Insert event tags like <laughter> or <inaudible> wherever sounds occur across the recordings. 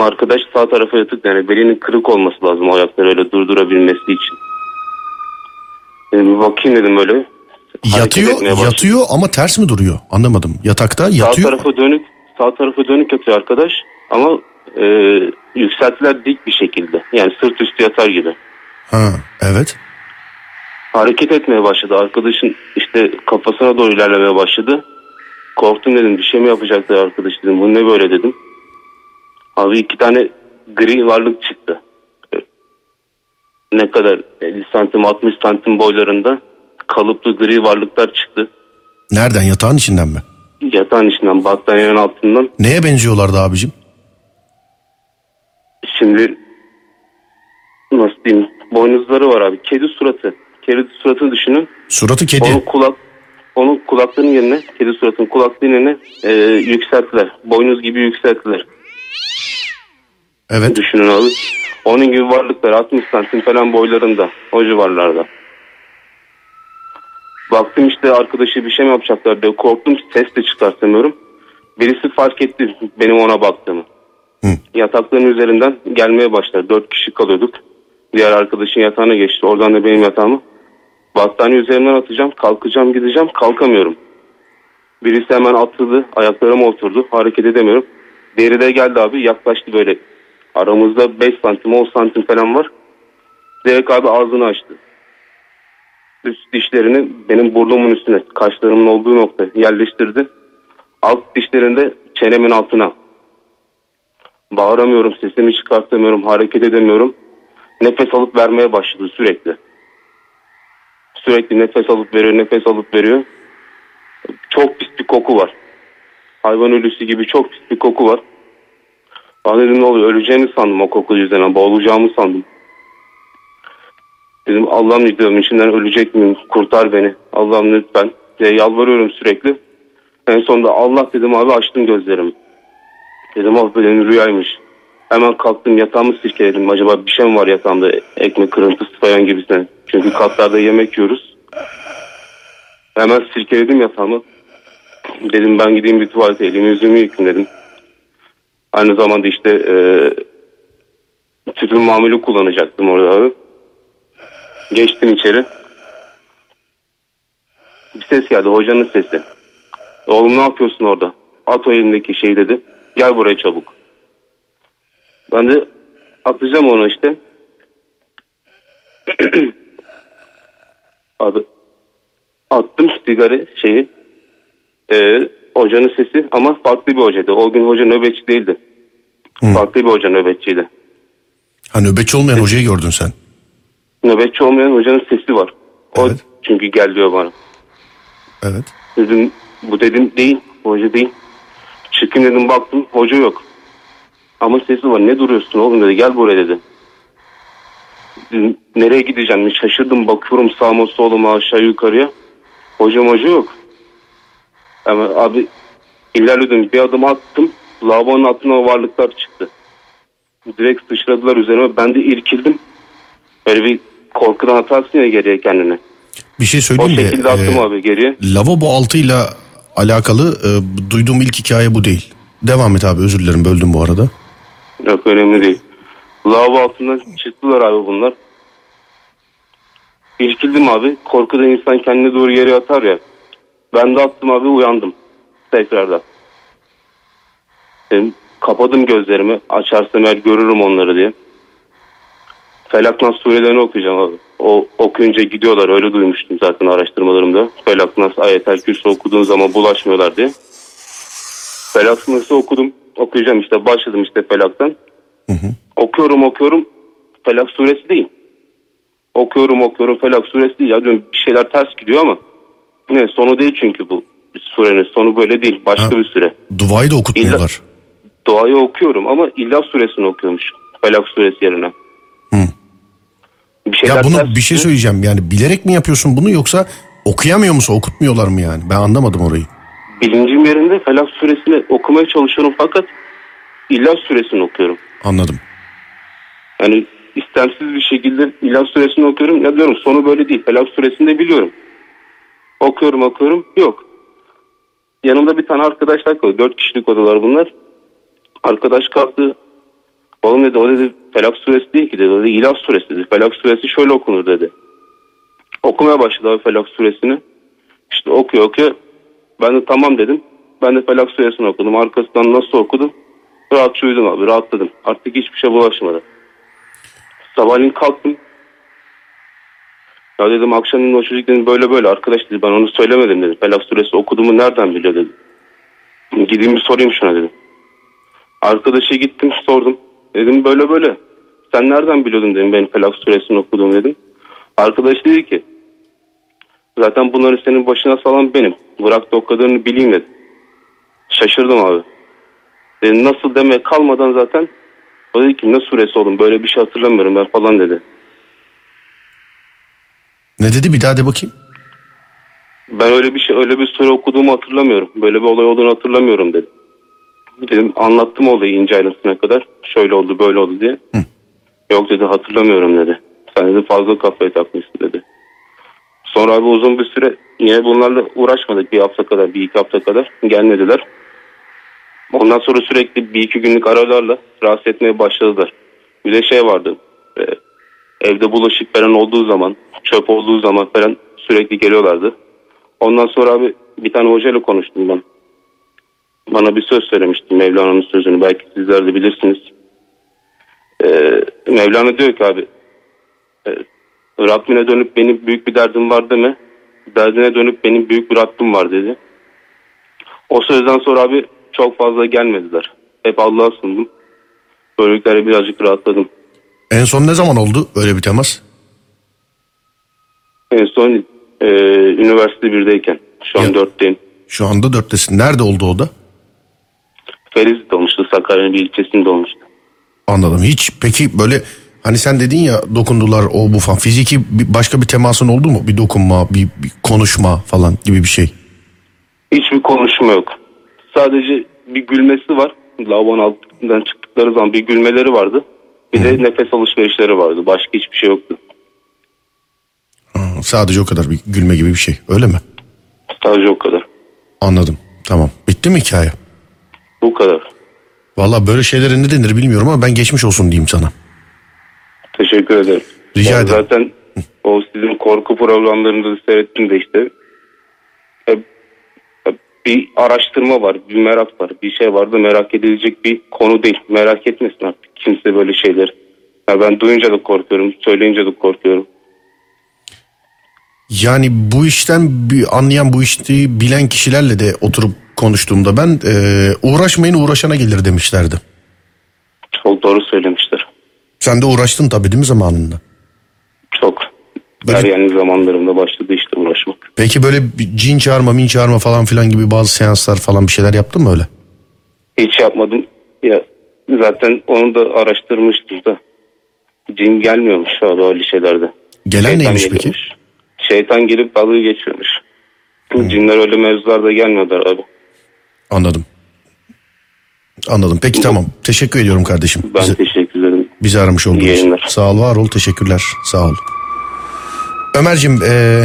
Ama arkadaş sağ tarafa yatık yani belinin kırık olması lazım ayakları öyle durdurabilmesi için. Dedim, bir bakayım dedim öyle. Yatıyor, yatıyor ama ters mi duruyor? Anlamadım. Yatakta Sağ yatıyor. tarafa dönük, sağ tarafa dönük yatıyor arkadaş ama e, yükseltiler dik bir şekilde. Yani sırt üstü yatar gibi. Ha, evet. Hareket etmeye başladı. Arkadaşın işte kafasına doğru ilerlemeye başladı. Korktum dedim bir şey mi yapacaklar arkadaş dedim. Bu ne böyle dedim. Abi iki tane gri varlık çıktı. Ne kadar 50 santim 60 santim boylarında kalıplı gri varlıklar çıktı. Nereden? Yatağın içinden mi? Yatağın içinden battaniyenin altından. Neye benziyorlardı abicim? Şimdi nasıl diyeyim boynuzları var abi. Kedi suratı. Kedi suratını düşünün. Suratı kedi. Onun kulak onun kulaklarının yerine kedi suratının kulaklarının yerine e, yükselttiler. Boynuz gibi yükselttiler. Evet. Düşünün abi. Onun gibi varlıklar 60 santim falan boylarında. O civarlarda. Baktım işte arkadaşı bir şey mi yapacaklar diye korktum. Ses de çıkartamıyorum. Birisi fark etti benim ona baktığımı. Hı. Yatakların üzerinden gelmeye başladı. Dört kişi kalıyorduk. Diğer arkadaşın yatağına geçti. Oradan da benim yatağımı. Battaniye üzerinden atacağım. Kalkacağım gideceğim. Kalkamıyorum. Birisi hemen atladı. Ayaklarıma oturdu. Hareket edemiyorum. Diğeri de geldi abi. Yaklaştı böyle. Aramızda 5 santim 10 santim falan var. Direkt abi ağzını açtı. Üst dişlerini benim burnumun üstüne, kaşlarımın olduğu nokta yerleştirdi. Alt dişlerini de çenemin altına. Bağıramıyorum, sesimi çıkartamıyorum, hareket edemiyorum. Nefes alıp vermeye başladı sürekli. Sürekli nefes alıp veriyor, nefes alıp veriyor. Çok pis bir koku var. Hayvan ölüsü gibi çok pis bir koku var. Ben dedim ne oluyor öleceğimi sandım o koku yüzünden boğulacağımı sandım. Dedim Allah'ım diyorum içinden ölecek miyim kurtar beni Allah'ım lütfen diye yalvarıyorum sürekli. En sonunda Allah dedim abi açtım gözlerimi. Dedim ah benim rüyaymış. Hemen kalktım yatağımı sirkeledim. Acaba bir şey mi var yatağımda ekmek kırıntısı falan gibisinden. Çünkü katlarda yemek yiyoruz. Hemen sirkeledim yatağımı. Dedim ben gideyim bir tuvalete elimi yüzümü yıkayım dedim. Aynı zamanda işte e, tütün mamülü kullanacaktım orada abi. Geçtim içeri. Bir ses geldi hocanın sesi. Oğlum ne yapıyorsun orada? At o elindeki şey dedi. Gel buraya çabuk. Ben de atacağım onu işte. <clears throat> Abi attım sigara şeyi. Ee, hocanın sesi ama farklı bir hocaydı. O gün hoca nöbetçi değildi. Farklı bir hoca nöbetçiydi. Ha nöbetçi olmayan hocayı gördün sen. Nöbetçi olmayan hocanın sesi var. O Evet. çünkü gel diyor bana. Evet. Dedim bu dedim değil. Hoca değil. Çıkın dedim baktım hoca yok. Ama sesi var ne duruyorsun oğlum dedi gel buraya dedi. Dedim, nereye gideceğim şaşırdım bakıyorum sağıma soluma aşağı yukarıya. Hocam hoca yok. Ama abi ilerledim bir adım attım. Lavabonun altına o varlıklar çıktı. Direkt sıçradılar üzerime. Ben de irkildim. Böyle bir korkudan atarsın ya geriye kendini. Bir şey O söyleyeyim mi? şekilde attım Ee, abi geriye. lavabo altıyla alakalı e, duyduğum ilk hikaye bu değil. Devam et abi özür dilerim böldüm bu arada. Yok önemli değil. Lavabo altından çıktılar abi bunlar. İrkildim abi. Korkudan insan kendine doğru yere atar ya. Ben de attım abi uyandım. Tekrardan. Dedim, kapadım gözlerimi. Açarsam eğer görürüm onları diye. Felak Nas surelerini okuyacağım abi. O okuyunca gidiyorlar öyle duymuştum zaten araştırmalarımda. Felak Nas ayetel kürsü okuduğun zaman bulaşmıyorlar diye. Felak Nas'ı okudum. Okuyacağım işte başladım işte Felak'tan. Okuyorum okuyorum. Felak suresi değil. Okuyorum okuyorum Felak suresi değil. Ya diyorum bir şeyler ters gidiyor ama ne sonu değil çünkü bu surenin sonu böyle değil. Başka Ha. bir süre. Duayı da okutmuyorlar. Doğayı okuyorum ama İlla suresini okuyormuş. Felak suresi yerine. Bir şeyler Ya bunu ters bir şey gidiyor. söyleyeceğim yani bilerek mi yapıyorsun bunu yoksa okuyamıyor musun okutmuyorlar mı yani? Ben anlamadım orayı. Bilincim yerinde Felak suresini okumaya çalışıyorum fakat İlla suresini okuyorum. Anladım. Yani istemsiz bir şekilde İlah suresini okuyorum. Ya diyorum sonu böyle değil. Felak suresini de biliyorum. Okuyorum okuyorum. Yok. Yanımda bir tane arkadaşlar kalıyor. Dört kişilik odalar bunlar. Arkadaş kalktı. Oğlum dedi o dedi Felak suresi değil ki dedi. O dedi İlah suresi dedi. Felak suresi şöyle okunur dedi. Okumaya başladı abi Felak suresini. İşte okuyor okuyor. Ben de tamam dedim. Ben de Felak suresini okudum. Arkasından nasıl okudum? Rahatça uyudum abi. Rahatladım. Artık hiçbir şey bulaşmadı. Sabahleyin kalktım. Ya dedim akşamın o çocuk dedim böyle böyle arkadaş dedi ben onu söylemedim dedim. Felak suresi okuduğumu nereden biliyor dedim. Gideyim bir sorayım şuna dedim. Arkadaşa gittim sordum. Dedim böyle böyle. Sen nereden biliyordun dedim benim Felak suresini okuduğumu dedim. Arkadaş dedi ki zaten bunları senin başına salan benim. Bırak da o kadarını bileyim dedi. Şaşırdım abi. Dedim nasıl demeye kalmadan zaten o dedi ki ne suresi oğlum böyle bir şey hatırlamıyorum ben falan dedi. Ne dedi bir daha de bakayım. Ben öyle bir şey öyle bir sure okuduğumu hatırlamıyorum. Böyle bir olay olduğunu hatırlamıyorum dedi. Dedim anlattım olayı ince ayrıntısına kadar. Şöyle oldu böyle oldu diye. Yok dedi hatırlamıyorum dedi. Sen dedi fazla kafaya takmışsın dedi. Sonra abi uzun bir süre yine bunlarla uğraşmadık bir hafta kadar bir iki hafta kadar gelmediler. Ondan sonra sürekli bir iki günlük aralarla rahatsız etmeye başladılar. Bir de şey vardı. e, evde bulaşık falan olduğu zaman, çöp olduğu zaman falan sürekli geliyorlardı. Ondan sonra abi bir tane hocayla konuştum ben. Bana bir söz söylemişti Mevlana'nın sözünü. Belki sizler de bilirsiniz. Ee, Mevlana diyor ki abi e, Rabbine dönüp benim büyük bir derdim var deme. Derdine dönüp benim büyük bir Rabbim var dedi. O sözden sonra abi çok fazla gelmediler. Hep Allah'a sundum. Böylelikle birazcık rahatladım. En son ne zaman oldu öyle bir temas? En son e, üniversite 1'deyken. Şu an Ya. 4'teyim. Şu anda dörttesin. Nerede oldu o da? Ferizli'de olmuştu. Sakarya'nın bir ilçesinde olmuştu. Anladım. Hiç peki böyle hani sen dedin ya dokundular o bu falan. Fiziki bir, başka bir temasın oldu mu? Bir dokunma, bir, bir konuşma falan gibi bir şey. Hiçbir konuşma yok. Sadece bir gülmesi var. Lavabonun altından çıktıkları zaman bir gülmeleri vardı. Bir de nefes alışverişleri vardı. Başka hiçbir şey yoktu. Ha, sadece o kadar bir gülme gibi bir şey. Öyle mi? Sadece o kadar. Anladım. Tamam. Bitti mi hikaye? Bu kadar. Valla böyle şeylere ne denir bilmiyorum ama ben geçmiş olsun diyeyim sana. Teşekkür ederim. Rica Ben ederim. Zaten o sizin korku programlarında da seyrettim de işte. Hep- hep Bir araştırma var, bir merak var. Bir şey var da merak edilecek bir konu değil. Merak etmesin artık kimse böyle şeyler. Ya ben duyunca da korkuyorum, söyleyince de korkuyorum. Yani bu işten bir anlayan bu işi bilen kişilerle de oturup konuştuğumda ben e, uğraşmayın uğraşana gelir demişlerdi. Çok doğru söylemişler. Sen de uğraştın tabii değil mi zamanında? Çok. Böyle- Ergenli zamanlarımda başladı işte uğraşmak. Peki böyle cin çağırma, min çağırma falan filan gibi bazı seanslar falan bir şeyler yaptın mı öyle? Hiç yapmadım. Ya zaten onu da araştırmıştım da. Cin gelmiyormuş abi öyle şeylerde. Gelen neymiş peki? Şeytan gelip dalga geçiyormuş. Cinler öyle mevzularda gelmiyorlar abi. Anladım. Anladım. Peki tamam. Teşekkür ediyorum kardeşim. Ben Bizi, teşekkür ederim. bizi aramış olduğun İyi için. Sağ ol, var ol. Teşekkürler. Sağ ol. Ömer'cim e,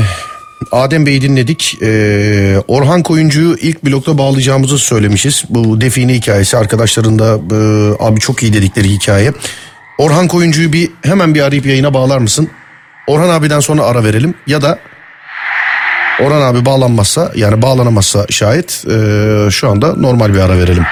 Adem Bey'i dinledik. E, Orhan Koyuncu'yu ilk blokta bağlayacağımızı söylemişiz. Bu define hikayesi arkadaşların da e, abi çok iyi dedikleri hikaye. Orhan Koyuncu'yu bir hemen bir arayıp yayına bağlar mısın? Orhan abiden sonra ara verelim ya da Orhan abi bağlanmazsa yani bağlanamazsa şayet e, şu anda normal bir ara verelim.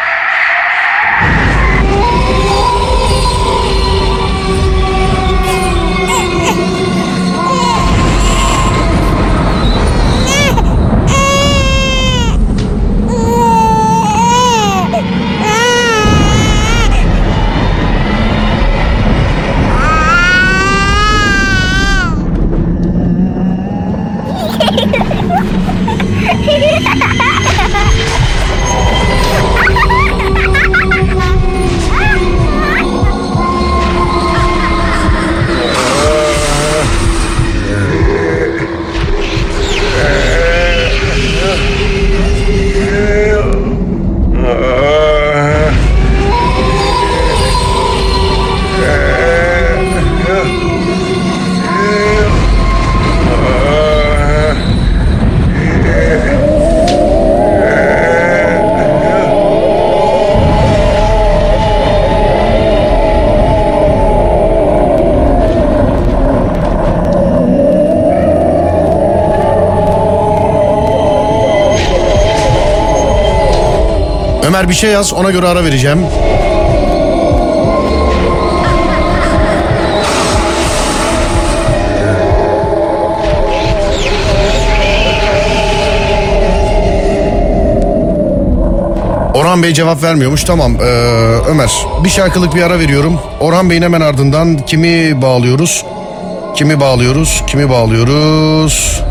Bir şey yaz ona göre ara vereceğim. Orhan Bey cevap vermiyormuş. Tamam ee, Ömer bir şarkılık bir ara veriyorum. Orhan Bey'in hemen ardından kimi bağlıyoruz? Kimi bağlıyoruz? Kimi bağlıyoruz?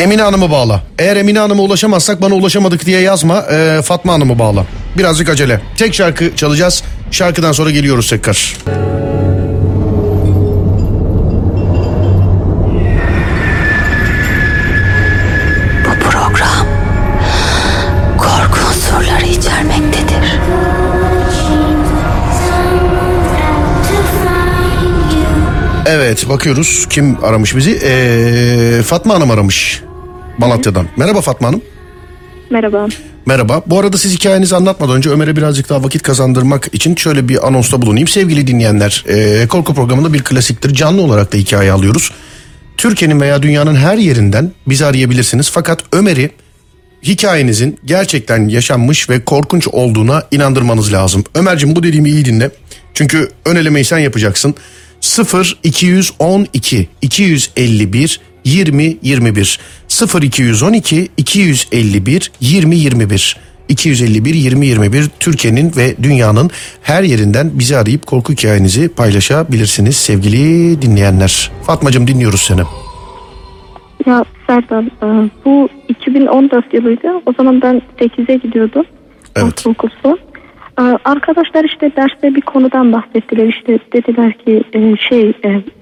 Emine Hanım'ı bağla. Eğer Emine Hanım'a ulaşamazsak bana ulaşamadık diye yazma. Ee, Fatma Hanım'ı bağla. Birazcık acele. Tek şarkı çalacağız. Şarkıdan sonra geliyoruz tekrar. Bu program korku unsurları içermektedir. Evet bakıyoruz kim aramış bizi. Ee, Fatma Hanım aramış. Malatya'dan. Merhaba Fatma Hanım. Merhaba. Merhaba. Bu arada siz hikayenizi anlatmadan önce Ömer'e birazcık daha vakit kazandırmak için şöyle bir anonsta bulunayım. Sevgili dinleyenler, e, korku programında bir klasiktir. Canlı olarak da hikaye alıyoruz. Türkiye'nin veya dünyanın her yerinden bizi arayabilirsiniz. Fakat Ömer'i hikayenizin gerçekten yaşanmış ve korkunç olduğuna inandırmanız lazım. Ömer'cim bu dediğimi iyi dinle. Çünkü ön elemeyi sen yapacaksın. 0 212 251 20 21 0 212 251 20 21 251 20 21 Türkiye'nin ve dünyanın her yerinden bizi arayıp korku hikayenizi paylaşabilirsiniz sevgili dinleyenler. Fatmacığım dinliyoruz seni. Ya Serdar e, bu 2014 yılıydı. O zaman ben 8'e gidiyordum. Evet. Son. E, Arkadaşlar işte derste bir konudan bahsettiler. İşte dediler ki e, şey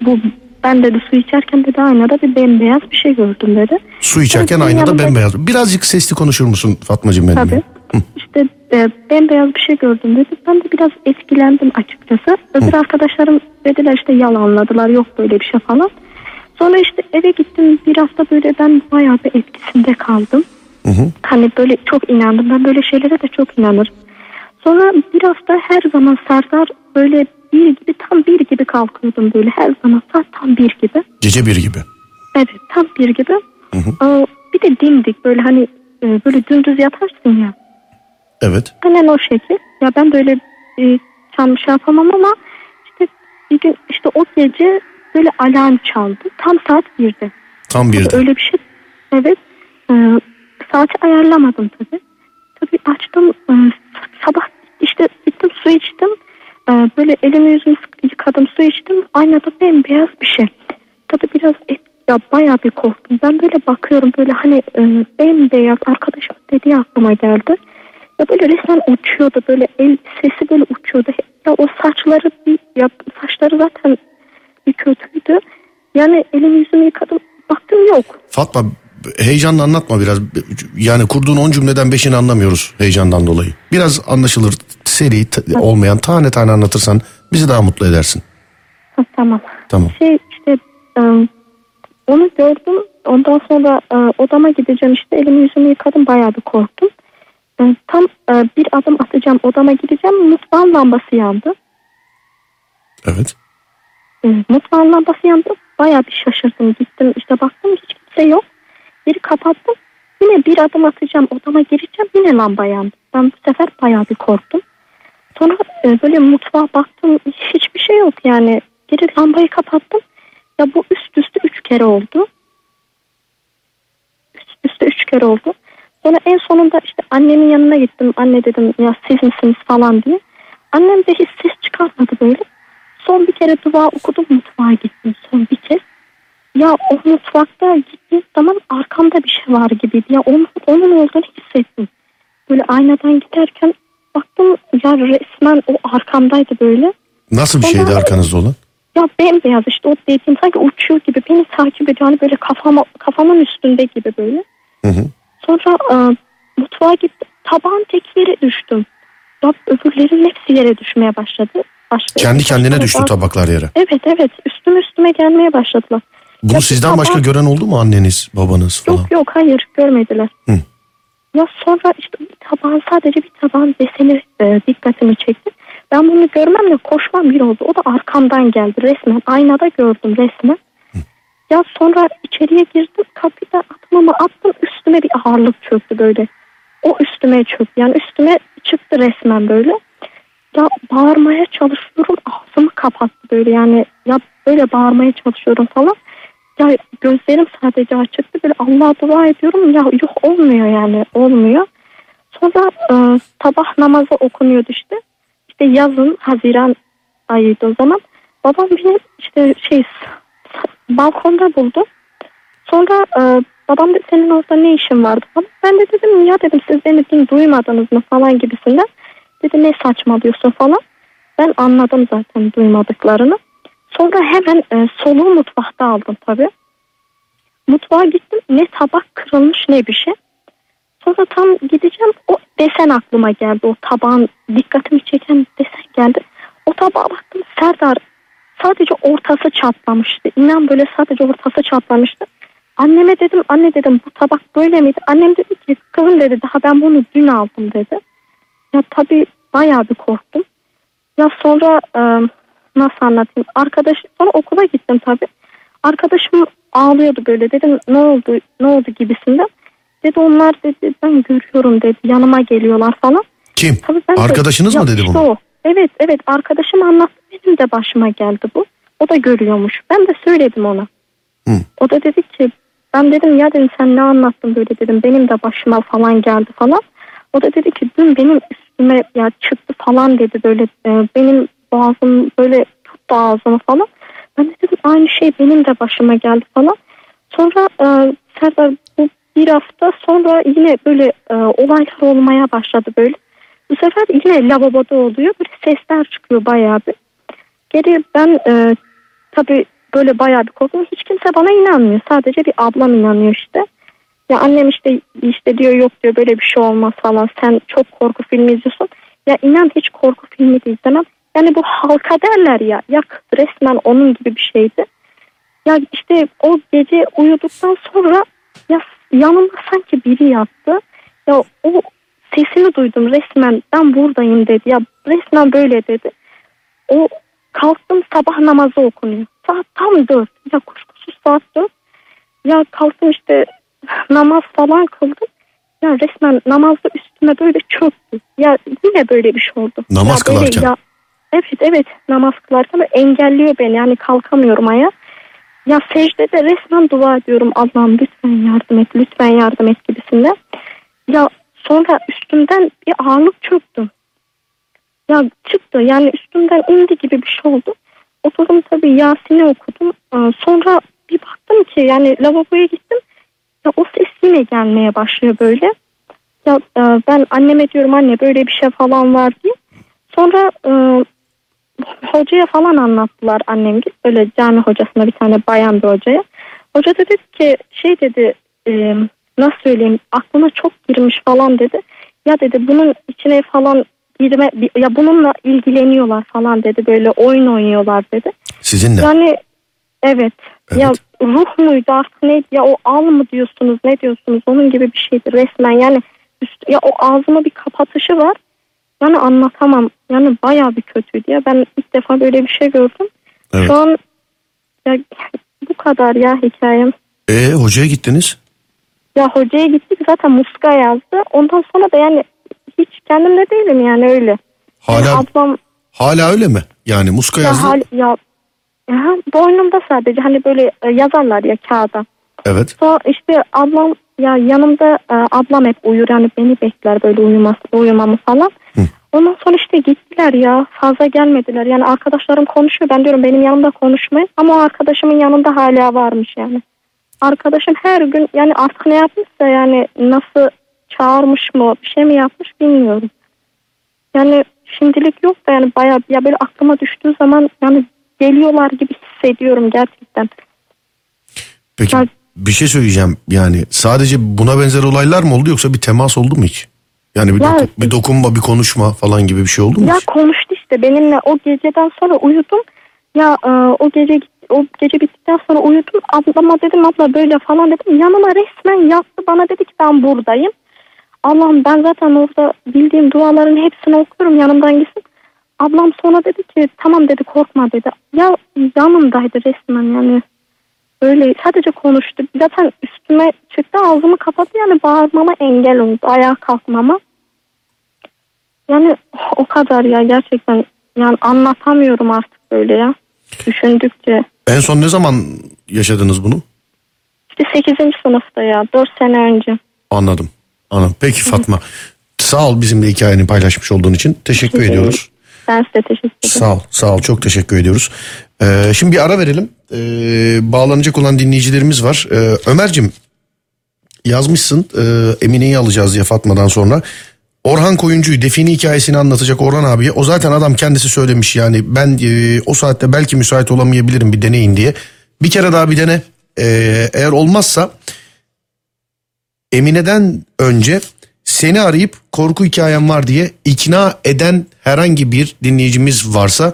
bu ben dedi su içerken dedi aynada bir bembeyaz bir şey gördüm dedi. Su içerken Evet, aynada bembeyaz. Birazcık sesli konuşur musun Fatmacığım benimle? Tabii. İşte e, bembeyaz bir şey gördüm dedi. Ben de biraz etkilendim açıkçası. Öbür arkadaşlarım dediler işte yalanladılar yok böyle bir şey falan. Sonra işte eve gittim bir hafta böyle ben bayağı bir etkisinde kaldım. Hani böyle çok inandım. Ben böyle şeylere de çok inanırım. Sonra bir hafta her zaman Serdar böyle bir gibi tam bir gibi kalkıyordum böyle her zaman saat tam bir gibi. Gece bir gibi. Evet tam bir gibi. Aa, bir de dimdik böyle hani e, böyle dümdüz yatarsın ya. Evet. Aynen o şekil. Ya ben böyle e, tam şey yapamam ama işte bir gün işte o gece böyle alarm çaldı. Tam saat birde. Tam birde. Öyle bir şey. Evet. E, saati ayarlamadım tabii. Tabii açtım. e, sabah işte gittim su içtim. E, böyle elimi yüzümü yıkadım su içtim. Aynada bembeyaz bir şey. Tabii biraz et, ya bayağı bir korktum. Ben böyle bakıyorum böyle hani e, bembeyaz arkadaşım dediği aklıma geldi. Ya böyle resmen uçuyordu böyle el sesi böyle uçuyordu. Ya o saçları bir ya saçları zaten bir kötüydü. Yani elimi yüzümü yıkadım. Baktım yok. Fatma heyecanla anlatma biraz. Yani kurduğun 10 cümleden 5'ini anlamıyoruz heyecandan dolayı. Biraz anlaşılır seri olmayan tane tane anlatırsan bizi daha mutlu edersin. Ha, tamam. Tamam. Şey işte e, onu gördüm. Ondan sonra e, odama gideceğim işte elimi yüzümü yıkadım bayağı bir korktum. Tam e, bir adım atacağım odama gideceğim mutfağın lambası yandı. Evet. Mutfağın lambası yandı. Bayağı bir şaşırdım gittim işte baktım hiç kimse yok. Geri kapattım. Yine bir adım atacağım odama gireceğim yine lamba yandı. Ben bu sefer bayağı bir korktum. Sonra e, böyle mutfağa baktım hiçbir şey yok yani. Geri lambayı kapattım. Ya bu üst üste üç kere oldu. Üst üste üç kere oldu. Sonra en sonunda işte annemin yanına gittim. Anne dedim ya siz misiniz falan diye. Annem de hiç ses çıkartmadı böyle. Son bir kere dua okudum mutfağa gittim son bir kez. Ya o mutfakta gittiğim zaman arkamda bir şey var gibiydi. Ya onun, onun olduğunu hissettim. Böyle aynadan giderken baktım ya resmen o arkamdaydı böyle. Nasıl bir Sonra- şeydi arkanızda olan? Ya bembeyaz işte o dediğim sanki uçuyor gibi beni takip ediyor. Hani böyle kafama, kafamın üstünde gibi böyle. Hı hı. Sonra e, mutfağa gittim. Tabağın tek yere düştüm. Ya öbürlerin hepsi yere düşmeye başladı. Başka Kendi kendine düştü tabaklar yere. Evet evet üstüme üstüme gelmeye başladılar. Bunu Ya sizden tabak- başka gören oldu mu anneniz, babanız falan? Yok yok hayır görmediler. Hı. Ya sonra işte bir tabağın sadece bir tabağın deseni e, dikkatimi çekti. Ben bunu görmemle koşmam bir oldu. O da arkamdan geldi resmen. Aynada gördüm resmen. Ya sonra içeriye girdim kapıda atmamı attım üstüme bir ağırlık çöktü böyle. o üstüme çöktü. Yani üstüme çıktı resmen böyle. Ya bağırmaya çalışıyorum ağzımı kapattı böyle yani ya böyle bağırmaya çalışıyorum falan. Ya gözlerim sadece açıktı böyle Allah'a dua ediyorum ya yok olmuyor yani olmuyor. Sonra e, sabah namazı okunuyordu işte. İşte yazın Haziran ayıydı o zaman. Babam beni işte şey balkonda buldu. Sonra e, babam dedi senin orada ne işin vardı falan. Ben de dedim ya dedim siz beni dün duymadınız mı falan gibisinden. Dedi ne saçmalıyorsun falan. Ben anladım zaten duymadıklarını. Sonra hemen e, soluğu mutfakta aldım tabii. Mutfağa gittim ne tabak kırılmış ne bir şey. Sonra tam gideceğim o desen aklıma geldi. O tabağın dikkatimi çeken desen geldi. O tabağa baktım Serdar sadece ortası çatlamıştı. İnan böyle sadece ortası çatlamıştı. Anneme dedim anne dedim bu tabak böyle miydi? Annem dedi ki kızım dedi daha ben bunu dün aldım dedi. Ya tabii bayağı bir korktum. Ya sonra e, nasıl anlatayım? Arkadaş sonra okula gittim tabii. Arkadaşım ağlıyordu böyle dedim ne oldu ne oldu gibisinden. Dedi onlar dedi ben görüyorum dedi yanıma geliyorlar falan. Kim? Tabii ben de- Arkadaşınız Ya mı dedi bunu? o. Evet evet arkadaşım anlattı benim de başıma geldi bu. O da görüyormuş. Ben de söyledim ona. Hı. O da dedi ki ben dedim ya dedim sen ne anlattın böyle dedim benim de başıma falan geldi falan. O da dedi ki dün benim üstüme ya çıktı falan dedi böyle e, benim boğazım böyle tuttu ağzımı falan. Ben de dedim aynı şey benim de başıma geldi falan. Sonra e, Serdar bu bir hafta sonra yine böyle e, olaylar olmaya başladı böyle. Bu sefer yine lavaboda oluyor. Böyle sesler çıkıyor bayağı bir. Geri ben e, tabii böyle bayağı bir korktum. Hiç kimse bana inanmıyor. Sadece bir ablam inanıyor işte. Ya annem işte işte diyor yok diyor böyle bir şey olmaz falan. Sen çok korku filmi izliyorsun. Ya inan hiç korku filmi de izlemem. Yani bu halka derler ya. Ya resmen onun gibi bir şeydi. Ya işte o gece uyuduktan sonra ya yanımda sanki biri yattı. Ya o sesini duydum resmen ben buradayım dedi. Ya resmen böyle dedi. O kalktım sabah namazı okunuyor. Saat tam dört. Ya kuşkusuz saat dört. Ya kalktım işte namaz falan kıldım. Ya resmen namazda üstüme böyle çöktü. Ya yine böyle bir şey oldu. Namaz ya böyle kılarken? Ya, evet evet namaz kılarken engelliyor beni. Yani kalkamıyorum ayağa. Ya secdede resmen dua ediyorum Allah'ım lütfen yardım et, lütfen yardım et gibisinden. Ya sonra üstümden bir ağırlık çöktü. Ya çıktı yani üstümden indi gibi bir şey oldu. Oturdum tabii Yasin'i okudum. Ee, Sonra bir baktım ki yani lavaboya gittim. Ya o ses yine gelmeye başlıyor böyle. Ya e, ben anneme diyorum anne böyle bir şey falan var diye. Sonra e, hocaya falan anlattılar annem. Böyle cami hocasına bir tane bayan bir hocaya. Hoca dedi ki şey dedi e, nasıl söyleyeyim aklına çok girmiş falan dedi. Ya dedi bunun içine falan girme ya bununla ilgileniyorlar falan dedi böyle oyun oynuyorlar dedi. Sizinle. Yani evet, Evet. ya ruh muydu artık neydi ya o al mı diyorsunuz ne diyorsunuz onun gibi bir şeydi resmen yani üst, ya o ağzıma bir kapatışı var. Yani anlatamam yani baya bir kötüydü ya ben ilk defa böyle bir şey gördüm. Evet. Şu an ya bu kadar ya hikayem. E hocaya gittiniz. Ya hocaya gittik zaten muska yazdı. Ondan sonra da yani hiç kendimde değilim yani öyle. Yani Hala ablam hala öyle mi? Yani muska ya, yazdı. hal, ya, ya boynumda sadece hani böyle e, yazarlar ya kağıda. Evet. Sonra işte ablam ya yanımda e, ablam hep uyur yani beni bekler böyle uyuması, uyumamı falan. Hı. Ondan sonra işte gittiler ya fazla gelmediler. Yani arkadaşlarım konuşuyor ben diyorum benim yanımda konuşmayın ama o arkadaşımın yanında hala varmış yani. Arkadaşım her gün yani artık ne yapmışsa yani nasıl çağırmış mı bir şey mi yapmış bilmiyorum. Yani şimdilik yok da yani bayağı ya böyle aklıma düştüğü zaman yani geliyorlar gibi hissediyorum gerçekten. Peki Ya- bir şey söyleyeceğim. Yani sadece buna benzer olaylar mı oldu yoksa bir temas oldu mu hiç? Yani bir, Ya- doku- bir dokunma, bir konuşma falan gibi bir şey oldu mu Ya hiç? konuştu işte benimle o geceden sonra uyudum. Ya e, o gece o gece bittikten sonra uyudum. Ablama dedim abla böyle falan dedim. Yanıma resmen yattı bana dedi ki ben buradayım. Allah'ım ben zaten orada bildiğim duaların hepsini okuyorum yanımdan gitsin. Ablam sonra dedi ki tamam dedi korkma dedi. Ya yanımdaydı resmen yani. Böyle sadece konuştu. Zaten üstüme çıktı ağzımı kapattı yani bağırmama engel oldu. Ayağa kalkmama. Yani o kadar ya gerçekten. Yani anlatamıyorum artık böyle ya. Düşündükçe. En son ne zaman yaşadınız bunu? İşte 8. sınıfta ya 4 sene önce. Anladım. Anladım. Peki Fatma. Sağ ol bizimle hikayeni paylaşmış olduğun için. Teşekkür Teşekkür ediyoruz. Ben size teşekkür ederim. Sağ ol. Sağ ol. Çok teşekkür ediyoruz. Ee, şimdi bir ara verelim. Ee, bağlanacak olan dinleyicilerimiz var. Ee, Ömer'cim yazmışsın. Ee, Emine'yi alacağız diye Fatma'dan sonra. Orhan Koyuncu'yu defini hikayesini anlatacak Orhan abiye. O zaten adam kendisi söylemiş yani ben e, o saatte belki müsait olamayabilirim bir deneyin diye. Bir kere daha bir dene. Ee, eğer olmazsa Emine'den önce seni arayıp korku hikayem var diye ikna eden herhangi bir dinleyicimiz varsa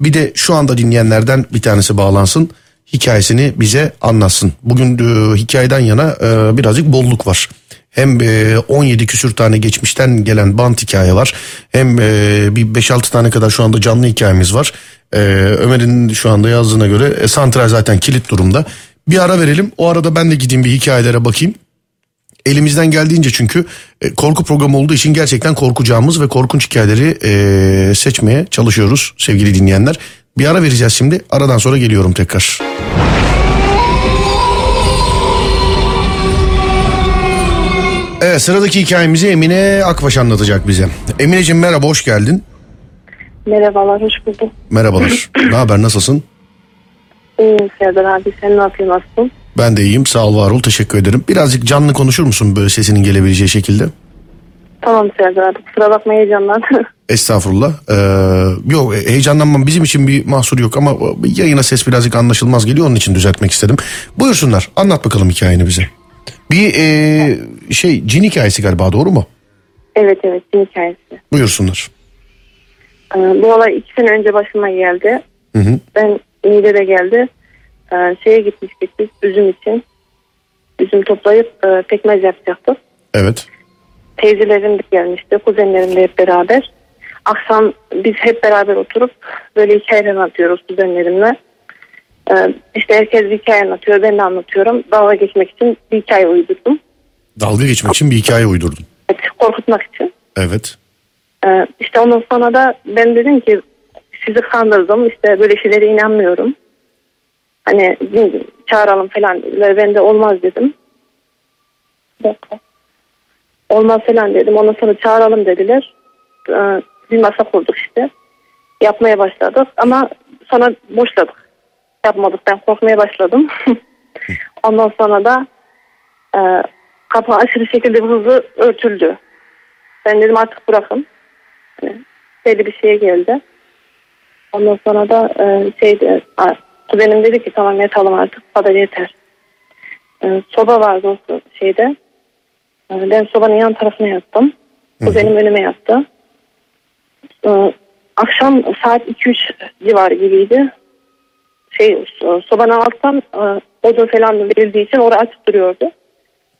bir de şu anda dinleyenlerden bir tanesi bağlansın hikayesini bize anlatsın. Bugün e, hikayeden yana e, birazcık bolluk var. Hem e, 17 küsür tane geçmişten gelen bant hikaye var. Hem e, bir 5-6 tane kadar şu anda canlı hikayemiz var. E, Ömer'in şu anda yazdığına göre e, santral zaten kilit durumda. Bir ara verelim. O arada ben de gideyim bir hikayelere bakayım. Elimizden geldiğince çünkü e, korku programı olduğu için gerçekten korkacağımız ve korkunç hikayeleri e, seçmeye çalışıyoruz sevgili dinleyenler. Bir ara vereceğiz şimdi. Aradan sonra geliyorum tekrar. Evet sıradaki hikayemizi Emine Akbaş anlatacak bize. Emineciğim merhaba hoş geldin. Merhabalar, hoş bulduk. Merhabalar. ne haber nasılsın? İyiyim Serdar abi, sen ne yapıyorsun nasılsın? Ben de iyiyim sağ ol var ol teşekkür ederim. Birazcık canlı konuşur musun böyle sesinin gelebileceği şekilde? Tamam Serdar abi, kusura bakma heyecandan. <laughs> Estağfurullah. Ee, yok heyecanlanmam bizim için bir mahsur yok ama yayına ses birazcık anlaşılmaz geliyor onun için düzeltmek istedim. Buyursunlar anlat bakalım hikayeni bize. Bir ee, şey cin hikayesi galiba doğru mu? evet evet, din hikayesi. Buyursunlar. Ee, bu olay iki sene önce başıma geldi. Hı hı. Ben Niğde de geldi. Ee, şeye gitmiştik biz, üzüm için. Üzüm toplayıp e, pekmez yapacaktık. Evet. Teyzelerim de gelmişti, kuzenlerim de hep beraber. Akşam biz hep beraber oturup böyle hikayeler anlatıyoruz kuzenlerimle. Ee, işte herkes bir hikaye anlatıyor, ben de anlatıyorum. Dalga geçmek için bir hikaye uydurdum. Dalga geçmek için bir hikaye uydurdun. Evet, korkutmak için. Evet. Ee, işte ondan sonra da ben dedim ki sizi kandırdım. İşte böyle şeylere inanmıyorum. Hani çağıralım falan dediler. Ben de olmaz dedim. Olmaz falan dedim. Ondan sonra çağıralım dediler. Ee, bir masa kurduk işte. Yapmaya başladık ama sonra boşladık. Yapmadık. Ben korkmaya başladım. <laughs> Ondan sonra da e, kapı aşırı şekilde bir hızlı örtüldü. Ben dedim artık bırakın. Hani belli bir şeye geldi. Ondan sonra da e, şeydi, a, kuzenim dedi ki tamam yatalım artık bu kadar yeter. E, soba vardı o şeyde. E, ben sobanın yan tarafına yattım. Kuzenim önüme yattı. E, akşam saat 2-3 civarı gibiydi. Şey, so- sobanın alttan e, odun falan verildiği için orası açık duruyordu.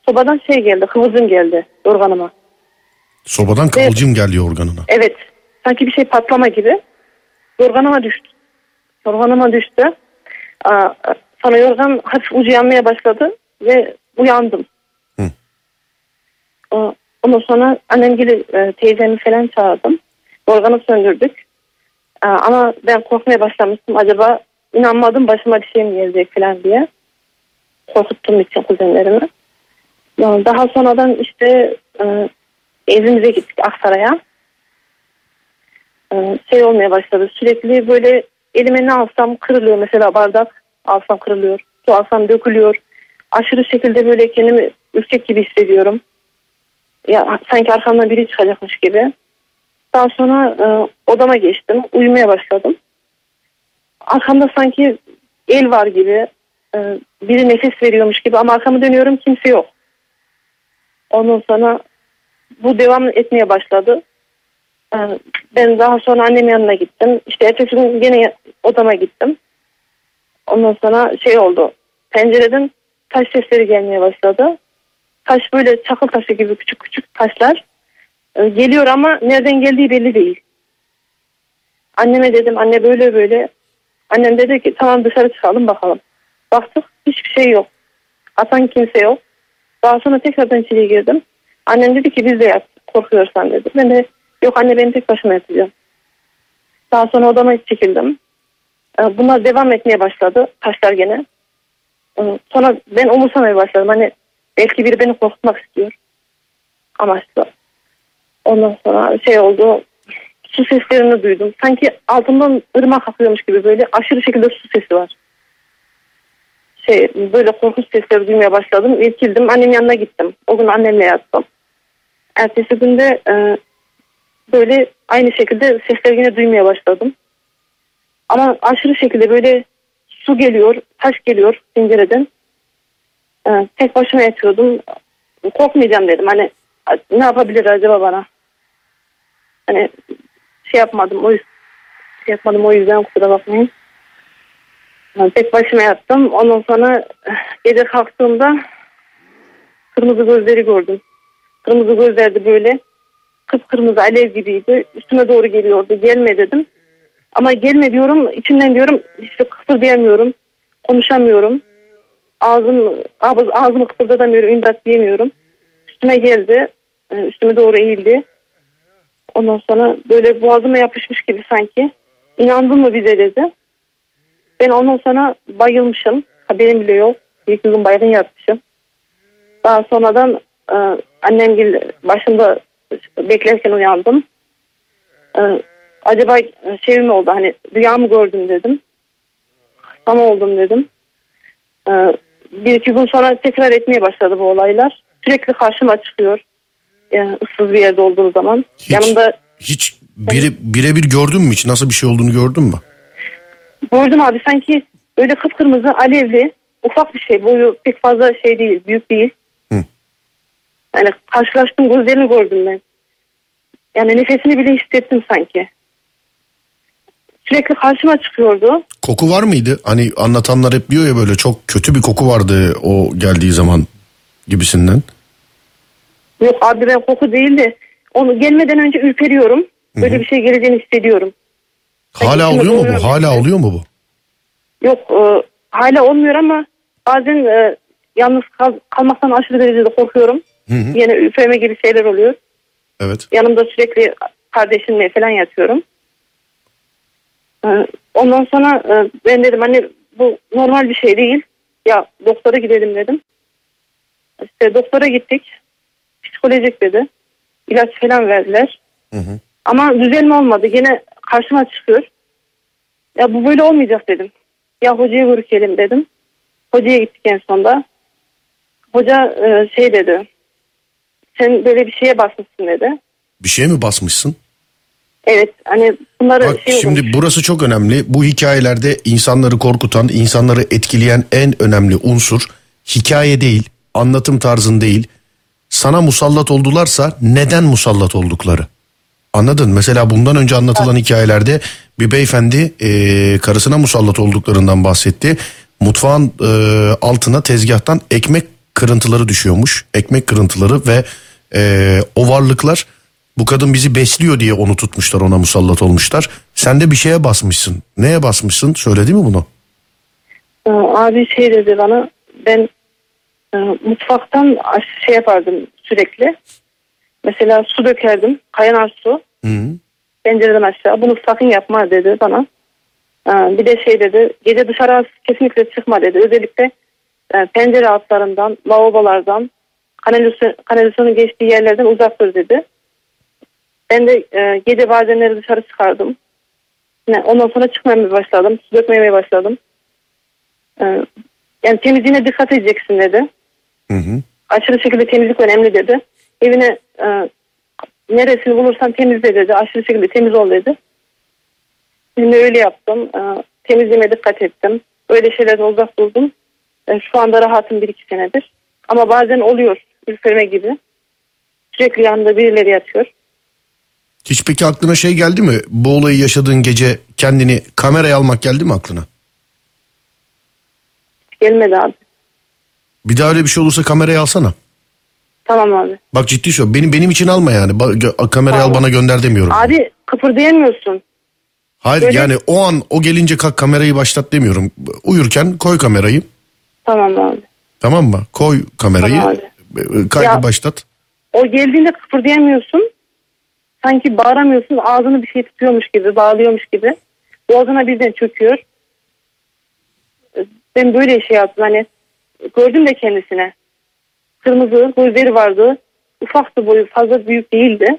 Sobadan şey geldi, kıvılcım geldi organıma. Sobadan kıvılcım geldi organına. Evet. Sanki bir şey patlama gibi. Yorganıma düştü. Yorganıma düştü. Sonra yorgan hafif ucu yanmaya başladı ve uyandım. Hı. Ondan sonra annem gibi e, teyzemi falan çağırdım. Yorganı söndürdük. Ama ben korkmaya başlamıştım. Acaba inanmadım başıma bir şey mi gelecek falan diye. Korkuttuğum için kuzenlerimi. Daha sonradan işte e, evimize gittik Aksaray'a. Ee, şey olmaya başladı. Sürekli böyle elime ne alsam kırılıyor. Mesela bardak alsam kırılıyor. Su alsam dökülüyor. Aşırı şekilde böyle kendimi ürkek gibi hissediyorum. Ya sanki arkamdan biri çıkacakmış gibi. Daha sonra e, odama geçtim. Uyumaya başladım. Arkamda sanki el var gibi. e, biri nefes veriyormuş gibi ama arkamı dönüyorum kimse yok. Ondan sonra bu devam etmeye başladı. Ee, Ben daha sonra annemin yanına gittim. İşte ertesi gün yine odama gittim. Ondan sonra şey oldu. Pencereden taş sesleri gelmeye başladı. Taş böyle çakıl taşı gibi küçük küçük taşlar. Ee, Geliyor ama nereden geldiği belli değil. Anneme dedim anne böyle böyle. Annem dedi ki tamam dışarı çıkalım bakalım. Baktık hiçbir şey yok. Atan kimse yok. Daha sonra tekrardan içeri girdim. Annem dedi ki biz de yat korkuyorsan dedi. Ben de yok anne ben tek başıma yatacağım. Daha sonra odama çekildim. Ee, Bunlar devam etmeye başladı. Taşlar gene. Ee, Sonra ben umursamaya başladım. Hani belki biri beni korkutmak istiyor. Amaçlı. Ondan sonra şey oldu. Su seslerini duydum. Sanki altından ırmak akıyormuş gibi böyle aşırı şekilde su sesi var. Şey böyle korkunç sesleri duymaya başladım. İrkildim. Annemin yanına gittim. O gün annemle yattım. Ertesi günde e, böyle aynı şekilde sesleri yine duymaya başladım. Ama aşırı şekilde böyle su geliyor, taş geliyor pencereden. Ee, tek başıma yatıyordum. Korkmayacağım dedim. Hani ne yapabilir acaba bana? Hani şey yapmadım o yüzden şey yapmadım o yüzden kusura bakmayın. Yani tek başıma yattım. Ondan sonra eh, gece kalktığımda kırmızı gözleri gördüm. Kırmızı gözlerdi böyle. Kıpkırmızı alev gibiydi. Üstüme doğru geliyordu. Gelme dedim. Ama gelme diyorum. içimden diyorum işte kıpırdayamıyorum. Konuşamıyorum. Ağzım, ağız, ağzımı kıpırdatamıyorum. İmdat diyemiyorum. Üstüme geldi. e, Üstüme doğru eğildi. Ondan sonra böyle boğazıma yapışmış gibi sanki. İnandın mı bize dedi. Ben ondan sonra bayılmışım. Haberim bile yok. Bir gün baygın yatmışım. Daha sonradan e, annem gel başımda beklerken uyandım. E, acaba şey mi oldu hani rüya mı gördüm dedim. Ama oldum dedim. E, bir iki gün sonra tekrar etmeye başladı bu olaylar. Sürekli karşıma çıkıyor. Yani ıssız bir yerde olduğum zaman. Hiç, Yanımda hiç bire, birebir gördün mü hiç? Nasıl bir şey olduğunu gördün mü? gördüm abi sanki böyle kıpkırmızı alevli ufak bir şey. Boyu pek fazla şey değil, büyük değil. Hı. Yani karşılaştım gözlerini gördüm ben. Yani nefesini bile hissettim sanki. Sürekli karşıma çıkıyordu. Koku var mıydı? Hani anlatanlar hep diyor ya böyle çok kötü bir koku vardı o geldiği zaman gibisinden. Yok abi ben koku değildi. Onu gelmeden önce ürperiyorum. Böyle bir şey geleceğini hissediyorum. Hala içime oluyor mu bu? Hala mesela. oluyor mu bu? Yok e, hala olmuyor ama bazen e, yalnız kal- kalmaktan aşırı derecede korkuyorum. Yine üfleme gibi şeyler oluyor. Evet. Yanımda sürekli kardeşimle falan yatıyorum. E, ondan sonra e, ben dedim hani bu normal bir şey değil. Ya doktora gidelim dedim. İşte doktora gittik. Psikolojik dedi. İlaç falan verdiler. Ama düzelme olmadı. Yine karşıma çıkıyor. Ya bu böyle olmayacak dedim. Ya hocaya görüşelim dedim. Hocaya gittik en sonunda. Hoca e, şey dedi. Sen böyle bir şeye basmışsın dedi. Bir şey mi basmışsın? Evet hani bunları Bak şey şimdi olmuş. burası çok önemli. Bu hikayelerde insanları korkutan, insanları etkileyen en önemli unsur hikaye değil, anlatım tarzın değil. Sana musallat oldularsa neden musallat oldukları? Anladın? Mesela bundan önce anlatılan hikayelerde bir beyefendi e, karısına musallat olduklarından bahsetti. Mutfağın e, altına tezgahtan ekmek kırıntıları düşüyormuş. Ekmek kırıntıları ve e, o varlıklar bu kadın bizi besliyor diye onu tutmuşlar ona musallat olmuşlar. Sen de bir şeye basmışsın. Neye basmışsın? Söyledi mi bunu? Ee, abi şey dedi bana ben e, mutfaktan şey yapardım sürekli. Mesela su dökerdim. Kaynar su. Hı pencereden aşağı. Bunu sakın yapma dedi bana. Ee, bir de şey dedi. Gece dışarı kesinlikle çıkma dedi. Özellikle e, pencere altlarından, lavabolardan, kanalizasyon, kanalizasyonun geçtiği yerlerden uzak dur dedi. Ben de e, gece bazenleri dışarı çıkardım. Ne, ondan sonra çıkmamaya başladım. Su dökmemeye başladım. Ee, yani temizliğine dikkat edeceksin dedi. Hı hı. Aşırı şekilde temizlik önemli dedi. Evine e, neresini bulursan temizle dedi. Aşırı şekilde temiz ol dedi. Şimdi öyle yaptım. E, temizliğime dikkat ettim. Öyle şeylerden uzak durdum. E, şu anda rahatım bir iki senedir. Ama bazen oluyor ürperme gibi. Sürekli yanında birileri yatıyor. Hiç peki aklına şey geldi mi? Bu olayı yaşadığın gece kendini kameraya almak geldi mi aklına? Gelmedi abi. Bir daha öyle bir şey olursa kameraya alsana. Tamam abi. Bak ciddi söylüyorum. Benim benim için alma yani. Ba- gö- kamerayı al Tamam. bana gönder demiyorum. Abi kıpırdayamıyorsun. Hayır böyle- yani o an o gelince kalk kamerayı başlat demiyorum. Uyurken koy kamerayı. Tamam abi. Tamam mı? Koy kamerayı. Tamam abi. e, Kaydı Ya- başlat. O geldiğinde kıpırdayamıyorsun. Sanki bağıramıyorsun. Ağzını bir şey tutuyormuş gibi, bağlıyormuş gibi. Boğazına birden çöküyor. Ben böyle şey yaptım. Hani gördüm de kendisine. Kırmızı gözleri vardı. Ufaktı boyu fazla büyük değildi.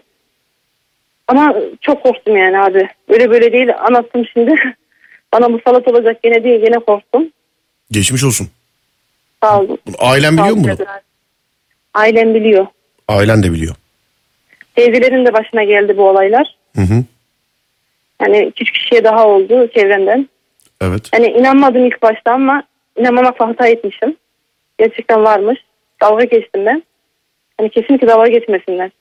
Ama çok korktum yani abi. Öyle böyle değil anlattım şimdi. <laughs> Bana musallat olacak gene diye gene korktum. Geçmiş olsun. Sağ olun. Ailen biliyor mu bunu? Ailem biliyor. Ailen de biliyor. Teyzelerin de başına geldi bu olaylar. Hı hı. Yani üç kişiye daha oldu çevremden. Evet. Hani inanmadım ilk başta ama inanmamakla hata etmişim. Gerçekten varmış. Dalga geçtim ben. Hani kesinlikle dalga geçmesinler.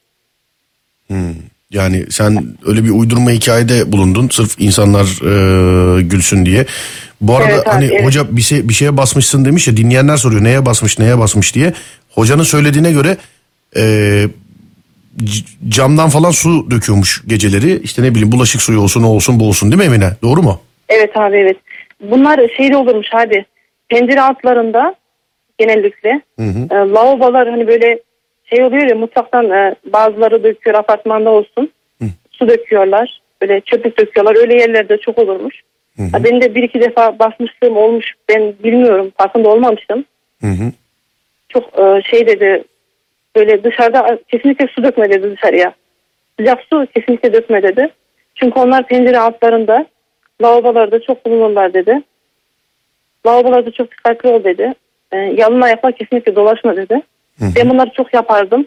Yani sen öyle bir uydurma hikayede bulundun sırf insanlar e, gülsün diye. Bu arada Evet abi, hani evet. hoca bir şey bir şeye basmışsın demiş ya dinleyenler soruyor neye basmış neye basmış diye. Hocanın söylediğine göre e, camdan falan su döküyormuş geceleri. İşte ne bileyim bulaşık suyu olsun o olsun bu olsun değil mi Emine? Doğru mu? Evet abi evet. Bunlar şeyde olurmuş abi. Pencere altlarında genellikle e, lavabolar hani böyle şey oluyor ya mutfaktan e, bazıları döküyor apartmanda olsun. Su döküyorlar. Böyle çöplük döküyorlar. Öyle yerlerde çok olurmuş. Ha, benim de bir iki defa basmışlığım olmuş. Ben bilmiyorum. Farkında olmamıştım. Hı hı. Çok e, şey dedi. Böyle dışarıda kesinlikle su dökme dedi dışarıya. Sıcak su kesinlikle dökme dedi. Çünkü onlar pencere altlarında lavabolarda çok bulunurlar dedi. Lavabolarda çok dikkatli ol dedi. E, yalın ayakla kesinlikle dolaşma dedi. Ben bunları çok yapardım.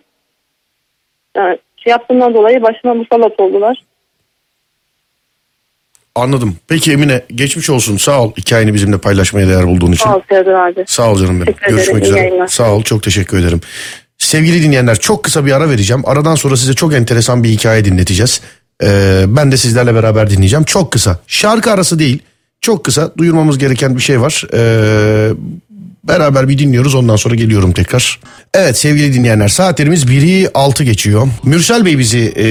E, şey yaptığımdan dolayı başıma musallat oldular. Anladım. Peki Emine geçmiş olsun sağ ol hikayeni bizimle paylaşmaya değer bulduğun için. Sağ ol Serdar abi. Sağ ol canım benim. Teşekkür ederim, Görüşmek iyi üzere. Sağ ol çok teşekkür ederim. Sevgili dinleyenler çok kısa bir ara vereceğim. Aradan sonra size çok enteresan bir hikaye dinleteceğiz. Ee, ben de sizlerle beraber dinleyeceğim. Çok kısa. Şarkı arası değil. Çok kısa. Duyurmamız gereken bir şey var. Ee, beraber bir dinliyoruz ondan sonra geliyorum tekrar. Evet sevgili dinleyenler saatlerimiz 1'i 6 geçiyor. Mürsel Bey bizi e,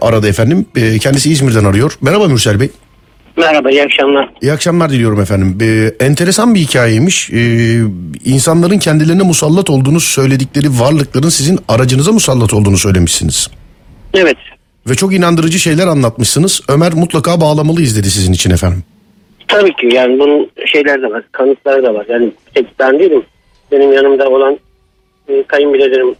aradı efendim. E, kendisi İzmir'den arıyor. Merhaba Mürsel Bey. Merhaba, iyi akşamlar. İyi akşamlar diliyorum efendim. Ee, enteresan bir hikayeymiş. Ee, insanların kendilerine musallat olduğunu söyledikleri varlıkların sizin aracınıza musallat olduğunu söylemişsiniz. Evet, Ve çok inandırıcı şeyler anlatmışsınız. Ömer mutlaka bağlamalıyız dedi sizin için efendim. tabii ki yani bunun şeyler de var, kanıtlar da var. Yani tek ben değilim. Benim yanımda olan e, kayınbiraderim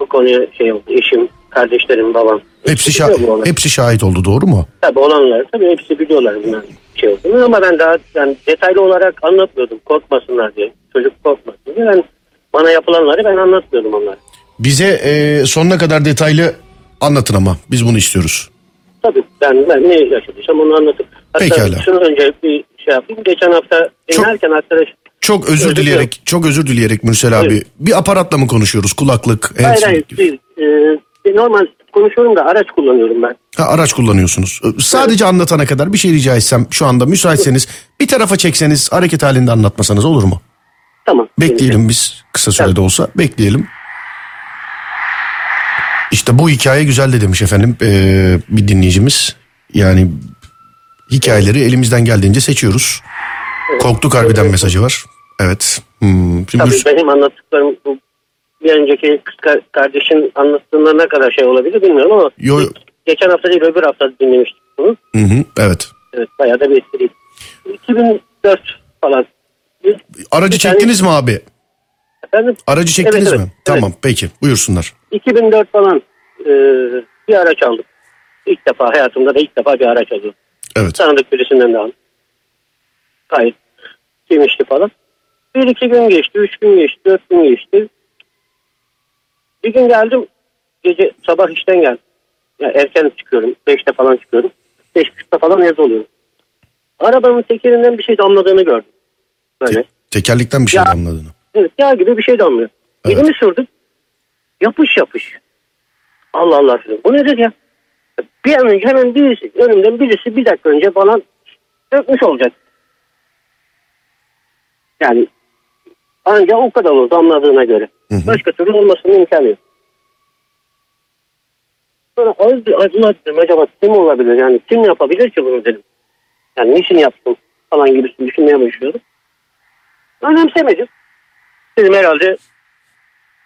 bu konuya şey oldu. Eşim, kardeşlerim, babam. Hepsi, şa- hepsi şahit oldu doğru mu? Tabii olanlar tabii hepsi biliyorlar bunlar şey olduğunu ama ben daha yani detaylı olarak anlatmıyordum korkmasınlar diye. Çocuk korkmasın diye. Ben, bana yapılanları ben anlatmıyordum onlara. Bize e, sonuna kadar detaylı anlatın ama biz bunu istiyoruz. Tabii ben, ben ne yaşadıysam onu anlatırım. Hatta Pekala. şunu önce bir şey yapayım. Geçen hafta Çok- dinlerken arkadaş Çok özür Özür dileyerek, çok özür dileyerek Mürsel abi. Buyurun. Bir aparatla mı konuşuyoruz? Kulaklık, Hayır hayır değil. Ee, normal konuşuyorum da araç kullanıyorum ben. Ha, araç kullanıyorsunuz. Ee, Sadece anlatana kadar bir şey rica etsem şu anda müsaitseniz bir tarafa çekseniz hareket halinde anlatmasanız olur mu? Tamam. Bekleyelim biz kısa sürede olsa bekleyelim. İşte bu hikaye güzel de demiş efendim ee, bir dinleyicimiz. Yani hikayeleri elimizden geldiğince seçiyoruz. Korktuk harbiden mesajı var. Evet. Hmm. Şimdi Tabii Mürs- benim anlattıklarım bu bir önceki kız kar- kardeşin anlattığında ne kadar şey olabilir bilmiyorum ama Yo- geçen hafta değil öbür hafta dinlemiştik bunu. Hı hı, evet. Evet bayağı da bir etkiliydi. 2004 falan. Bir- Aracı bir tane- çektiniz mi abi? Efendim? Aracı çektiniz Evet, mi? evet, Tamam peki buyursunlar. 2004 falan e, bir araç aldım. İlk defa hayatımda da ilk defa bir araç aldım. Evet. Tanıdık birisinden de aldım. Gayet sevinçli falan. Bir iki gün geçti, üç gün geçti, dört gün geçti. Bir gün geldim, gece sabah işten geldim. Ya erken çıkıyorum, beşte falan çıkıyorum. Beş buçukta falan evde oluyorum. Arabanın tekerinden bir şey damladığını gördüm. Böyle. Te- tekerlekten bir şey Ya. damladığını. Evet yağ gibi bir şey damlıyor. Evet. Elimi sürdüm. Yapış yapış. Allah Allah dedim. Bu nedir ya? Bir an önce hemen birisi, önümden birisi bir dakika önce falan dökmüş olacak. Yani ancak o kadar olur damladığına göre. Hı hı. Başka türlü olmasının imkanı yok. Sonra az bir acılar dedim acaba kim olabilir yani kim yapabilir ki bunu dedim. Yani niçin yaptım falan gibisini düşünmeye başlıyordum. Önemsemedim. Dedim herhalde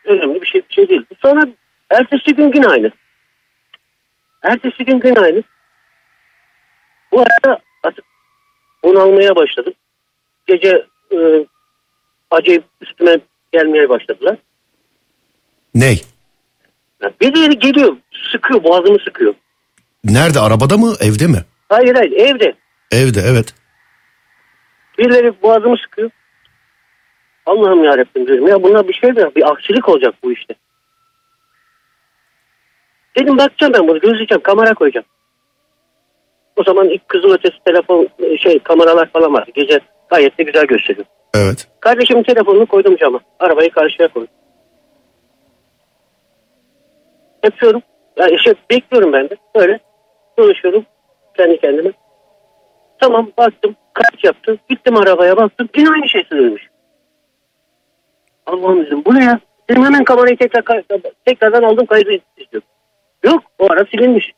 önemli bir şey, bir şey değil. Sonra ertesi gün yine aynı. Ertesi gün yine aynı. Bu arada artık bunalmaya başladım. Gece e, acayip üstüme gelmeye başladılar. Ney? Yani birileri geliyor, sıkıyor, boğazımı sıkıyor. Nerede arabada mı evde mi? Hayır hayır evde. Evde evet. Birileri boğazımı sıkıyor. Allah'ım yarabbim diyorum. Ya buna bir şey mi? Bir aksilik olacak bu işte. Dedim bakacağım ben bunu gözleyeceğim kamera koyacağım. O zaman ilk kızıl ötesi telefon şey kameralar falan vardı. Gece gayet de güzel gösteriyor. Evet. Kardeşimin telefonunu koydum cama. Arabayı karşıya koydum. Yapıyorum. Yani işte bekliyorum ben de. Böyle konuşuyorum kendi kendime. Tamam baktım. Kaç yaptı. Gittim arabaya baktım. Yine aynı şey sürülmüş. Allah'ım dedim bu ne ya? Dedim hemen kamerayı tekrar tekrardan aldım kaydı istiyorum. Yok o ara silinmiş.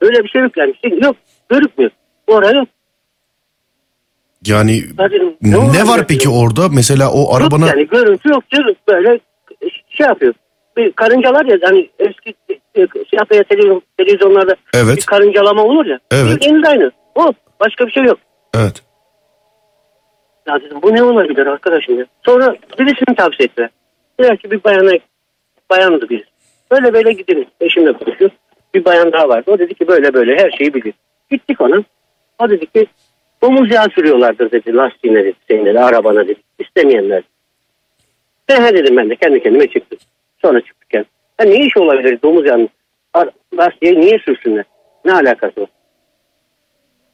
Öyle bir şey yüklenmiş. Yok görükmüyor. O ara yok. Yani dedim, ne olabilir var peki orada? Mesela o arabana Yok yani görüntü yok canım böyle şey yapıyor. Bir karıncalar ya hani eski e, siyah beyaz televizyon, televizyonlarda Evet. bir karıncalama olur ya. Evet. Bildiğiniz aynı. O başka bir şey yok. evet. Ya dedim bu ne olabilir arkadaşım ya. Sonra birisini tavsiye ettiler. Dediler ki bir bayana bayandı birisi. Böyle böyle gidelim. Eşimle konuşuyor. Bir bayan daha vardı. O dedi ki böyle böyle her şeyi bilir. Gittik ona. O dedi ki domuz yağı sürüyorlardır dedi. Lastiğine dedi. De arabana dedi. İstemeyenler. Ben dedim ben de kendi kendime çıktım. Sonra çıktık yani. Ha, ne iş olabilir domuz yağının lastiğe niye sürsünler? Ne alakası var?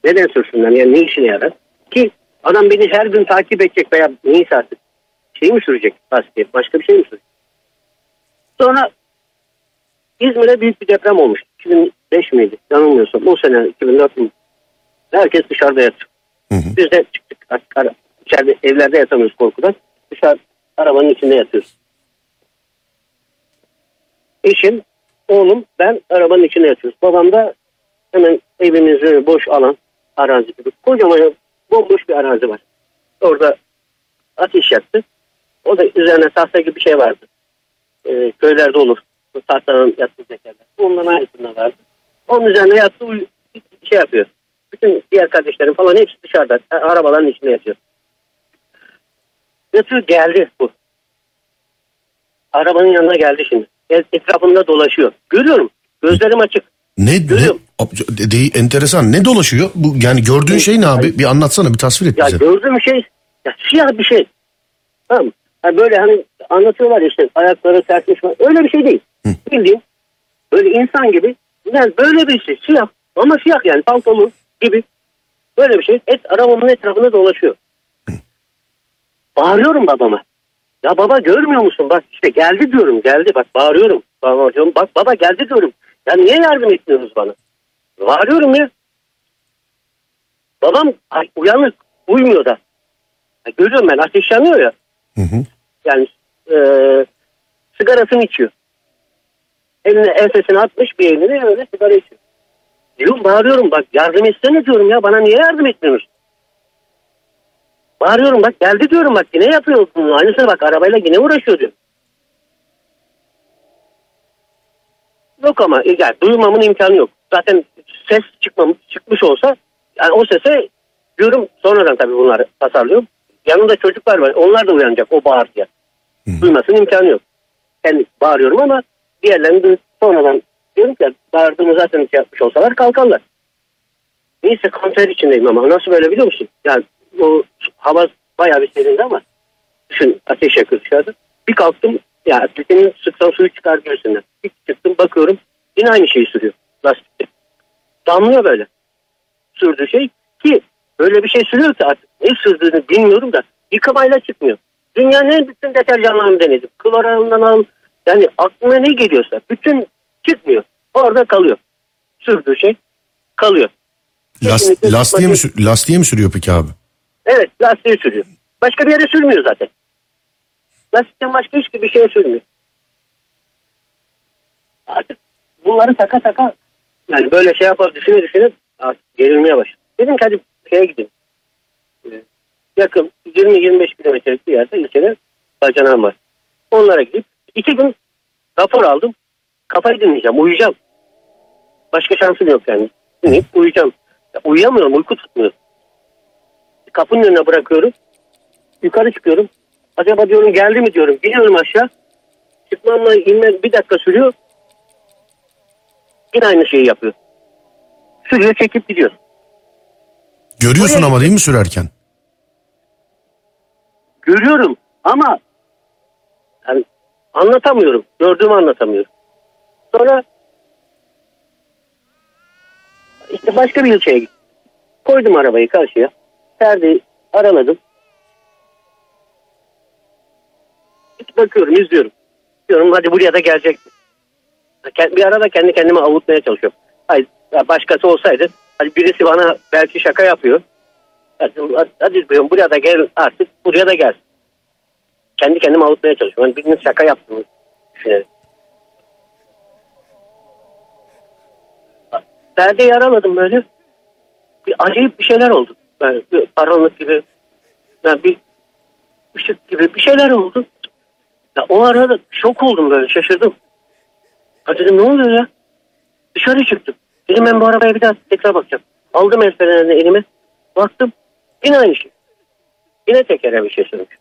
Neden sürsünler? Yani ne işine yarar? Ki adam beni her gün takip edecek veya neyse artık. Şey mi sürecek lastiğe? Başka bir şey mi sürecek? Sonra İzmir'e büyük bir deprem olmuş. 2005 miydi? Yanılmıyorsam. O sene 2004 mü? Herkes dışarıda yatıyor. Hı. Biz de çıktık. Artık içeride evlerde yatamıyoruz korkudan. Dışarı arabanın içinde yatıyoruz. Eşim, oğlum, ben arabanın içinde yatıyoruz. Babam da hemen evimizde boş alan arazi gibi. Kocaman bomboş bir arazi var. Orada ateş yaktı. O da üzerine tahta gibi bir şey vardı. Ee, köylerde olur. Bu tahtanın yattığı zekerler. Ondan aynısından vardı. Onun üzerine yattı şey yapıyor. Bütün diğer kardeşlerim falan hepsi dışarıda. a- Arabaların içinde yatıyor. Yatıyor geldi bu. Arabanın yanına geldi şimdi. E- Etrafında dolaşıyor. Görüyorum. Gözlerim açık. Ne, ne Görüyorum. de, de- enteresan. Ne dolaşıyor? Bu yani gördüğün şey ne abi? Bir anlatsana, bir tasvir et Ya bize. gördüğüm şey ya siyah bir şey. Tamam? Ha böyle hani anlatıyorlar işte ayakları sertmiş falan. Öyle bir şey değil. Bildiğin böyle insan gibi yani böyle bir şey siyah ama siyah yani pantolon gibi böyle bir şey. Et arabamın etrafında dolaşıyor. Bağırıyorum babama. Ya baba görmüyor musun? Bak işte geldi diyorum geldi bak bağırıyorum. Baba diyorum bak baba geldi diyorum. Ya niye yardım etmiyorsunuz bana? Bağırıyorum ya. Babam ay, uyanık uymuyor da. Ya görüyorum ben ateş yanıyor ya. Hı hı. Yani e, sigarasını içiyor. Eline ensesine atmış bir elini öyle sigara içiyor. Diyorum bağırıyorum bak yardım etsene diyorum ya bana niye yardım etmiyorsun? Bağırıyorum bak geldi diyorum bak yine yapıyor bunu. Aynısını bak arabayla yine uğraşıyor diyor. Yok ama e, yani duyulmamın imkanı yok. Zaten ses çıkmam, çıkmış olsa yani o sese diyorum sonradan tabii bunları tasarlıyorum. Yanında çocuklar var onlar da uyanacak o bağırtıya. Duymasının imkanı yok. Kendi bağırıyorum ama diğerlerini sonradan diyorum ki bağırdığımı zaten şey yapmış olsalar kalkarlar. Neyse kanser içindeyim ama nasıl böyle biliyor musun? Yani o hava bayağı bir serindi ama düşün ateş yakıyor dışarıda. Bir kalktım ya atletinin sıksan suyu çıkar göğsünden. Bir çıktım bakıyorum yine aynı şeyi sürüyor lastikte. Damlıyor böyle. Sürdüğü şey ki böyle bir şey sürüyor ki artık ne sürdüğünü bilmiyorum da yıkamayla çıkmıyor. Dünyanın bütün deterjanlarını denedim. Kloralından al yani aklıma ne geliyorsa bütün çıkmıyor. Orada kalıyor. Sürdüğü şey kalıyor. Las- Kesinlikle lastiğe, mi, sür- lastiğe mi sürüyor peki abi? Evet lastiği sürüyor. Başka bir yere sürmüyor zaten. Lastikten başka hiçbir şeye sürmüyor. Artık bunları taka taka yani böyle şey yapar düşüne düşüne artık gerilmeye başladı. Dedim ki hadi şeye gideyim. Ee, yakın 20-25 kilometrelik bir yerde ilçede bacanağım var. Onlara gidip iki gün rapor aldım. Kafayı dinleyeceğim, uyuyacağım. Başka şansım yok yani. Dinleyip uyuyacağım. Ya uyuyamıyorum, uyku tutmuyor. Kapının önüne bırakıyorum. Yukarı çıkıyorum. Acaba diyorum geldi mi diyorum. Gidiyorum aşağı. Çıkmamla inmem bir dakika sürüyor. Yine aynı şeyi yapıyor. Sürüyor çekip gidiyor. Görüyorsun Oraya- ama değil mi sürerken? Görüyorum ama yani anlatamıyorum. Gördüğümü anlatamıyorum. Sonra işte başka bir ilçeye gittim. Koydum arabayı karşıya. Perdeyi araladım. Bakıyorum, izliyorum. Diyorum hadi buraya da gelecek? Bir arada kendi kendime avutmaya çalışıyorum. Hayır, başkası olsaydı hani birisi bana belki şaka yapıyor. Hadi, hadi diyorum buraya da gel artık buraya da gel. Kendi kendime avutmaya çalışıyorum. Yani birinin şaka yaptığını düşünerek. Perdeyi araladım böyle. Bir acayip bir şeyler oldu. Yani bir karanlık gibi. Yani bir ışık gibi bir şeyler oldu. Ya o arada şok oldum böyle şaşırdım. Ha dedim ne oluyor ya? Dışarı çıktım. Dedim ben bu arabaya bir daha tekrar bakacağım. Aldım el elime. Baktım. Yine aynı şey. Yine tekere bir şey sürmüş.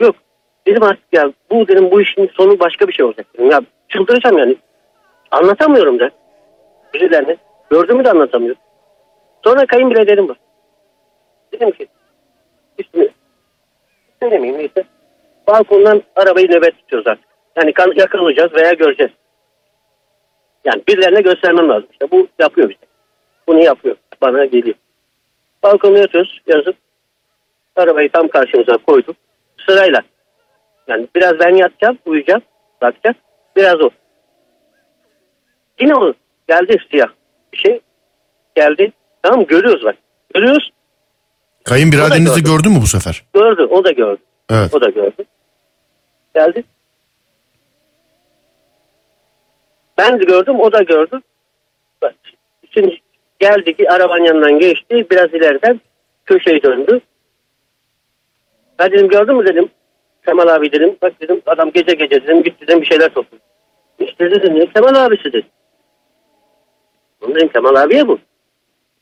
Yok. Dedim artık ya bu dedim bu işin sonu başka bir şey olacak. Dedim. Ya çıldıracağım yani. Anlatamıyorum da. Birilerine. Gördüğümü de anlatamıyorum. Sonra kayınbiraderim var. Dedim ki ismi söylemeyeyim neyse. Balkondan arabayı nöbet tutuyoruz artık. Yani yakalayacağız veya göreceğiz. Yani birilerine göstermem lazım. İşte bu yapıyor bize. Bunu yapıyor. Bana geliyor. Balkonda yatıyoruz yazıp arabayı tam karşımıza koyduk. Sırayla. Yani biraz ben yatacağım, uyuyacağım, bakacağım. Biraz o. Yine o geldi siyah bir şey. Geldi. Tamam görüyoruz bak. Görüyoruz. Kayınbiraderinizi gördün mü bu sefer? Gördü. O da gördü. Evet. O da gördü. Geldi. Ben de gördüm, o da gördü. Bak, Şimdi geldi ki arabanın yanından geçti. Biraz ileriden köşeyi döndü. Ben dedim gördün mü dedim. Kemal abi dedim. Bak dedim adam gece gece dedim git dedim bir şeyler topluyor. İşte dedim Kemal abisi dedi. Dedim Kemal abiye bu.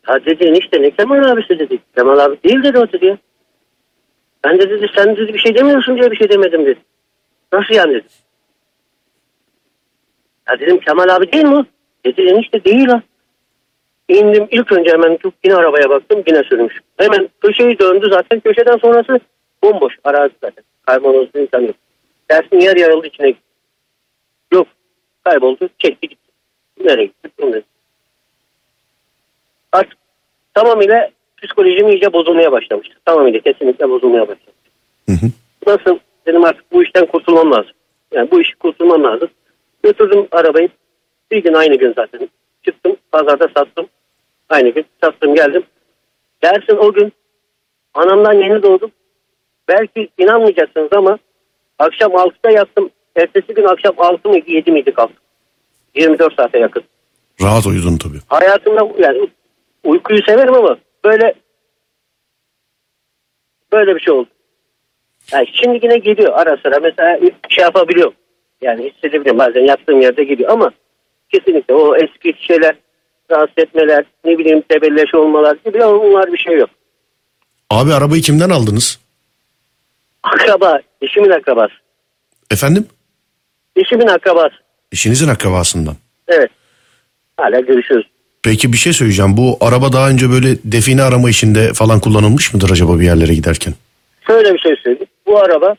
Ha dedi enişte ne Kemal abisi dedi. Kemal abi değil dedi o dedi. Ben de dedi sen dedi bir şey demiyorsun diye bir şey demedim dedi. Nasıl yani dedim. Ya dedim Kemal abi değil mi? Dedi enişte değil ha. İndim ilk önce hemen çok yine arabaya baktım yine sürmüş. Hemen köşeyi döndü zaten köşeden sonrası bomboş arazi zaten. Kaybolduğu insan yok. Dersin yer yarıldı içine gitti. Yok kayboldu çekti gitti. Nereye gitti? Bilmiyorum. Artık tamamıyla psikolojim iyice bozulmaya başlamıştı. Tamamıyla kesinlikle bozulmaya başlamıştı. Hı hı. Nasıl dedim artık bu işten kurtulmam lazım. Yani bu işi kurtulmam lazım. Götürdüm arabayı. Bir gün aynı gün zaten. Çıktım pazarda sattım. Aynı gün sattım geldim. Dersin o gün anamdan yeni doğdum. Belki inanmayacaksınız ama akşam 6'da yattım. Ertesi gün akşam 6 mıydı 7 miydi kalktım. 24 saate yakın. Rahat uyudun tabii. Hayatımda yani uykuyu severim ama böyle böyle bir şey oldu. Yani şimdi yine geliyor ara sıra mesela şey yapabiliyorum. Yani hissedebiliyorum bazen yattığım yerde geliyor ama kesinlikle o eski şeyler rahatsız etmeler ne bileyim tebelleş olmalar gibi onlar bir şey yok. Abi arabayı kimden aldınız? Akraba, eşimin akrabası. Efendim? Eşimin akrabası. İşinizin akrabasından. Evet. Hala görüşüyoruz. Peki bir şey söyleyeceğim. Bu araba daha önce böyle define arama işinde falan kullanılmış mıdır acaba bir yerlere giderken? Şöyle bir şey söyleyeyim. Bu araba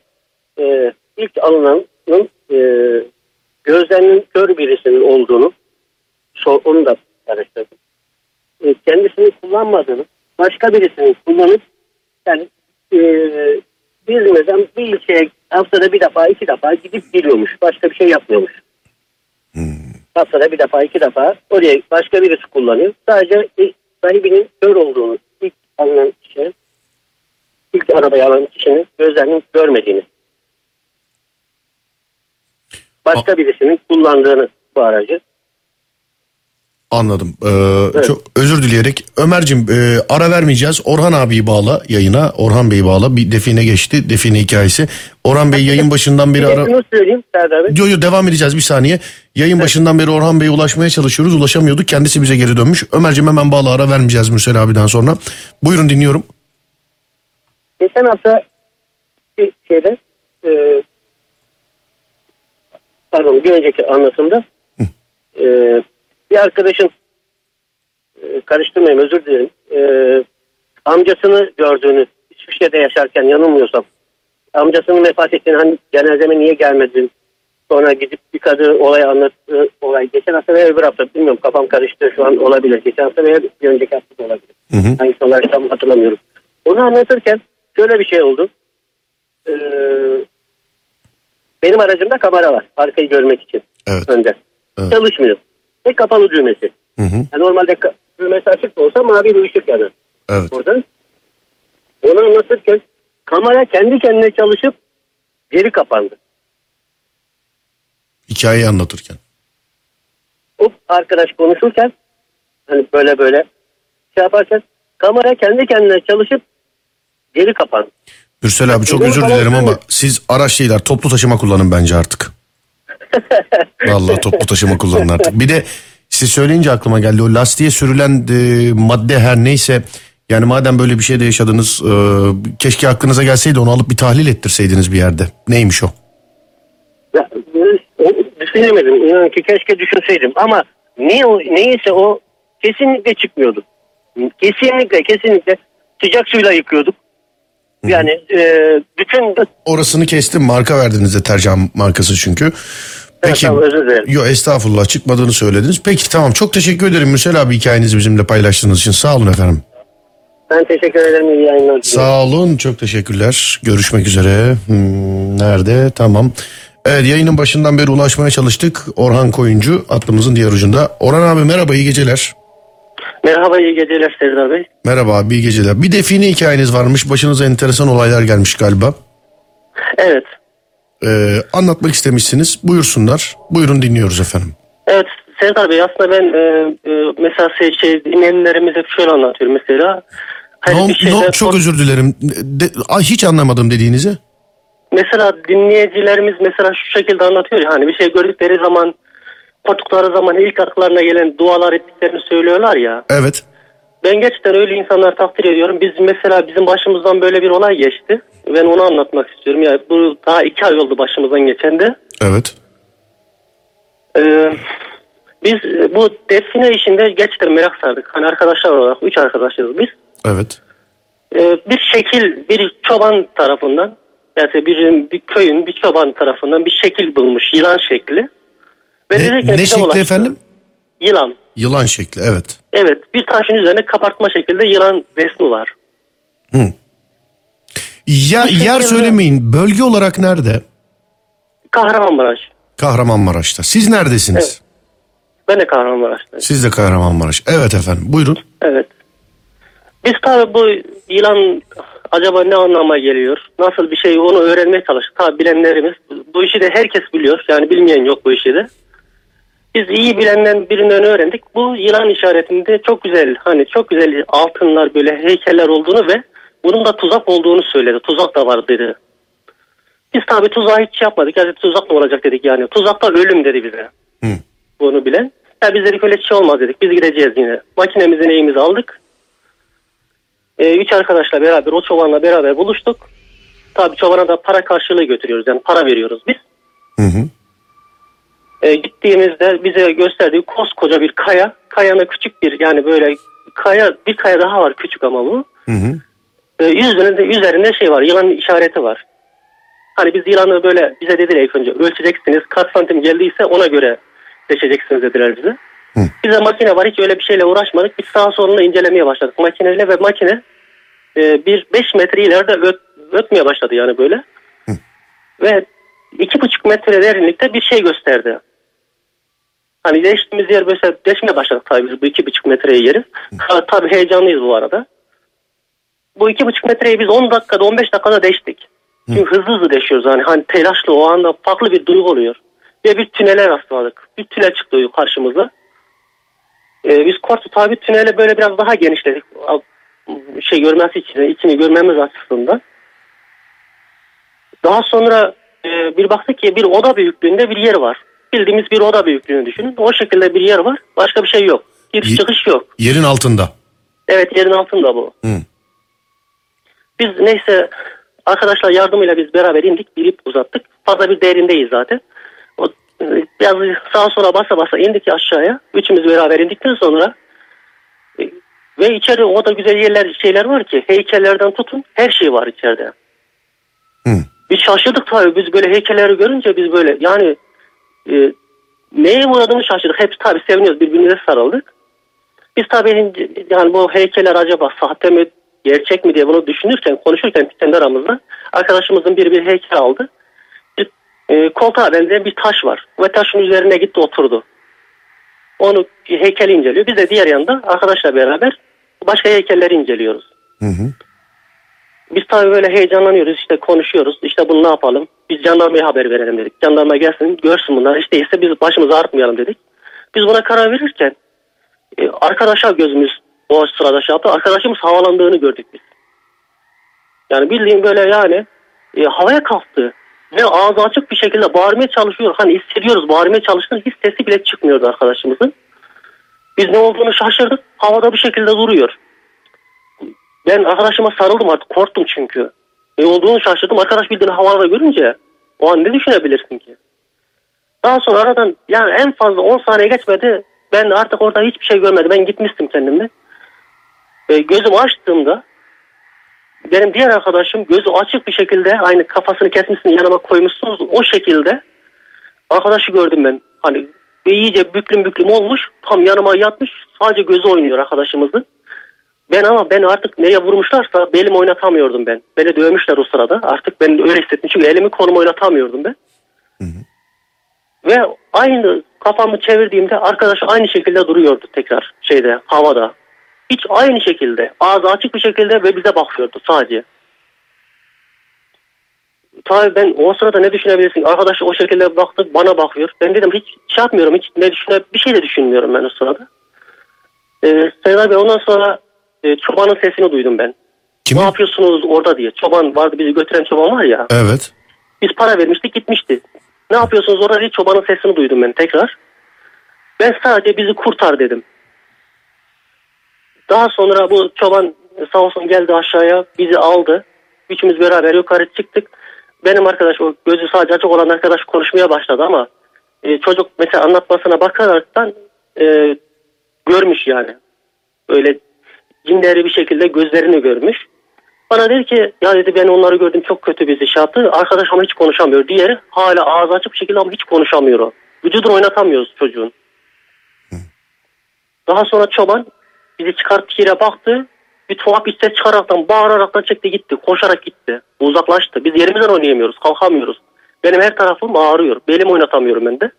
e, ilk alınanın e, gözlerinin kör birisinin olduğunu onu da araştırdım. E, kendisini kullanmadığını başka birisinin kullanıp yani e, bir mesela bir ilçeye haftada bir defa iki defa gidip geliyormuş. Başka bir şey yapmıyormuş. Haftada bir defa iki defa oraya başka birisi kullanıyor. Sadece e, sahibinin kör olduğunu ilk alınan kişinin ilk arabayı alan kişinin gözlerinin görmediğini. Başka birisinin kullandığını bu aracı. Anladım. Ee, Çok özür dileyerek. Ömer'cim e, ara vermeyeceğiz. Orhan abiyi bağla yayına. Orhan Bey'i bağla. Bir define geçti. Define hikayesi. Orhan Bey yayın <laughs> başından beri ara... şunu söyleyeyim Serdar Bey. Yo yo devam edeceğiz bir saniye. Yayın başından beri Orhan Bey'e ulaşmaya çalışıyoruz. Ulaşamıyorduk. Kendisi bize geri dönmüş. Ömer'cim hemen bağla ara vermeyeceğiz Mürsel abiden sonra. Buyurun dinliyorum. Geçen hafta bir şeyde e, pardon bir önceki anlatımda e, bir arkadaşın e, karıştırmayayım özür dilerim. E, amcasını gördüğünü hiçbir şeyde yaşarken yanılmıyorsam amcasının vefat ettiğini hani cenazeme niye gelmedin? Sonra gidip bir kadın olay anlattı olay geçen hafta veya öbür hafta bilmiyorum kafam karıştı şu an olabilir. Geçen hafta veya bir önceki hafta da olabilir. Hı hı. hangisi olarak tam hatırlamıyorum. Onu anlatırken şöyle bir şey oldu. Ee, benim aracımda kamera var arkayı görmek için Evet. önde. Evet. çalışmıyor ve kapalı düğmesi Hı hı. yani normalde düğmesi açık da olsa mavi bir ışık yanır Evet. burada. Onu anlatırken kamera kendi kendine çalışıp geri kapandı. Hikayeyi anlatırken. O arkadaş konuşurken hani böyle böyle şey yaparken kamera kendi kendine çalışıp geri kapandı. Mürsel abi çok özür dilerim ama siz araç değiller toplu taşıma kullanın bence artık. Vallahi toplu taşıma kullanın artık. Bir de siz söyleyince aklıma geldi o lastiğe sürülen e, madde her neyse yani madem böyle bir şey de yaşadınız e, keşke aklınıza gelseydi onu alıp bir tahlil ettirseydiniz bir yerde. Neymiş o? Ya, e, düşünemedim. İnan ki keşke düşünseydim ama ne o, neyse o kesinlikle çıkmıyordu. Kesinlikle kesinlikle sıcak suyla yıkıyorduk. Yani e, bütün Orasını kestim marka verdiniz deterjan markası çünkü. Peki. tamam, özür dilerim. Yo estağfurullah çıkmadığını söylediniz. Peki tamam çok teşekkür ederim Mürsel abi hikayenizi bizimle paylaştığınız için sağ olun efendim. ben teşekkür ederim. İyi yayınlar. Sağ olun çok teşekkürler. Görüşmek üzere. Hmm, nerede? Tamam. Evet yayının başından beri ulaşmaya çalıştık. Orhan Koyuncu aklımızın diğer ucunda. Orhan abi merhaba iyi geceler. Merhaba iyi geceler Serdar Bey. Merhaba abi iyi geceler. Bir define hikayeniz varmış. Başınıza enteresan olaylar gelmiş galiba. Evet. Ee, anlatmak istemişsiniz. Buyursunlar. Buyurun dinliyoruz efendim. Evet Serdar Bey aslında ben e, e, mesela şey, şey dinleyenlerimize şöyle anlatıyorum mesela. Hani No- bir no- çok özür dilerim. De- Ay, hiç anlamadım dediğinizi. Mesela dinleyicilerimiz mesela şu şekilde anlatıyor ya hani bir şey gördükleri zaman korktukları zaman ilk aklarına gelen dualar ettiklerini söylüyorlar ya. Evet. Ben gerçekten öyle insanları takdir ediyorum. Biz mesela bizim başımızdan böyle bir olay geçti. Ben onu anlatmak istiyorum. Ya bu daha iki ay oldu başımızdan geçen de. Evet. Ee, biz bu define işinde gerçekten merak sardık. Hani arkadaşlar olarak üç arkadaşız biz. Evet. Ee, bir şekil bir çoban tarafından yani bir, bir köyün bir çoban tarafından bir şekil bulmuş yılan şekli. Ne, ne şekli ulaştı. efendim? Yılan. Yılan şekli evet. Evet bir taşın üzerine kabartma şekilde yılan resmi var. Ya, Bu yer şekilde- söylemeyin. Bölge olarak nerede? Kahramanmaraş. Kahramanmaraş'ta. Siz neredesiniz? Evet. Ben de Kahramanmaraş'tayım. Siz de Kahramanmaraş. Evet efendim. Buyurun. Evet. Biz tabi bu yılan acaba ne anlama geliyor? Nasıl bir şey onu öğrenmeye çalıştık. Tabi bilenlerimiz bu işi de herkes biliyor. Yani bilmeyen yok bu işi de. Biz iyi bilenden birinden öğrendik. Bu yılan işaretinde çok güzel hani çok güzel altınlar böyle heykeller olduğunu ve bunun da tuzak olduğunu söyledi. Tuzak da var dedi. Biz tabi tuzağı hiç yapmadık. Yani tuzak mı olacak dedik yani. Tuzakta ölüm dedi bize. Hı. Bunu bilen. Ya biz dedik öyle şey olmaz dedik. Biz gideceğiz yine. Makinemizi neyimizi aldık. Ee, üç arkadaşla beraber o çobanla beraber buluştuk. Tabii çobana da para karşılığı götürüyoruz. Yani para veriyoruz biz. Hı hı. Ee, gittiğimizde bize gösterdiği koskoca bir kaya. Kayanın küçük bir yani böyle kaya bir kaya daha var küçük ama bu. Hı hı. Ee, üzerinde, üzerinde şey var yılanın işareti var. Hani biz yılanı böyle bize dediler ilk önce ölçeceksiniz kaç santim geldiyse ona göre seçeceksiniz dediler bize. Hı. Bize makine var hiç öyle bir şeyle uğraşmadık. Biz sağa soluna incelemeye başladık makineyle ve makine e, bir 5 metre ileride öt, ötmeye başladı yani böyle. Ve iki buçuk metre derinlikte bir şey gösterdi. Hani değiştiğimiz yer böyle değişmeye başladık tabii biz bu iki buçuk metreyi yeri. Ha, tabii heyecanlıyız bu arada. Bu iki buçuk metreyi biz 10 dakikada 15 dakikada değiştik. Çünkü hızlı hızlı değişiyoruz hani, hani telaşlı o anda farklı bir duygu oluyor. Ve bir tünele rastladık. Bir tünel çıktı karşımıza. Ee, biz Kortu tabi tünele böyle biraz daha genişledik. Şey görmesi için, içini görmemiz açısından. Daha sonra e, bir baktık ki bir oda büyüklüğünde bir yer var. Bildiğimiz bir oda büyüklüğünü düşünün. O şekilde bir yer var. Başka bir şey yok. Giriş Ye- çıkış yok. Yerin altında. Evet yerin altında bu. Hı. Biz neyse arkadaşlar yardımıyla biz beraber indik. Bir ip uzattık. Fazla bir derindeyiz zaten. O, e, biraz sağa sola basa basa indik aşağıya. Üçümüz beraber indikten sonra e, ve içeride o da güzel yerler şeyler var ki heykellerden tutun her şey var içeride. Hı. Biz şaşırdık tabii biz böyle heykelleri görünce biz böyle yani e, neye uğradığını şaşırdık. Hepsi tabii seviniyoruz birbirimize sarıldık. Biz tabii yani bu heykeller acaba sahte mi gerçek mi diye bunu düşünürken konuşurken kendi aramızda arkadaşımızın biri bir heykel aldı. Bir, e, koltuğa benzeyen bir taş var ve taşın üzerine gitti oturdu. Onu heykeli inceliyor. Biz de diğer yanda arkadaşla beraber başka heykelleri inceliyoruz. Hı hı. Biz tabii böyle heyecanlanıyoruz işte konuşuyoruz işte bunu ne yapalım biz jandarmaya haber verelim dedik. Jandarma gelsin görsün bunları işte ise biz başımızı ağrıtmayalım dedik. Biz buna karar verirken e, arkadaşa gözümüz o sırada şey yaptı arkadaşımız havalandığını gördük biz. Yani bildiğin böyle yani e, havaya kalktı ve ağzı açık bir şekilde bağırmaya çalışıyor. Hani hissediyoruz bağırmaya çalıştığını hiç sesi bile çıkmıyordu arkadaşımızın. Biz ne olduğunu şaşırdık havada bir şekilde duruyor. Ben arkadaşıma sarıldım artık korktum çünkü. Ne olduğunu şaşırdım. Arkadaş bildiğini havada görünce o an ne düşünebilirsin ki? Daha sonra aradan yani en fazla 10 saniye geçmedi. Ben artık orada hiçbir şey görmedim. Ben gitmiştim kendimle. E, gözümü açtığımda benim diğer arkadaşım gözü açık bir şekilde aynı kafasını kesmişsin yanıma koymuşsunuz o şekilde arkadaşı gördüm ben. Hani iyice büklüm büklüm olmuş tam yanıma yatmış sadece gözü oynuyor arkadaşımızın. Ben ama ben artık nereye vurmuşlarsa belim oynatamıyordum ben. Beni dövmüşler o sırada. Artık ben öyle hissettim. Çünkü elimi kolumu oynatamıyordum ben. Ve aynı kafamı çevirdiğimde arkadaş aynı şekilde duruyordu tekrar şeyde havada. Hiç aynı şekilde ağzı açık bir şekilde ve bize bakıyordu sadece. Tabii ben o sırada ne düşünebilirsin? Arkadaş o şekilde baktı bana bakıyor. Ben dedim hiç şey yapmıyorum. Hiç ne düşüne bir şey de düşünmüyorum ben o sırada. Ee, Serdar Bey ondan sonra e, çobanın sesini duydum ben. Kimin? Ne yapıyorsunuz orada diye. Çoban vardı bizi götüren çoban var ya. Evet. Biz para vermiştik gitmişti. Ne yapıyorsunuz orada diye çobanın sesini duydum ben tekrar. Ben sadece bizi kurtar dedim. Daha sonra bu çoban sağ olsun geldi aşağıya bizi aldı. Üçümüz beraber yukarı çıktık. Benim arkadaş o gözü sadece açık olan arkadaş konuşmaya başladı ama e, çocuk mesela anlatmasına bakaraktan e, görmüş yani. Öyle cinleri bir şekilde gözlerini görmüş. Bana dedi ki ya dedi ben onları gördüm çok kötü bizi şey yaptı. Arkadaş ama hiç konuşamıyor. Diğeri hala ağzı açık bir şekilde ama hiç konuşamıyor o. Vücudunu oynatamıyoruz çocuğun. Daha sonra çoban bizi çıkarttı yere baktı. Bir tuhaf bir ses çıkararaktan bağıraraktan çekti gitti. Koşarak gitti. Uzaklaştı. Biz yerimizden oynayamıyoruz. Kalkamıyoruz. Benim her tarafım ağrıyor. Belim oynatamıyorum ben de.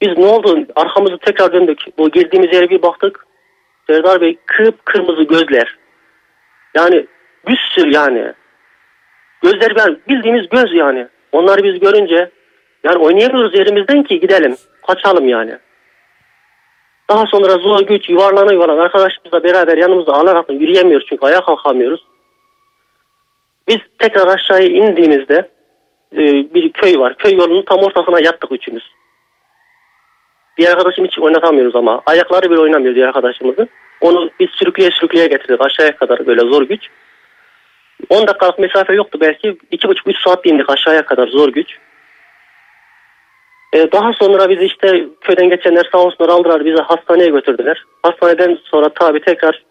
Biz ne oldu? Arkamızı tekrar döndük. Bu girdiğimiz yere bir baktık. Serdar Bey kıpkırmızı gözler. Yani bir sürü yani. Gözler yani bildiğimiz göz yani. Onları biz görünce yani oynayamıyoruz yerimizden ki gidelim. Kaçalım yani. Daha sonra zor güç yuvarlana yuvarlana arkadaşımızla beraber yanımızda alarak yürüyemiyoruz çünkü ayağa kalkamıyoruz. Biz tekrar aşağıya indiğimizde e, bir köy var. Köy yolunun tam ortasına yattık üçümüz. Diğer arkadaşım hiç oynatamıyoruz ama. Ayakları bile oynamıyor diğer arkadaşımızın. Onu biz sürükleye sürükleye getirdik aşağıya kadar böyle zor güç. 10 dakikalık mesafe yoktu belki. 2,5-3 saat indik aşağıya kadar zor güç. Ee, daha sonra bizi işte köyden geçenler sağ olsunlar aldılar bizi hastaneye götürdüler. Hastaneden sonra tabi tekrar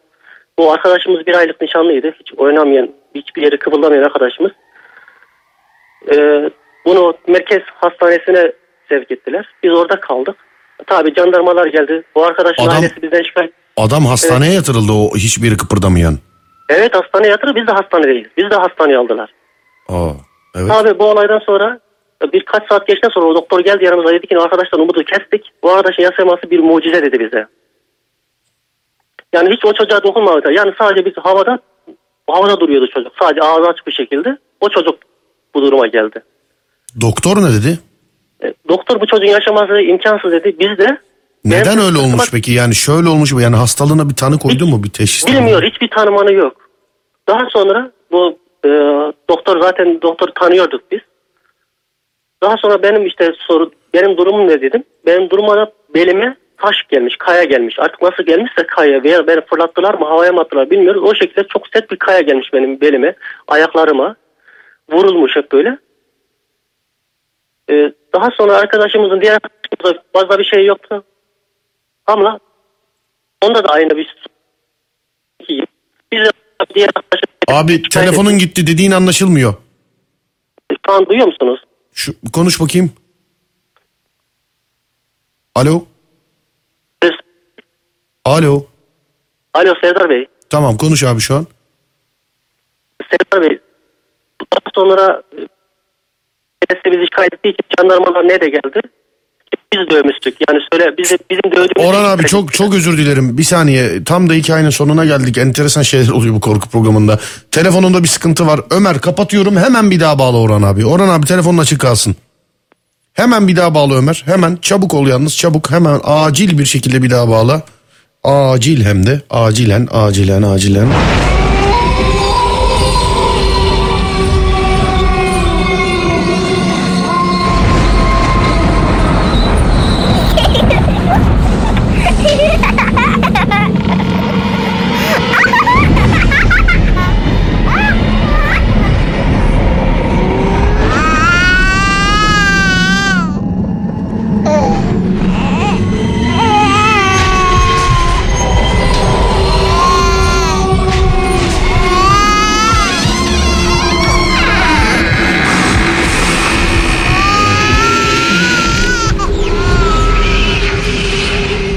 bu arkadaşımız bir aylık nişanlıydı. Hiç oynamayan, hiçbir yeri kıvıldamayan arkadaşımız. Ee, bunu merkez hastanesine sevk ettiler. Biz orada kaldık. Tabi jandarmalar geldi. Bu arkadaşın Adam- ailesi bizden şikayet Adam hastaneye yatırıldı o hiçbiri kıpırdamayan. Evet hastaneye yatırır biz de hastanedeyiz. Biz de hastaneye aldılar. Aa, evet. Abi bu olaydan sonra birkaç saat geçtikten sonra o doktor geldi yanımıza dedi ki arkadaşlar umudu kestik. Bu arkadaşın yaşaması bir mucize dedi bize. Yani hiç o çocuğa dokunmadı. Yani sadece biz havada havada duruyordu çocuk. Sadece ağzı açık bir şekilde. O çocuk bu duruma geldi. Doktor ne dedi? E, doktor bu çocuğun yaşaması imkansız dedi. Biz de Neden öyle olmuş peki? Yani şöyle olmuş mu? Yani hastalığına bir tanı koydu mu? Bir teşhis? Bilmiyor hiçbir tanımanı yok. Daha sonra bu e, doktor zaten doktor tanıyorduk biz. Daha sonra benim işte soru benim durumum ne dedim. Benim duruma da belime taş gelmiş, kaya gelmiş. Artık nasıl gelmişse kaya veya beni fırlattılar mı havaya mı attılar bilmiyoruz. O şekilde çok sert bir kaya gelmiş benim belime, ayaklarıma. Vurulmuş hep böyle. E, daha sonra arkadaşımızın diğer arkadaşımızda fazla bir şey yoktu. Ama onda da aynı bir biz de diğer Abi telefonun gitti dediğin anlaşılmıyor. şu an duyuyor musunuz? Şu konuş bakayım. Alo. Alo. Alo Serdar Bey. Tamam konuş abi şu an. Serdar Bey. Daha sonra e, bizi şikayet ettiği jandarmalar ne de geldi? Biz dövmüştük. Yani söyle bizi, bizim dövdüğümüz... Orhan abi çok çok özür dilerim. Bir saniye. Tam da hikayenin sonuna geldik. Enteresan şeyler oluyor bu korku programında. Telefonunda bir sıkıntı var. Ömer kapatıyorum. Hemen bir daha bağla Orhan abi. Orhan abi telefonun açık kalsın. Hemen bir daha bağla Ömer. Hemen çabuk ol yalnız. Çabuk hemen acil bir şekilde bir daha bağla. Acil hem de. Acilen, acilen, acilen.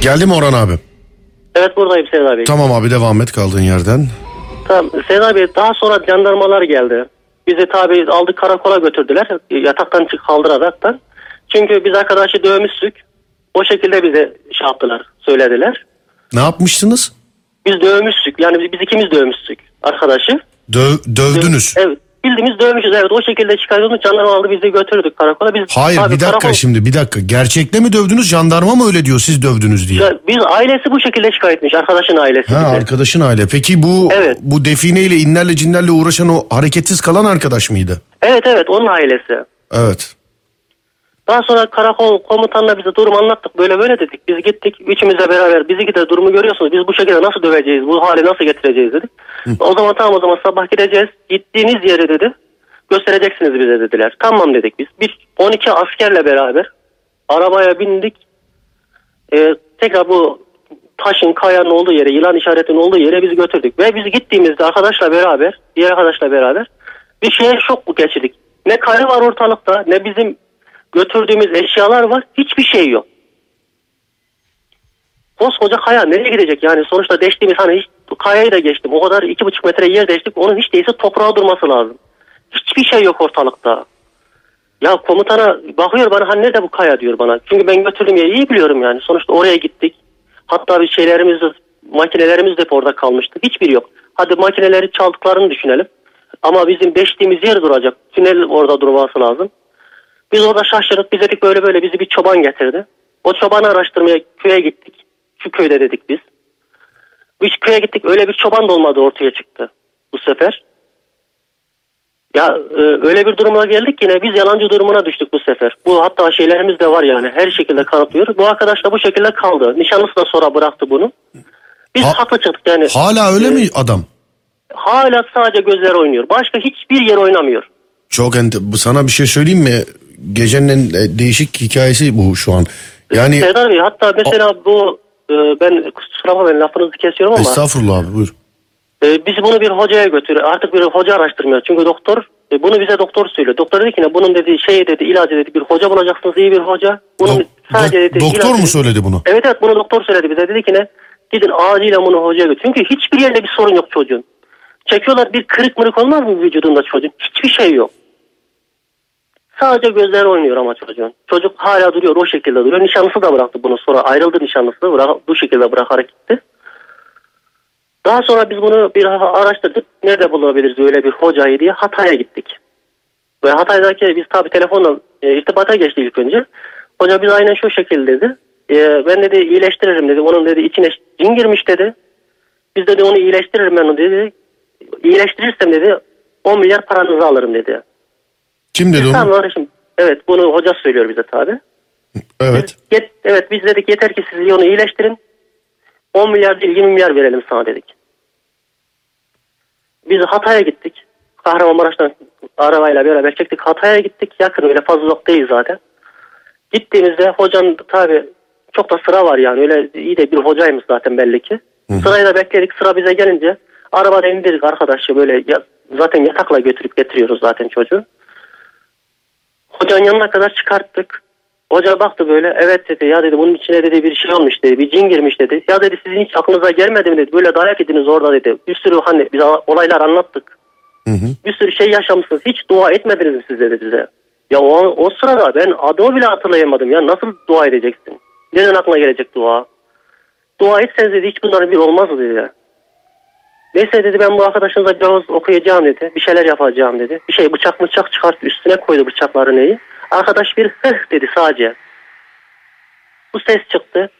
Geldi mi Orhan abi? Evet buradayım Serdar Bey. Tamam abi devam et kaldığın yerden. Tamam Serdar Bey daha sonra jandarmalar geldi. Bizi tabi aldı karakola götürdüler. Yataktan çık kaldıraraktan. Çünkü biz arkadaşı dövmüştük. O şekilde bize şey yaptılar, söylediler. Ne yapmıştınız? Biz dövmüştük. Yani biz, biz ikimiz dövmüştük arkadaşı. Döv, dövdünüz. Evet. Bildiğimiz dövmüşüz evet. O şekilde olunca jandarma aldı bizi götürdük karakola. Biz, Hayır bir dakika karakol- şimdi bir dakika. Gerçekte mi dövdünüz jandarma mı öyle diyor siz dövdünüz diye? Ya Biz ailesi bu şekilde şikayet etmiş. Arkadaşın ailesi. Ha bize. arkadaşın aile. Peki bu Evet. bu defineyle inlerle cinlerle uğraşan o hareketsiz kalan arkadaş mıydı? Evet evet onun ailesi. Evet. Daha sonra karakol komutanla bize durum anlattık. Böyle böyle dedik. Biz gittik. Üçümüzle beraber bizi de durumu görüyorsunuz. Biz bu şekilde nasıl döveceğiz? Bu hale nasıl getireceğiz dedik. O zaman tamam o zaman sabah gideceğiz. Gittiğiniz yeri dedi. Göstereceksiniz bize dediler. Tamam dedik biz. Biz 12 askerle beraber arabaya bindik. Ee, tekrar bu taşın kayanın olduğu yere, yılan işaretinin olduğu yere biz götürdük. Ve biz gittiğimizde arkadaşla beraber, diğer arkadaşla beraber bir şeye şok geçirdik. Ne kaya var ortalıkta, ne bizim götürdüğümüz eşyalar var. Hiçbir şey yok. Koskoca kaya nereye gidecek? Yani sonuçta deştiğimiz hani hiç, kayayı da geçtim. O kadar iki buçuk metre yer deştik. Onun hiç değilse toprağa durması lazım. Hiçbir şey yok ortalıkta. Ya komutana bakıyor bana hani nerede bu kaya diyor bana. Çünkü ben götürdüm yeri iyi biliyorum yani. Sonuçta oraya gittik. Hatta bir şeylerimiz makinelerimiz de orada kalmıştı. Hiçbir yok. Hadi makineleri çaldıklarını düşünelim. Ama bizim deştiğimiz yer duracak. Tünel orada durması lazım. Biz orada şaşırdık. Biz dedik böyle böyle bizi bir çoban getirdi. O çobanı araştırmaya köye gittik. Şu köyde dedik biz. Biz köye gittik öyle bir çoban da olmadı ortaya çıktı bu sefer. Ya e, öyle bir duruma geldik yine biz yalancı durumuna düştük bu sefer. Bu hatta şeylerimiz de var yani her şekilde kanıtlıyor. Bu arkadaş da bu şekilde kaldı. Nişanlısı da sonra bıraktı bunu. Biz Ha- haklı çıktık yani. Hala öyle e, mi adam? Hala sadece gözler oynuyor. Başka hiçbir yer oynamıyor. Çok ente sana bir şey söyleyeyim mi? Gecenin en e, değişik hikayesi bu şu an. Yani Serdar Bey hatta mesela bu e, ben kusura bakmayın lafınızı kesiyorum ama estağfurullah abi buyur. e, biz bunu bir hocaya götürüyor. Artık bir hoca araştırmıyor. Çünkü doktor e, bunu bize doktor söylüyor. Doktor dedi ki ne bunun dedi şey dedi ilacı dedi bir hoca bulacaksınız iyi bir hoca. Bunun Do- sadece dedi, doktor ilacı mu söyledi bunu? Evet evet bunu doktor söyledi bize. Dedi ki ne gidin acilen bunu hocaya götür. Çünkü hiçbir yerinde bir sorun yok çocuğun. Çekiyorlar bir kırık mırık olmaz mı vücudunda çocuğun? Hiçbir şey yok. Sadece gözler oynuyor ama çocuğun. Çocuk hala duruyor o şekilde duruyor. Nişanlısı da bıraktı bunu. Sonra ayrıldı nişanlısı. Bırak, bu şekilde bırakarak gitti. Daha sonra biz bunu bir araştırdık. Nerede bulabiliriz öyle bir hocayı diye Hatay'a gittik. Ve Hatay'daki biz tabi telefonla e, irtibata geçtik ilk önce. Hoca biz aynen şu şekilde dedi. e, ben dedi iyileştiririm dedi. Onun dedi içine cin girmiş dedi. Biz dedi onu iyileştiririm ben dedi. İyileştirirsem dedi 10 milyar paranızı alırım dedi. Kim dedi Tamam onu? kardeşim. Evet bunu hoca söylüyor bize tabi. Evet. Yet, evet biz dedik yeter ki siz onu iyileştirin. 10 milyar değil 20 milyar verelim sana dedik. Biz Hatay'a gittik. Kahramanmaraş'tan arabayla beraber çektik. Hatay'a gittik. Yakın öyle fazla uzak değil zaten. Gittiğimizde hocanın tabi çok da sıra var yani. Öyle iyi de bir hocaymış zaten belli ki. Sırayı da bekledik. Sıra bize gelince arabada indirdik arkadaşı böyle ya- zaten yatakla götürüp getiriyoruz zaten çocuğu. Hocanın yanına kadar çıkarttık. Hoca baktı böyle evet dedi ya dedi bunun içine dedi bir şey olmuş dedi bir cin girmiş dedi. Ya dedi sizin hiç aklınıza gelmedi mi dedi böyle dayak yediniz orada dedi. Bir sürü hani biz olaylar anlattık. Hı hı. Bir sürü şey yaşamışsınız hiç dua etmediniz mi siz dedi bize. Ya o, o sırada ben adımı bile hatırlayamadım ya nasıl dua edeceksin? Neden aklına gelecek dua? Dua etseniz dedi hiç bunların bir olmaz dedi ya. Neyse dedi ben bu arkadaşınıza biraz okuyacağım dedi. Bir şeyler yapacağım dedi. Bir şey bıçak bıçak çıkarttı üstüne koydu bıçakları neyi. Arkadaş bir hıh dedi sadece. Bu ses çıktı.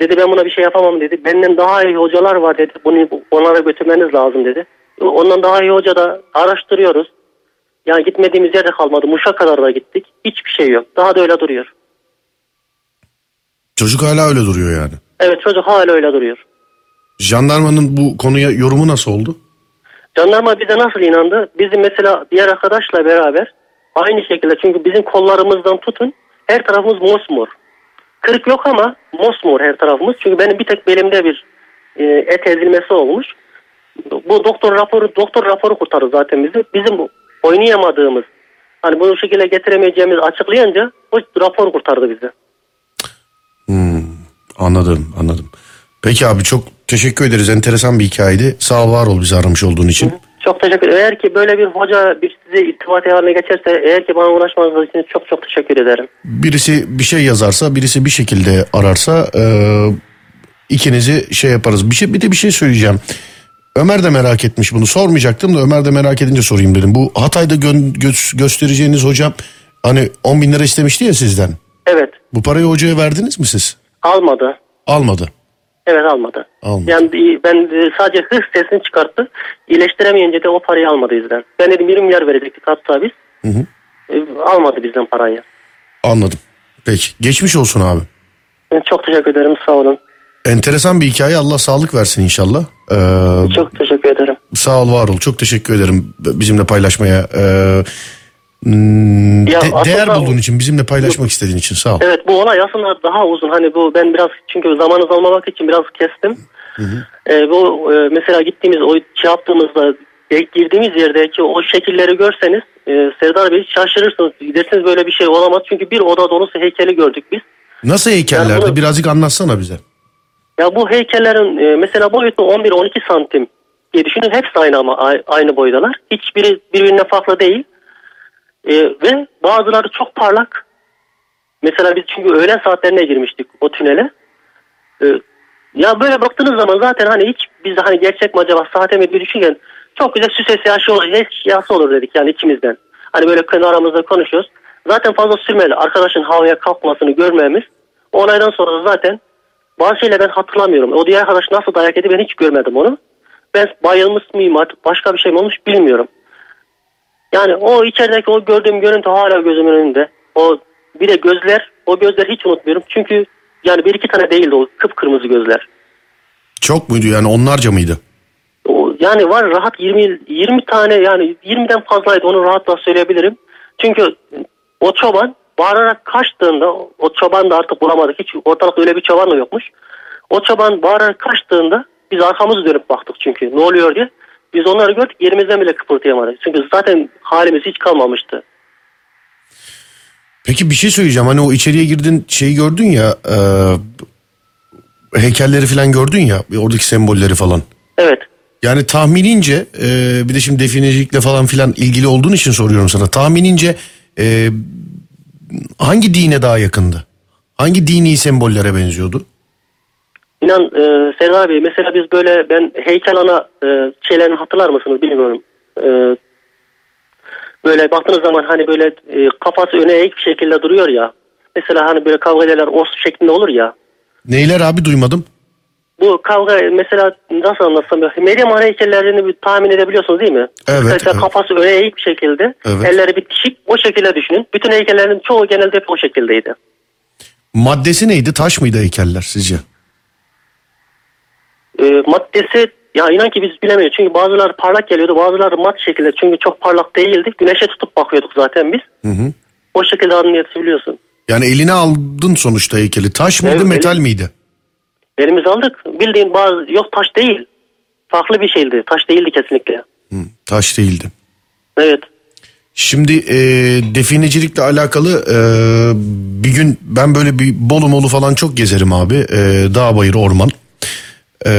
Dedi ben buna bir şey yapamam dedi. Benden daha iyi hocalar var dedi. Bunu onlara götürmeniz lazım dedi. Ondan daha iyi hoca da araştırıyoruz. Yani gitmediğimiz yerde kalmadı. Muş'a kadar da gittik. Hiçbir şey yok. Daha da öyle duruyor. Çocuk hala öyle duruyor yani. Evet çocuk hala öyle duruyor. Jandarmanın bu konuya yorumu nasıl oldu? Jandarma bize nasıl inandı? Bizim mesela diğer arkadaşla beraber aynı şekilde çünkü bizim kollarımızdan tutun her tarafımız mosmor. Kırık yok ama mosmor her tarafımız. Çünkü benim bir tek belimde bir e, et ezilmesi olmuş. Bu doktor raporu doktor raporu kurtardı zaten bizi. Bizim bu oynayamadığımız hani bu şekilde getiremeyeceğimizi açıklayınca o rapor kurtardı bizi. Hmm, anladım anladım. Peki abi çok teşekkür ederiz. Enteresan bir hikayeydi. Sağ ol var ol bizi aramış olduğun için. Çok teşekkür ederim. Eğer ki böyle bir hoca bir size irtibat haline geçerse eğer ki bana ulaşmanız için çok çok teşekkür ederim. Birisi bir şey yazarsa birisi bir şekilde ararsa e, ikinizi şey yaparız. Bir şey bir de bir şey söyleyeceğim. Ömer de merak etmiş bunu sormayacaktım da Ömer de merak edince sorayım dedim. Bu Hatay'da gö- gö- göstereceğiniz hocam hani 10 bin lira istemişti ya sizden. Evet Bu parayı hocaya verdiniz mi siz? almadı. Almadı. Evet almadı. Almadı. Yani ben e, sadece hırs sesini çıkarttı. İyileştiremeyince de o parayı almadı bizden. Ben dedim 20 milyar verecektik hatta biz. Hı hı. E, Almadı bizden parayı. Anladım. Peki. Geçmiş olsun abi. Çok teşekkür ederim sağ olun. Enteresan bir hikaye. Allah sağlık versin inşallah. Ee, Çok teşekkür ederim. sağ ol var ol. Çok teşekkür ederim bizimle paylaşmaya. Ee, hmm, Ya de- değer bulduğun için, bizimle paylaşmak istediğin için sağ ol. Evet bu olay aslında daha uzun. Hani bu ben biraz çünkü zamanınızı almamak için biraz kestim. Ee, bu e, mesela gittiğimiz o şey yaptığımızda e, girdiğimiz yerdeki o şekilleri görseniz e, Serdar Bey şaşırırsınız. Gidersiniz böyle bir şey olamaz. Çünkü bir oda dolusu heykeli gördük biz. Nasıl heykellerdi? Yani bunu- Birazcık anlatsana bize. Ya bu heykellerin e, mesela boyutu 11-12 santim diye düşünün. Hepsi aynı ama aynı boydalar. Hiçbiri birbirine farklı değil. E, ve bazıları çok parlak. Mesela biz çünkü öğlen saatlerine girmiştik o tünele. E, ya böyle baktığınız zaman zaten hani hiç biz hani gerçek mi acaba sahte mi diye düşünürken çok güzel süs eşyası olur, eşyası olur dedik yani ikimizden. Hani böyle kendi aramızda konuşuyoruz. Zaten fazla sürmedi. Arkadaşın havaya kalkmasını görmemiz. O olaydan sonra zaten bazı şeyler ben hatırlamıyorum. O diğer arkadaş nasıl dayak yedi ben hiç görmedim onu. Ben bayılmış mıyım artık başka bir şey mi olmuş bilmiyorum. Yani o içerideki o gördüğüm görüntü hala gözümün önünde. O bir de gözler, o gözler hiç unutmuyorum. Çünkü yani bir iki tane değildi o kıpkırmızı gözler. Çok muydu yani onlarca mıydı? O, yani var rahat 20 20 tane yani 20'den fazlaydı onu rahatla söyleyebilirim. Çünkü o çoban bağırarak kaçtığında o çoban da artık bulamadık. Hiç ortalıkta öyle bir çoban da yokmuş. O çoban bağırarak kaçtığında biz arkamızı dönüp baktık çünkü ne oluyor diye. Biz onları gördük yerimizden bile kıpırdayamadık. Çünkü zaten halimiz hiç kalmamıştı. Peki bir şey söyleyeceğim. Hani o içeriye girdin şeyi gördün ya e, heykelleri falan gördün ya oradaki sembolleri falan. Evet. Yani tahminince e, bir de şimdi definecilikle falan filan ilgili olduğun için soruyorum sana. Tahminince e, hangi dine daha yakındı? Hangi dini sembollere benziyordu? İnan e, Serdar Bey mesela biz böyle ben heykel ana e, şeylerini hatırlar mısınız bilmiyorum. E, böyle baktığınız zaman hani böyle e, kafası öne eğik bir şekilde duruyor ya. Mesela hani böyle kavga ederler os şeklinde olur ya. Neyler abi duymadım. Bu kavga mesela nasıl anlatsam Meryem Ana heykellerini bir tahmin edebiliyorsunuz değil mi? Evet, Mesela evet. kafası öne eğik bir şekilde. Evet. Elleri bitişik o şekilde düşünün. Bütün heykellerin çoğu genelde hep o şekildeydi. Maddesi neydi? Taş mıydı heykeller sizce? Ee, maddesi ya inan ki biz bilemiyoruz. Çünkü bazıları parlak geliyordu bazıları mat şekilde. Çünkü çok parlak değildi. Güneşe tutup bakıyorduk zaten biz. O şekilde anlayabiliyorsun. Yani eline aldın sonuçta heykeli. Taş mıydı Evet, metal elim- miydi? Elimize aldık. Bildiğin bazı yok taş değil. Farklı bir şeydi. Taş değildi kesinlikle. Taş değildi. Evet. Şimdi e, definecilikle alakalı e, bir gün ben böyle bir Bolu molu falan çok gezerim abi. E, dağ bayır orman. E,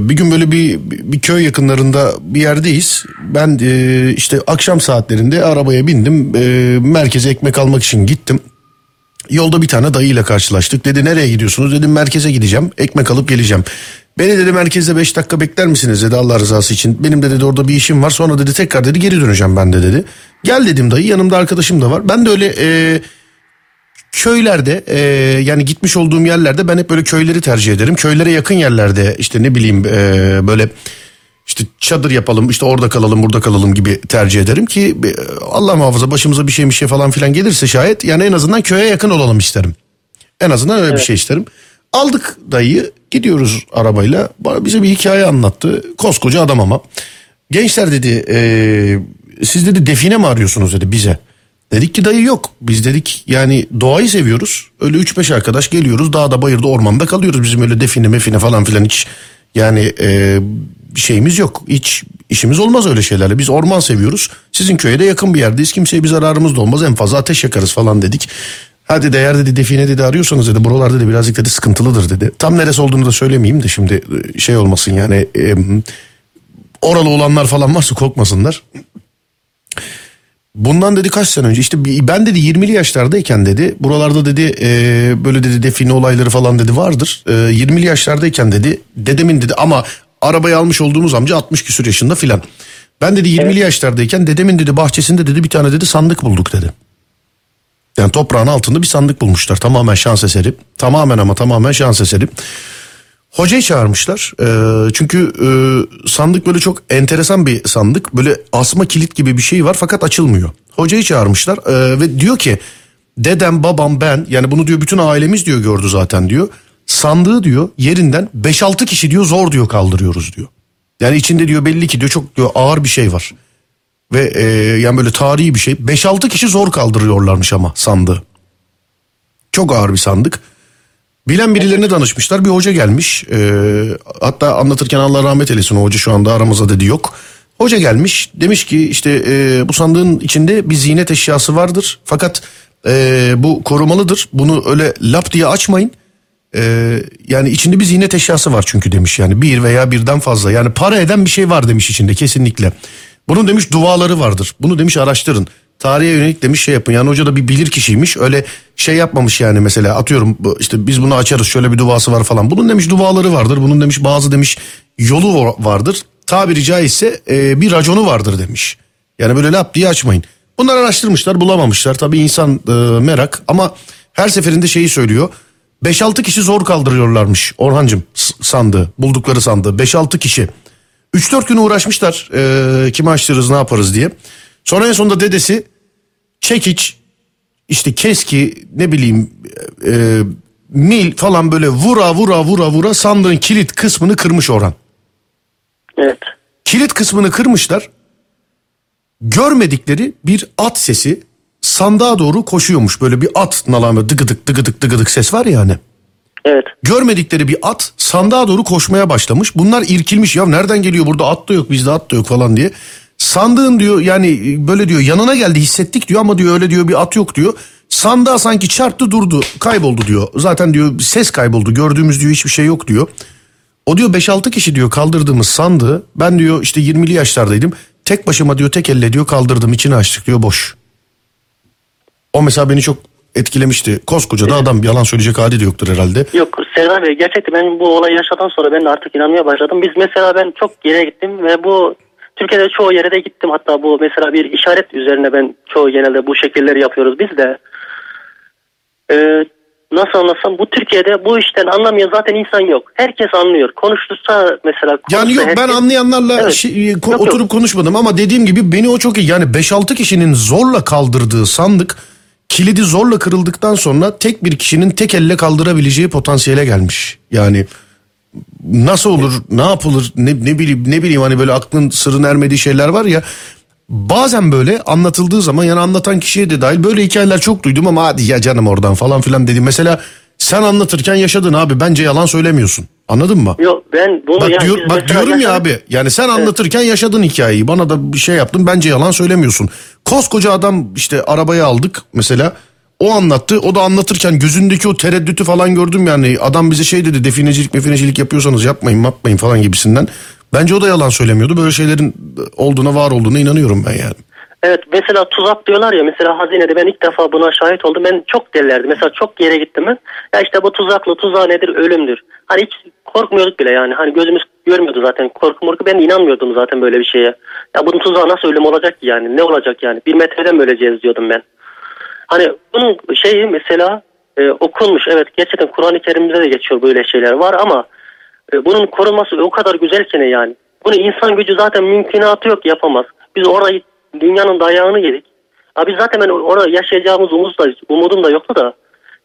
bir gün böyle bir, bir köy yakınlarında bir yerdeyiz. Ben e, işte akşam saatlerinde arabaya bindim. E, merkeze ekmek almak için gittim. Yolda bir tane dayıyla karşılaştık. Dedi nereye gidiyorsunuz? Dedim merkeze gideceğim. Ekmek alıp geleceğim. Beni dedi merkezde 5 dakika bekler misiniz dedi Allah rızası için. Benim de dedi orada bir işim var. Sonra dedi tekrar dedi geri döneceğim ben de dedi. Gel dedim dayı yanımda arkadaşım da var. Ben de öyle e, köylerde e, yani gitmiş olduğum yerlerde ben hep böyle köyleri tercih ederim. Köylere yakın yerlerde işte ne bileyim e, böyle işte çadır yapalım işte orada kalalım burada kalalım gibi tercih ederim ki e, Allah muhafaza başımıza bir şey bir şey falan filan gelirse şayet yani en azından köye yakın olalım isterim. En azından öyle bir şey isterim. Aldık dayıyı gidiyoruz arabayla bize bir hikaye anlattı koskoca adam ama. Gençler dedi e, siz dedi define mi arıyorsunuz dedi bize. Dedik ki dayı yok. Biz dedik yani doğayı seviyoruz. Öyle 3-5 arkadaş geliyoruz dağda bayırda ormanda kalıyoruz. Bizim öyle define mefine falan filan hiç yani e, şeyimiz yok. Hiç işimiz olmaz öyle şeylerle. Biz orman seviyoruz. Sizin köye de yakın bir yerdeyiz. Kimseye bir zararımız da olmaz. En fazla ateş yakarız falan dedik. Hadi değer dedi define dedi arıyorsanız dedi buralarda dedi birazcık dedi sıkıntılıdır dedi. Tam neresi olduğunu da söylemeyeyim de şimdi e, şey olmasın yani e, oralı olanlar falan varsa korkmasınlar. Bundan dedi kaç sene önce işte ben dedi 20'li yaşlardayken dedi buralarda dedi e, böyle dedi define olayları falan dedi vardır. E, 20'li yaşlardayken dedi dedemin dedi ama arabayı almış olduğumuz amca 60 küsur yaşında filan. Ben dedi 20'li yaşlardayken dedemin dedi bahçesinde dedi bir tane dedi sandık bulduk dedi. Yani toprağın altında bir sandık bulmuşlar tamamen şans eseri. Tamamen ama tamamen şans eseri. Hocayı çağırmışlar. Ee, çünkü e, sandık böyle çok enteresan bir sandık. Böyle asma kilit gibi bir şey var fakat açılmıyor. Hocayı çağırmışlar ee, ve diyor ki dedem babam ben yani bunu diyor bütün ailemiz diyor gördü zaten diyor. Sandığı diyor yerinden 5-6 kişi diyor zor diyor kaldırıyoruz diyor. Yani içinde diyor belli ki diyor çok diyor ağır bir şey var. Ve e, yani böyle tarihi bir şey. 5-6 kişi zor kaldırıyorlarmış ama sandığı. Çok ağır bir sandık. Bilen birilerine danışmışlar. Bir hoca gelmiş. Ee, hatta anlatırken Allah rahmet eylesin o hoca şu anda aramızda dedi yok. Hoca gelmiş demiş ki işte e, bu sandığın içinde bir ziynet eşyası vardır. Fakat e, bu korumalıdır. Bunu öyle lap diye açmayın. E, yani içinde bir ziynet eşyası var çünkü demiş yani bir veya birden fazla. Yani para eden bir şey var demiş içinde kesinlikle. Bunun demiş duaları vardır. Bunu demiş araştırın. Tarihe yönelik demiş şey yapın. Yani hoca da bir bilir kişiymiş. Öyle şey yapmamış yani mesela atıyorum işte biz bunu açarız şöyle bir duası var falan. Bunun demiş duaları vardır. Bunun demiş bazı demiş yolu va- vardır. Tabiri caizse e, bir raconu vardır demiş. Yani böyle lap diye açmayın. Bunlar araştırmışlar bulamamışlar. Tabii insan e, merak ama her seferinde şeyi söylüyor. 5-6 kişi zor kaldırıyorlarmış Orhancım sandığı buldukları sandığı 5-6 kişi. 3-4 gün uğraşmışlar e, kimi açtırırız ne yaparız diye. Sonra en sonunda dedesi çekiç işte keski ne bileyim e, mil falan böyle vura vura vura vura sandığın kilit kısmını kırmış Orhan. Evet. Kilit kısmını kırmışlar. Görmedikleri bir at sesi sandığa doğru koşuyormuş. Böyle bir at nalanı dıgıdık dıgıdık dıgıdık ses var ya hani. Evet. Görmedikleri bir at sandığa doğru koşmaya başlamış. Bunlar irkilmiş ya nereden geliyor burada at da yok bizde at da yok falan diye. Sandığın diyor yani böyle diyor yanına geldi hissettik diyor ama diyor öyle diyor bir at yok diyor. Sandığa sanki çarptı durdu kayboldu diyor. Zaten diyor ses kayboldu gördüğümüz diyor hiçbir şey yok diyor. O diyor 5-6 kişi diyor kaldırdığımız sandığı ben diyor işte 20'li yaşlardaydım. Tek başıma diyor tek elle diyor kaldırdım içini açtık diyor boş. O mesela beni çok etkilemişti. Koskoca da adam yalan söyleyecek hali de yoktur herhalde. Yok Serdar Bey gerçekten ben bu olayı yaşadan sonra ben de artık inanmaya başladım. Biz mesela ben çok yere gittim ve bu Türkiye'de çoğu yere de gittim. Hatta bu mesela bir işaret üzerine ben çoğu genelde bu şekilleri yapıyoruz biz de. Ee, nasıl anlatsam bu Türkiye'de bu işten anlamayan zaten insan yok. Herkes anlıyor. Konuştursa mesela. Yani yok ben herkes- anlayanlarla Evet. şey, ko- Yok, yok. oturup konuşmadım ama dediğim gibi beni o çok iyi. Yani 5-6 kişinin zorla kaldırdığı sandık kilidi zorla kırıldıktan sonra tek bir kişinin tek elle kaldırabileceği potansiyele gelmiş. Yani nasıl olur, ne yapılır, ne, ne bileyim ne bileyim hani böyle aklın sırrın ermediği şeyler var ya. Bazen böyle anlatıldığı zaman yani anlatan kişiye de dahil böyle hikayeler çok duydum ama hadi ya canım oradan falan filan dedim. Mesela sen anlatırken yaşadın abi bence yalan söylemiyorsun. Anladın mı? Yok ben bunu Bak, yani diyor, bak diyorum ya yaşadık. abi yani sen anlatırken yaşadın hikayeyi bana da bir şey yaptın bence yalan söylemiyorsun. Koskoca adam işte arabayı aldık mesela o anlattı o da anlatırken gözündeki o tereddütü falan gördüm yani adam bize şey dedi definecilik mefinecilik yapıyorsanız yapmayın yapmayın falan gibisinden. Bence o da yalan söylemiyordu böyle şeylerin olduğuna var olduğuna inanıyorum ben yani. Evet mesela tuzak diyorlar ya mesela hazinede ben ilk defa buna şahit oldum. Ben çok delilerdim. Mesela çok yere gittim ben. Ya işte bu tuzaklı tuzağı nedir? Ölümdür. Hani hiç korkmuyorduk bile yani. Hani gözümüz görmüyordu zaten. Korku morku ben inanmıyordum zaten böyle bir şeye. Ya bunun tuzağı nasıl ölüm olacak ki yani? Ne olacak yani? Bir metreden mi öleceğiz diyordum ben. Hani bunun şeyi mesela e, okunmuş. Evet gerçekten Kur'an-ı Kerim'de de geçiyor böyle şeyler var ama e, bunun korunması o kadar güzelken yani. Bunu insan gücü zaten mümkünatı yok yapamaz. Biz orayı dünyanın dayağını yedik. Abi zaten ben orada yaşayacağımız umut da, umudum da yoktu da.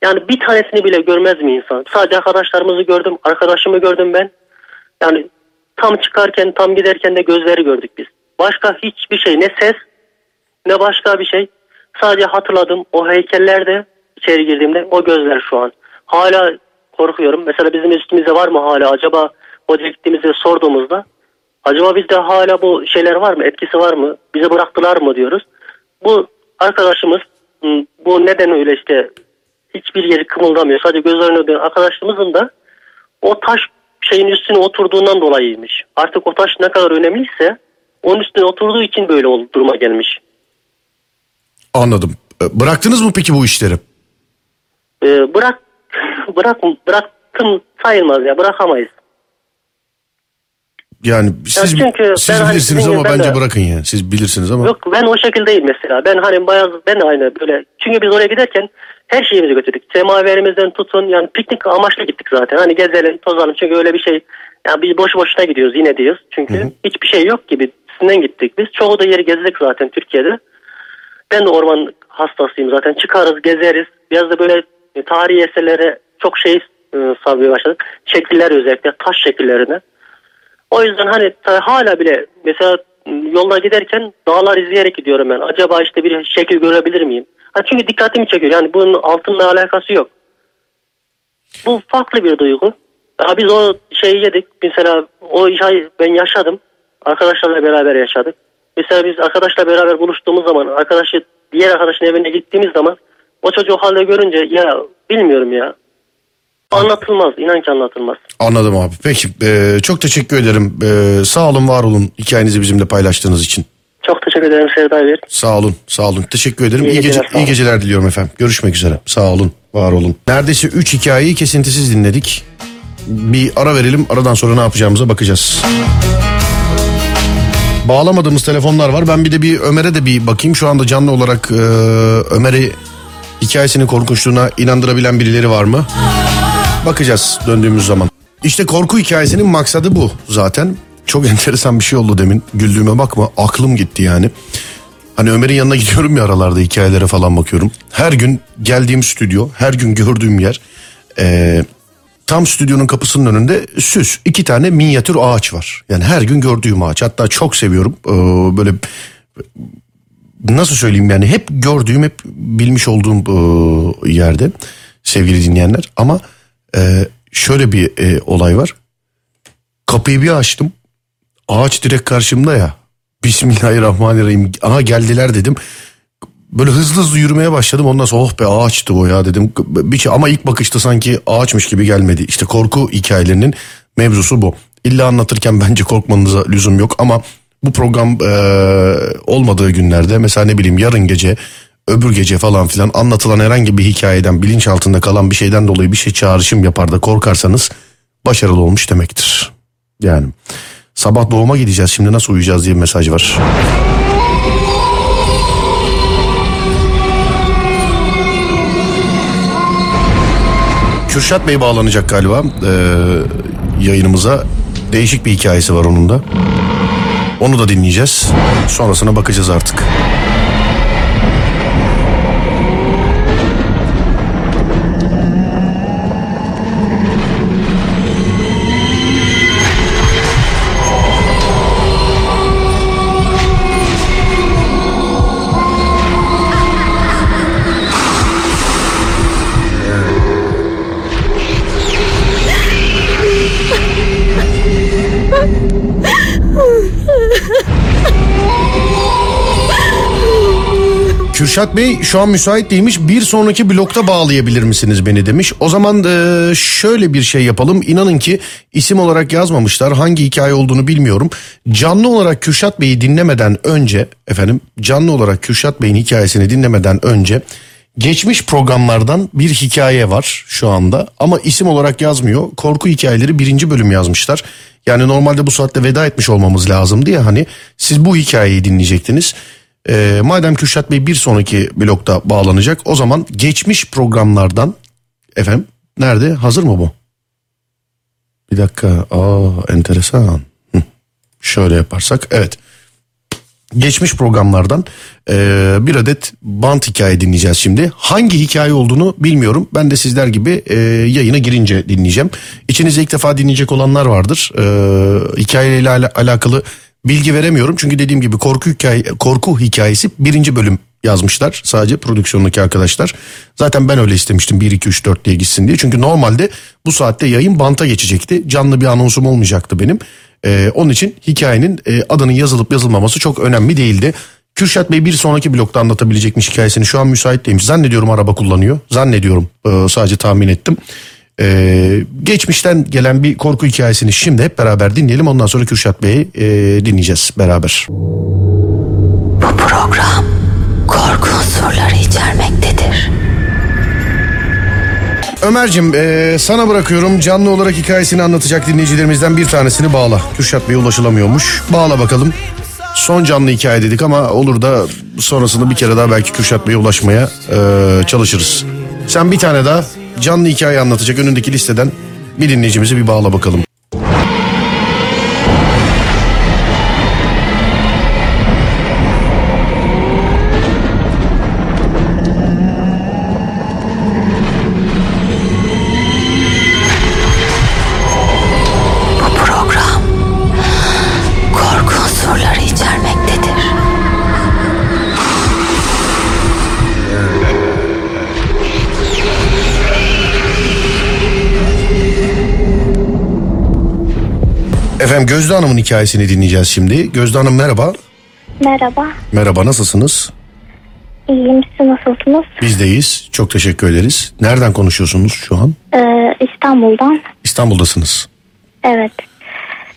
Yani bir tanesini bile görmez mi insan? Sadece arkadaşlarımızı gördüm. Arkadaşımı gördüm ben. Yani tam çıkarken tam giderken de gözleri gördük biz. Başka hiçbir şey ne ses ne başka bir şey. Sadece hatırladım o heykellerde içeri girdiğimde o gözler şu an. Hala korkuyorum. Mesela bizim üstümüzde var mı hala acaba hoca gittiğimizde sorduğumuzda acaba bizde hala bu şeyler var mı etkisi var mı bize bıraktılar mı diyoruz. Bu arkadaşımız m, bu neden öyle işte hiçbir yeri kımıldamıyor sadece gözlerine dönen arkadaşımızın da o taş şeyin üstüne oturduğundan dolayıymış. Artık o taş ne kadar önemliyse onun üstüne oturduğu için böyle duruma gelmiş. Anladım. E, Bıraktınız mı peki bu işleri? Ee, bırak bırak bıraktım sayılmaz ya bırakamayız. Yani siz, çünkü siz ben hani bilirsiniz sizin ama ben bence de- bırakın yani. Siz bilirsiniz ama. Yok ben o şekilde değil mesela. Ben hani bayağı ben aynı böyle. Çünkü biz oraya giderken her şeyimizi götürdük. Semaverimizden tutun yani piknik amaçlı gittik zaten. Hani gezelim tozalım çünkü öyle bir şey. Yani biz boş boşuna gidiyoruz yine diyoruz. Çünkü hiçbir şey yok gibi. Sinden gittik biz. Çoğu da yeri gezdik zaten Türkiye'de. Ben de orman hastasıyım zaten. Çıkarız, gezeriz. Biraz da böyle e, tarihi eserlere çok şey e, sarmaya başladık. Şekiller özellikle taş şekillerine. O yüzden hani hala bile mesela yolda giderken dağlar izleyerek gidiyorum ben. Acaba işte bir şekil görebilir miyim? Ha çünkü dikkatimi çekiyor. Yani bunun altınla alakası yok. Bu farklı bir duygu. Ya biz o şeyi yedik. Mesela o şey ben yaşadım. Arkadaşlarla beraber yaşadık. Mesela biz arkadaşla beraber buluştuğumuz zaman arkadaşı diğer arkadaşın evine gittiğimiz zaman o çocuğu halde görünce ya bilmiyorum ya. Anlatılmaz. inan ki anlatılmaz. Anladım abi. Peki e, çok teşekkür ederim. E, sağ olun var olun hikayenizi bizimle paylaştığınız için. Çok teşekkür ederim Sevda Bey. Sağ olun sağ olun. Teşekkür ederim. İyi İyi, gece, geceler, sağ iyi geceler diliyorum efendim. Görüşmek üzere. Sağ olun var olun. Neredeyse 3 hikayeyi kesintisiz dinledik. Bir ara verelim. Aradan sonra ne yapacağımıza bakacağız. Bağlamadığımız telefonlar var. Ben bir de bir Ömer'e de bir bakayım. Şu anda canlı olarak e, Ömer'i hikayesinin korkunçluğuna inandırabilen birileri var mı? Bakacağız döndüğümüz zaman. İşte korku hikayesinin maksadı bu zaten. Çok <laughs> enteresan bir şey oldu demin. Güldüğüme bakma aklım gitti yani. Hani Ömer'in yanına gidiyorum ya aralarda hikayelere falan bakıyorum. Her gün geldiğim stüdyo, her gün gördüğüm yer eee, tam stüdyonun kapısının önünde süs. iki tane minyatür ağaç var. Yani her gün gördüğüm ağaç. Hatta çok seviyorum. Eee, böyle nasıl söyleyeyim yani hep gördüğüm, hep bilmiş olduğum eee, yerde sevgili dinleyenler. Ama eee, şöyle bir eee, olay var. Kapıyı bir açtım. Ağaç direkt karşımda ya. Bismillahirrahmanirrahim. Aha geldiler dedim. Böyle hızlı hızlı yürümeye başladım. Ondan sonra oh be ağaçtı o ya dedim. Bir şey, ama ilk bakışta sanki ağaçmış gibi gelmedi. İşte korku hikayelerinin mevzusu bu. İlla anlatırken bence korkmanıza lüzum yok ama bu program eee, olmadığı günlerde mesela ne bileyim yarın gece öbür gece falan filan anlatılan herhangi bir hikayeden bilinç altında kalan bir şeyden dolayı bir şey çağrışım yapar da korkarsanız başarılı olmuş demektir. Yani sabah doğuma gideceğiz şimdi nasıl uyuyacağız diye bir mesaj var. Kürşat Bey bağlanacak galiba ee, yayınımıza. Değişik bir hikayesi var onun da. Onu da dinleyeceğiz. Sonrasına bakacağız artık. Kürşat Bey şu an müsait değilmiş. Bir sonraki blokta bağlayabilir misiniz beni demiş. O zaman e, şöyle bir şey yapalım. İnanın ki isim olarak yazmamışlar. Hangi hikaye olduğunu bilmiyorum. Canlı olarak Kürşat Bey'i dinlemeden önce efendim canlı olarak Kürşat Bey'in hikayesini dinlemeden önce geçmiş programlardan bir hikaye var şu anda ama isim olarak yazmıyor. Korku hikayeleri birinci bölüm yazmışlar. Yani normalde bu saatte veda etmiş olmamız lazım diye hani siz bu hikayeyi dinleyecektiniz. Ee, madem Kürşat Bey bir sonraki blokta bağlanacak o zaman geçmiş programlardan efendim nerede hazır mı bu? Bir dakika aa enteresan. Hı. Şöyle yaparsak evet. Geçmiş programlardan e, bir adet bant hikaye dinleyeceğiz şimdi. Hangi hikaye olduğunu bilmiyorum. Ben de sizler gibi e, yayına girince dinleyeceğim. İçinizde ilk defa dinleyecek olanlar vardır. E, hikayeyle ala- alakalı bilgi veremiyorum. Çünkü dediğim gibi korku hikaye, korku hikayesi birinci bölüm yazmışlar. Sadece prodüksiyondaki arkadaşlar. Zaten ben öyle istemiştim 1, 2, 3, 4 diye gitsin diye. Çünkü normalde bu saatte yayın banta geçecekti. Canlı bir anonsum olmayacaktı benim. Ee, onun için hikayenin e, adının yazılıp yazılmaması çok önemli değildi. Kürşat Bey bir sonraki blokta anlatabilecekmiş hikayesini. Şu an müsait değilmiş. Zannediyorum araba kullanıyor. Zannediyorum. Ee, sadece tahmin ettim. Ee, geçmişten gelen bir korku hikayesini şimdi hep beraber dinleyelim. Ondan sonra Kürşat Bey'i e, dinleyeceğiz beraber. Bu program korku unsurları içermektedir. Ömer'cim e, sana bırakıyorum. Canlı olarak hikayesini anlatacak dinleyicilerimizden bir tanesini bağla. Kürşat Bey ulaşılamıyormuş. Bağla bakalım. Son canlı hikaye dedik ama olur da sonrasında bir kere daha belki Kürşat Bey'e ulaşmaya e, çalışırız. Sen bir tane daha canlı hikaye anlatacak önündeki listeden bir dinleyicimizi bir bağla bakalım. Efendim Gözde Hanım'ın hikayesini dinleyeceğiz şimdi. Gözde Hanım merhaba. Merhaba. Merhaba nasılsınız? İyiyim. Siz nasılsınız? Bizdeyiz. Çok teşekkür ederiz. Nereden konuşuyorsunuz şu an? Ee, İstanbul'dan. İstanbul'dasınız. Evet.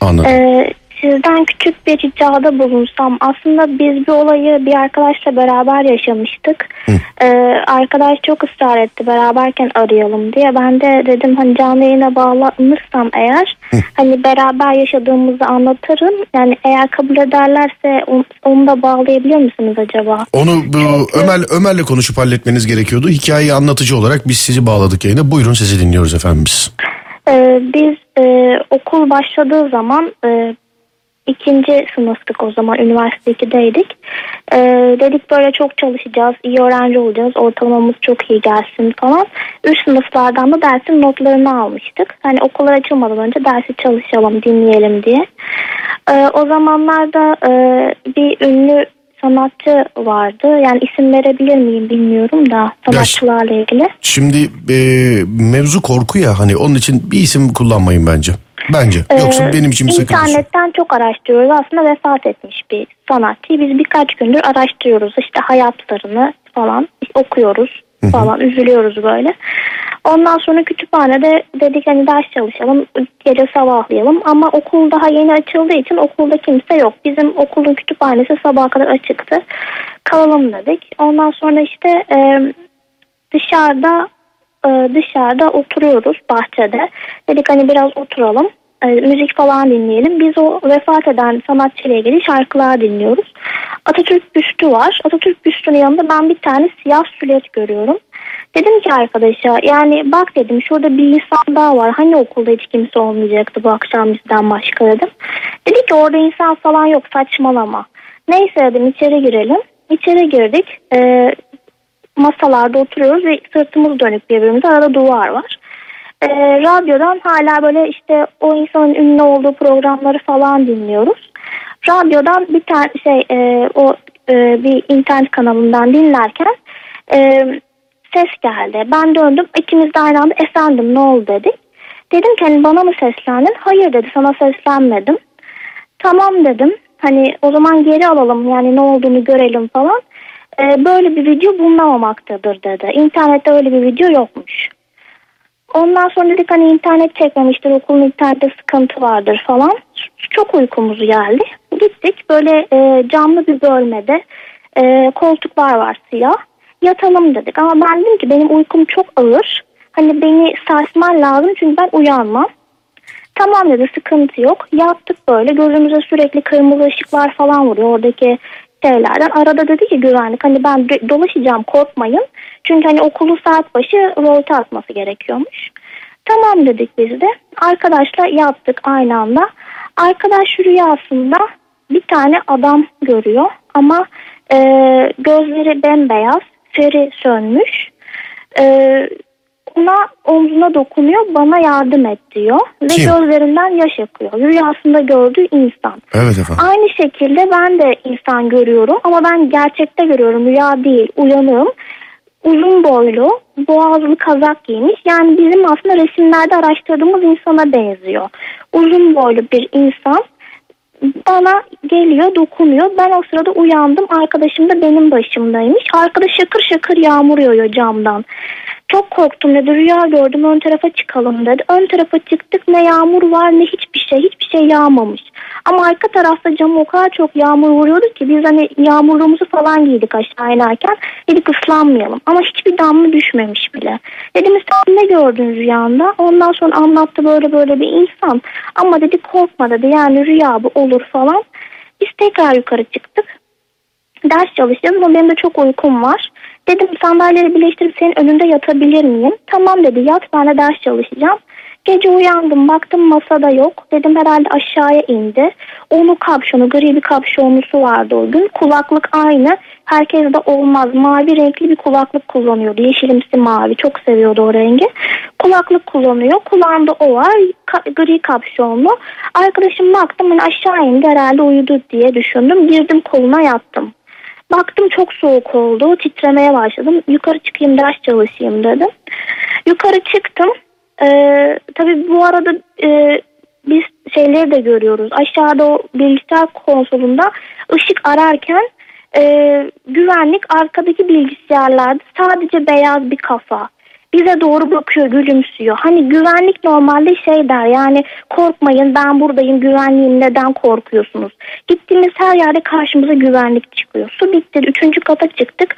Anladım. Ee, sizden küçük bir ricada bulunsam aslında biz bir olayı bir arkadaşla beraber yaşamıştık. Ee, arkadaş çok ısrar etti beraberken arayalım diye. Ben de dedim hani canlı yayına bağlanırsam eğer hani beraber yaşadığımızı anlatırım. Yani eğer kabul ederlerse onu, onu da bağlayabiliyor musunuz acaba? Onu bu Ömer Ömer'le konuşup halletmeniz gerekiyordu. Hikayeyi anlatıcı olarak biz sizi bağladık yayına. Buyurun sizi dinliyoruz efendim biz. Ee, biz e, okul başladığı zaman e, ikinci sınıftık o zaman üniversite 2'deydik. Ee, dedik böyle çok çalışacağız, iyi öğrenci olacağız, ortalamamız çok iyi gelsin falan. Üç sınıflardan da dersin notlarını almıştık. Hani okullar açılmadan önce dersi çalışalım, dinleyelim diye. Ee, o zamanlarda e, bir ünlü sanatçı vardı. Yani isim verebilir miyim bilmiyorum da sanatçılarla ilgili. Şimdi e, mevzu korku ya hani onun için bir isim kullanmayın bence. Bence. Yoksa Ee, benim için bir sakıncası. İnternetten çok araştırıyoruz. Aslında vefat etmiş bir sanatçıyı. Biz birkaç gündür araştırıyoruz. İşte hayatlarını falan okuyoruz falan. Üzülüyoruz böyle. Ondan sonra kütüphanede dedik hani ders çalışalım. Gece sabahlayalım. Ama okul daha yeni açıldığı için okulda kimse yok. Bizim okulun kütüphanesi sabaha kadar açıktı. Kalalım dedik. Ondan sonra işte e, dışarıda e, dışarıda oturuyoruz bahçede. Dedik hani biraz oturalım. e, müzik falan dinleyelim. Biz o vefat eden sanatçıyla ilgili şarkılar dinliyoruz. Atatürk büstü var. Atatürk büstünün yanında ben bir tane siyah sület görüyorum. Dedim ki arkadaşa yani bak dedim şurada bir insan daha var. Hani okulda hiç kimse olmayacaktı bu akşam bizden başka dedim. Dedi ki orada insan falan yok saçmalama. Neyse dedim içeri girelim. İçeri girdik. Ee, masalarda oturuyoruz ve sırtımız dönük birbirimize arada duvar var. Ee, radyodan hala böyle işte o insanın ünlü olduğu programları falan dinliyoruz. Radyodan bir tane şey e, o e, bir internet kanalından dinlerken e, ses geldi. Ben döndüm ikimiz de aynı anda efendim ne oldu dedik. Dedim ki hani bana mı seslendin? Hayır dedi sana seslenmedim. Tamam dedim. Hani o zaman geri alalım yani ne olduğunu görelim falan. Ee, böyle bir video bulunamamaktadır dedi. İnternette öyle bir video yokmuş. Ondan sonra dedik hani internet çekmemiştir okulun internette sıkıntı vardır falan. Çok uykumuz geldi. Gittik böyle e, camlı bir bölmede e, koltuklar var siyah. Yatalım dedik ama ben dedim ki benim uykum çok ağır. Hani beni sarsman lazım çünkü ben uyanmam. Tamam dedi sıkıntı yok. Yattık böyle gözümüze sürekli kırmızı ışıklar falan vuruyor oradaki şeylerden. Arada dedi ki güvenlik hani ben do- dolaşacağım korkmayın. Çünkü hani okulu saat başı rolte atması gerekiyormuş. Tamam dedik biz de. Arkadaşla yattık aynı anda. Arkadaş rüyasında bir tane adam görüyor ama e, gözleri bembeyaz, feri sönmüş. E, ona omzuna dokunuyor, bana yardım et diyor. Ve Kim? gözlerinden yaş akıyor. Rüyasında gördüğü insan. Evet efendim. Aynı şekilde ben de insan görüyorum ama ben gerçekte görüyorum. Rüya değil, uyanığım. Uzun boylu, boğazlı kazak giymiş. Yani bizim aslında resimlerde araştırdığımız insana benziyor. Uzun boylu bir insan bana geliyor, dokunuyor. Ben o sırada uyandım. Arkadaşım da benim başımdaymış. Arkadaş şakır şakır yağmur yağıyor camdan. Çok korktum dedi. Rüya gördüm. Ön tarafa çıkalım dedi. Ön tarafa çıktık. Ne yağmur var ne hiçbir şey. Hiçbir şey yağmamış. Ama arka tarafta cam o kadar çok yağmur vuruyordu ki biz hani yağmurluğumuzu falan giydik aşağı inerken. Dedik ıslanmayalım. Ama hiçbir damla düşmemiş bile. Dedim sen ne gördün rüyanda? Ondan sonra anlattı böyle böyle bir insan. Ama dedi korkma dedi. Yani rüya bu olur falan. Biz tekrar yukarı çıktık ders çalışacağız ama benim de çok uykum var. Dedim sandalyeleri birleştirip senin önünde yatabilir miyim? Tamam dedi yat ben de ders çalışacağım. Gece uyandım baktım masada yok. Dedim herhalde aşağıya indi. Onu kapşonu gri bir kapşonlusu vardı o gün. Kulaklık aynı. Herkes de olmaz. Mavi renkli bir kulaklık kullanıyordu. Yeşilimsi mavi. Çok seviyordu o rengi. Kulaklık kullanıyor. Kulağında o var. Ka- gri kapşonlu. Arkadaşım baktım hani aşağı indi herhalde uyudu diye düşündüm. Girdim koluna yattım. Baktım çok soğuk oldu. Titremeye başladım. Yukarı çıkayım ders çalışayım dedim. Yukarı çıktım. Ee, tabii bu arada e, biz şeyleri de görüyoruz. Aşağıda o bilgisayar konsolunda ışık ararken e, güvenlik arkadaki bilgisayarlarda sadece beyaz bir kafa. Bize doğru bakıyor, gülümsüyor. Hani güvenlik normalde şey der yani korkmayın ben buradayım güvenliğim neden korkuyorsunuz? Gittiğimiz her yerde karşımıza güvenlik çıkıyor. Su bitti, üçüncü kata çıktık.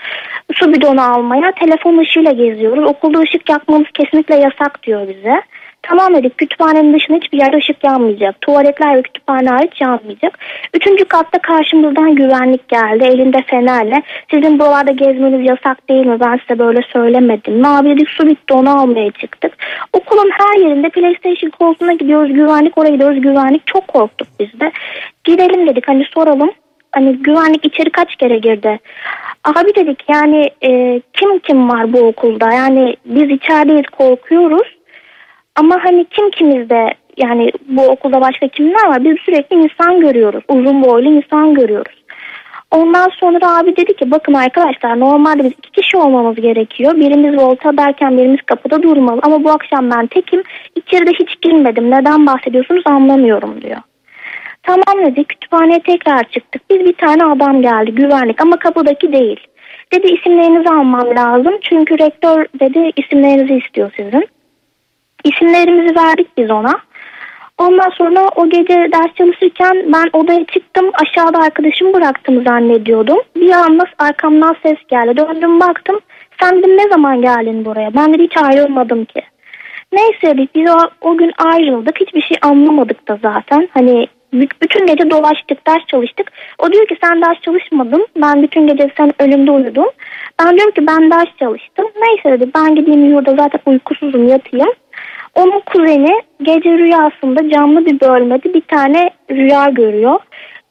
Su bidonu almaya telefon ışığıyla geziyoruz. Okulda ışık yakmamız kesinlikle yasak diyor bize. Tamam dedik kütüphanenin dışında hiçbir yerde ışık yanmayacak. Tuvaletler ve kütüphane hariç yanmayacak. Üçüncü katta karşımızdan güvenlik geldi elinde fenerle. Sizin buralarda gezmeniz yasak değil mi? Ben size böyle söylemedim. Ne abi dedik su bitti onu almaya çıktık. Okulun her yerinde PlayStation koltuğuna gidiyoruz güvenlik oraya gidiyoruz güvenlik. Çok korktuk biz de. Gidelim dedik hani soralım. Hani güvenlik içeri kaç kere girdi? Abi dedik yani e, kim kim var bu okulda? Yani biz içerideyiz korkuyoruz. Ama hani kim kimizde yani bu okulda başka kimler var? Biz sürekli insan görüyoruz. Uzun boylu insan görüyoruz. Ondan sonra abi dedi ki bakın arkadaşlar normalde biz iki kişi olmamız gerekiyor. Birimiz volta derken birimiz kapıda durmalı. Ama bu akşam ben tekim. İçeride hiç girmedim. Neden bahsediyorsunuz anlamıyorum diyor. Tamam dedi kütüphaneye tekrar çıktık. Biz bir tane adam geldi güvenlik ama kapıdaki değil. Dedi isimlerinizi almam lazım. Çünkü rektör dedi isimlerinizi istiyor sizin. İsimlerimizi verdik biz ona. Ondan sonra o gece ders çalışırken ben odaya çıktım. Aşağıda arkadaşımı bıraktım zannediyordum. Bir anda arkamdan ses geldi. Döndüm baktım. Sen dedim ne zaman geldin buraya? Ben de hiç ayrılmadım ki. Neyse biz o, o gün ayrıldık. Hiçbir şey anlamadık da zaten. Hani bü- bütün gece dolaştık, ders çalıştık. O diyor ki sen ders çalışmadın. Ben bütün gece sen önümde uyudum. Ben diyorum ki ben ders çalıştım. Neyse dedi ben gideyim yurda zaten uykusuzum yatayım. Onun kuzeni gece rüyasında camlı bir bölmede bir tane rüya görüyor.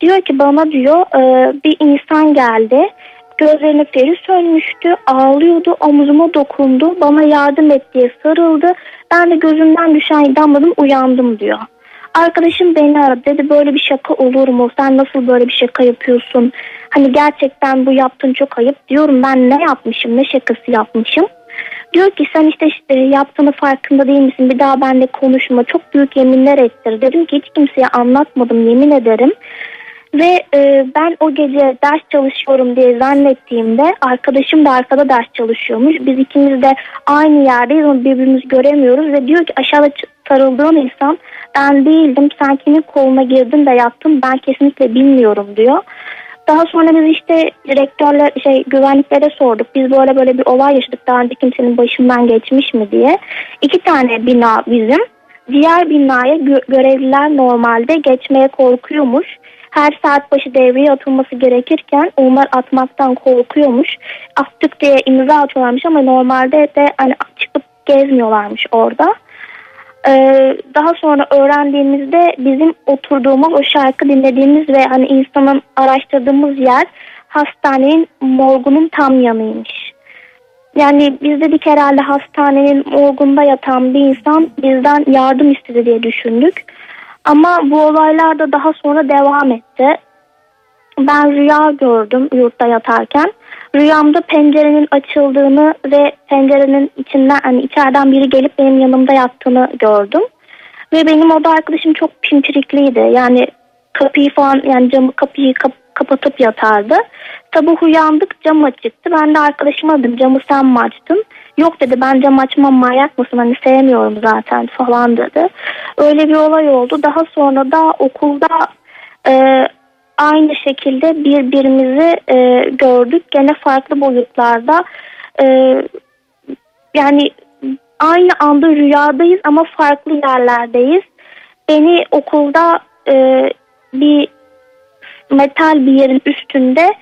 Diyor ki bana diyor e, bir insan geldi. Gözlerine feri sönmüştü. Ağlıyordu. Omuzuma dokundu. Bana yardım et diye sarıldı. Ben de gözümden düşen damladım uyandım diyor. Arkadaşım beni aradı dedi böyle bir şaka olur mu? Sen nasıl böyle bir şaka yapıyorsun? Hani gerçekten bu yaptığın çok ayıp. Diyorum ben ne yapmışım ne şakası yapmışım. Diyor ki sen işte e, yaptığını farkında değil misin? Bir daha benimle konuşma. Çok büyük yeminler ettir. Dedim ki hiç kimseye anlatmadım yemin ederim. Ve e, ben o gece ders çalışıyorum diye zannettiğimde arkadaşım da arkada ders çalışıyormuş. Biz ikimiz de aynı yerdeyiz ama birbirimizi göremiyoruz ve diyor ki aşağıda sarıldığın insan ben değildim. Sen kimin koluna girdin de yattın ben kesinlikle bilmiyorum diyor. Daha sonra biz işte direktörle şey güvenliklere sorduk. Biz böyle böyle bir olay yaşadık. Daha önce kimsenin başından geçmiş mi diye. İki tane bina bizim. Diğer binaya gö- görevliler normalde geçmeye korkuyormuş. Her saat başı devreye atılması gerekirken onlar atmaktan korkuyormuş. Attık diye imza atıyorlarmış ama normalde de hani çıkıp gezmiyorlarmış orada. Ee, daha sonra öğrendiğimizde bizim oturduğumuz o şarkı dinlediğimiz ve hani insanın araştırdığımız yer hastanenin morgunun tam yanıymış. Yani biz dedik herhalde hastanenin morgunda yatan bir insan bizden yardım istedi diye düşündük. Ama bu olaylar da daha sonra devam etti. Ben rüya gördüm yurtta yatarken. Rüyamda pencerenin açıldığını ve pencerenin içinden hani içeriden biri gelip benim yanımda yattığını gördüm. Ve benim oda arkadaşım çok pimpirikliydi. Yani kapıyı falan yani camı kapıyı kap- kapatıp yatardı. Sabah uyandık cam açıktı. Ben de arkadaşıma dedim camı sen mi açtın? Yok dedi ben cam açmam manyak mısın hani sevmiyorum zaten falan dedi. Öyle bir olay oldu. Daha sonra da okulda e, aynı şekilde birbirimizi e, gördük. Gene farklı boyutlarda. E, yani aynı anda rüyadayız ama farklı yerlerdeyiz. Beni okulda e, bir metal bir yerin üstünde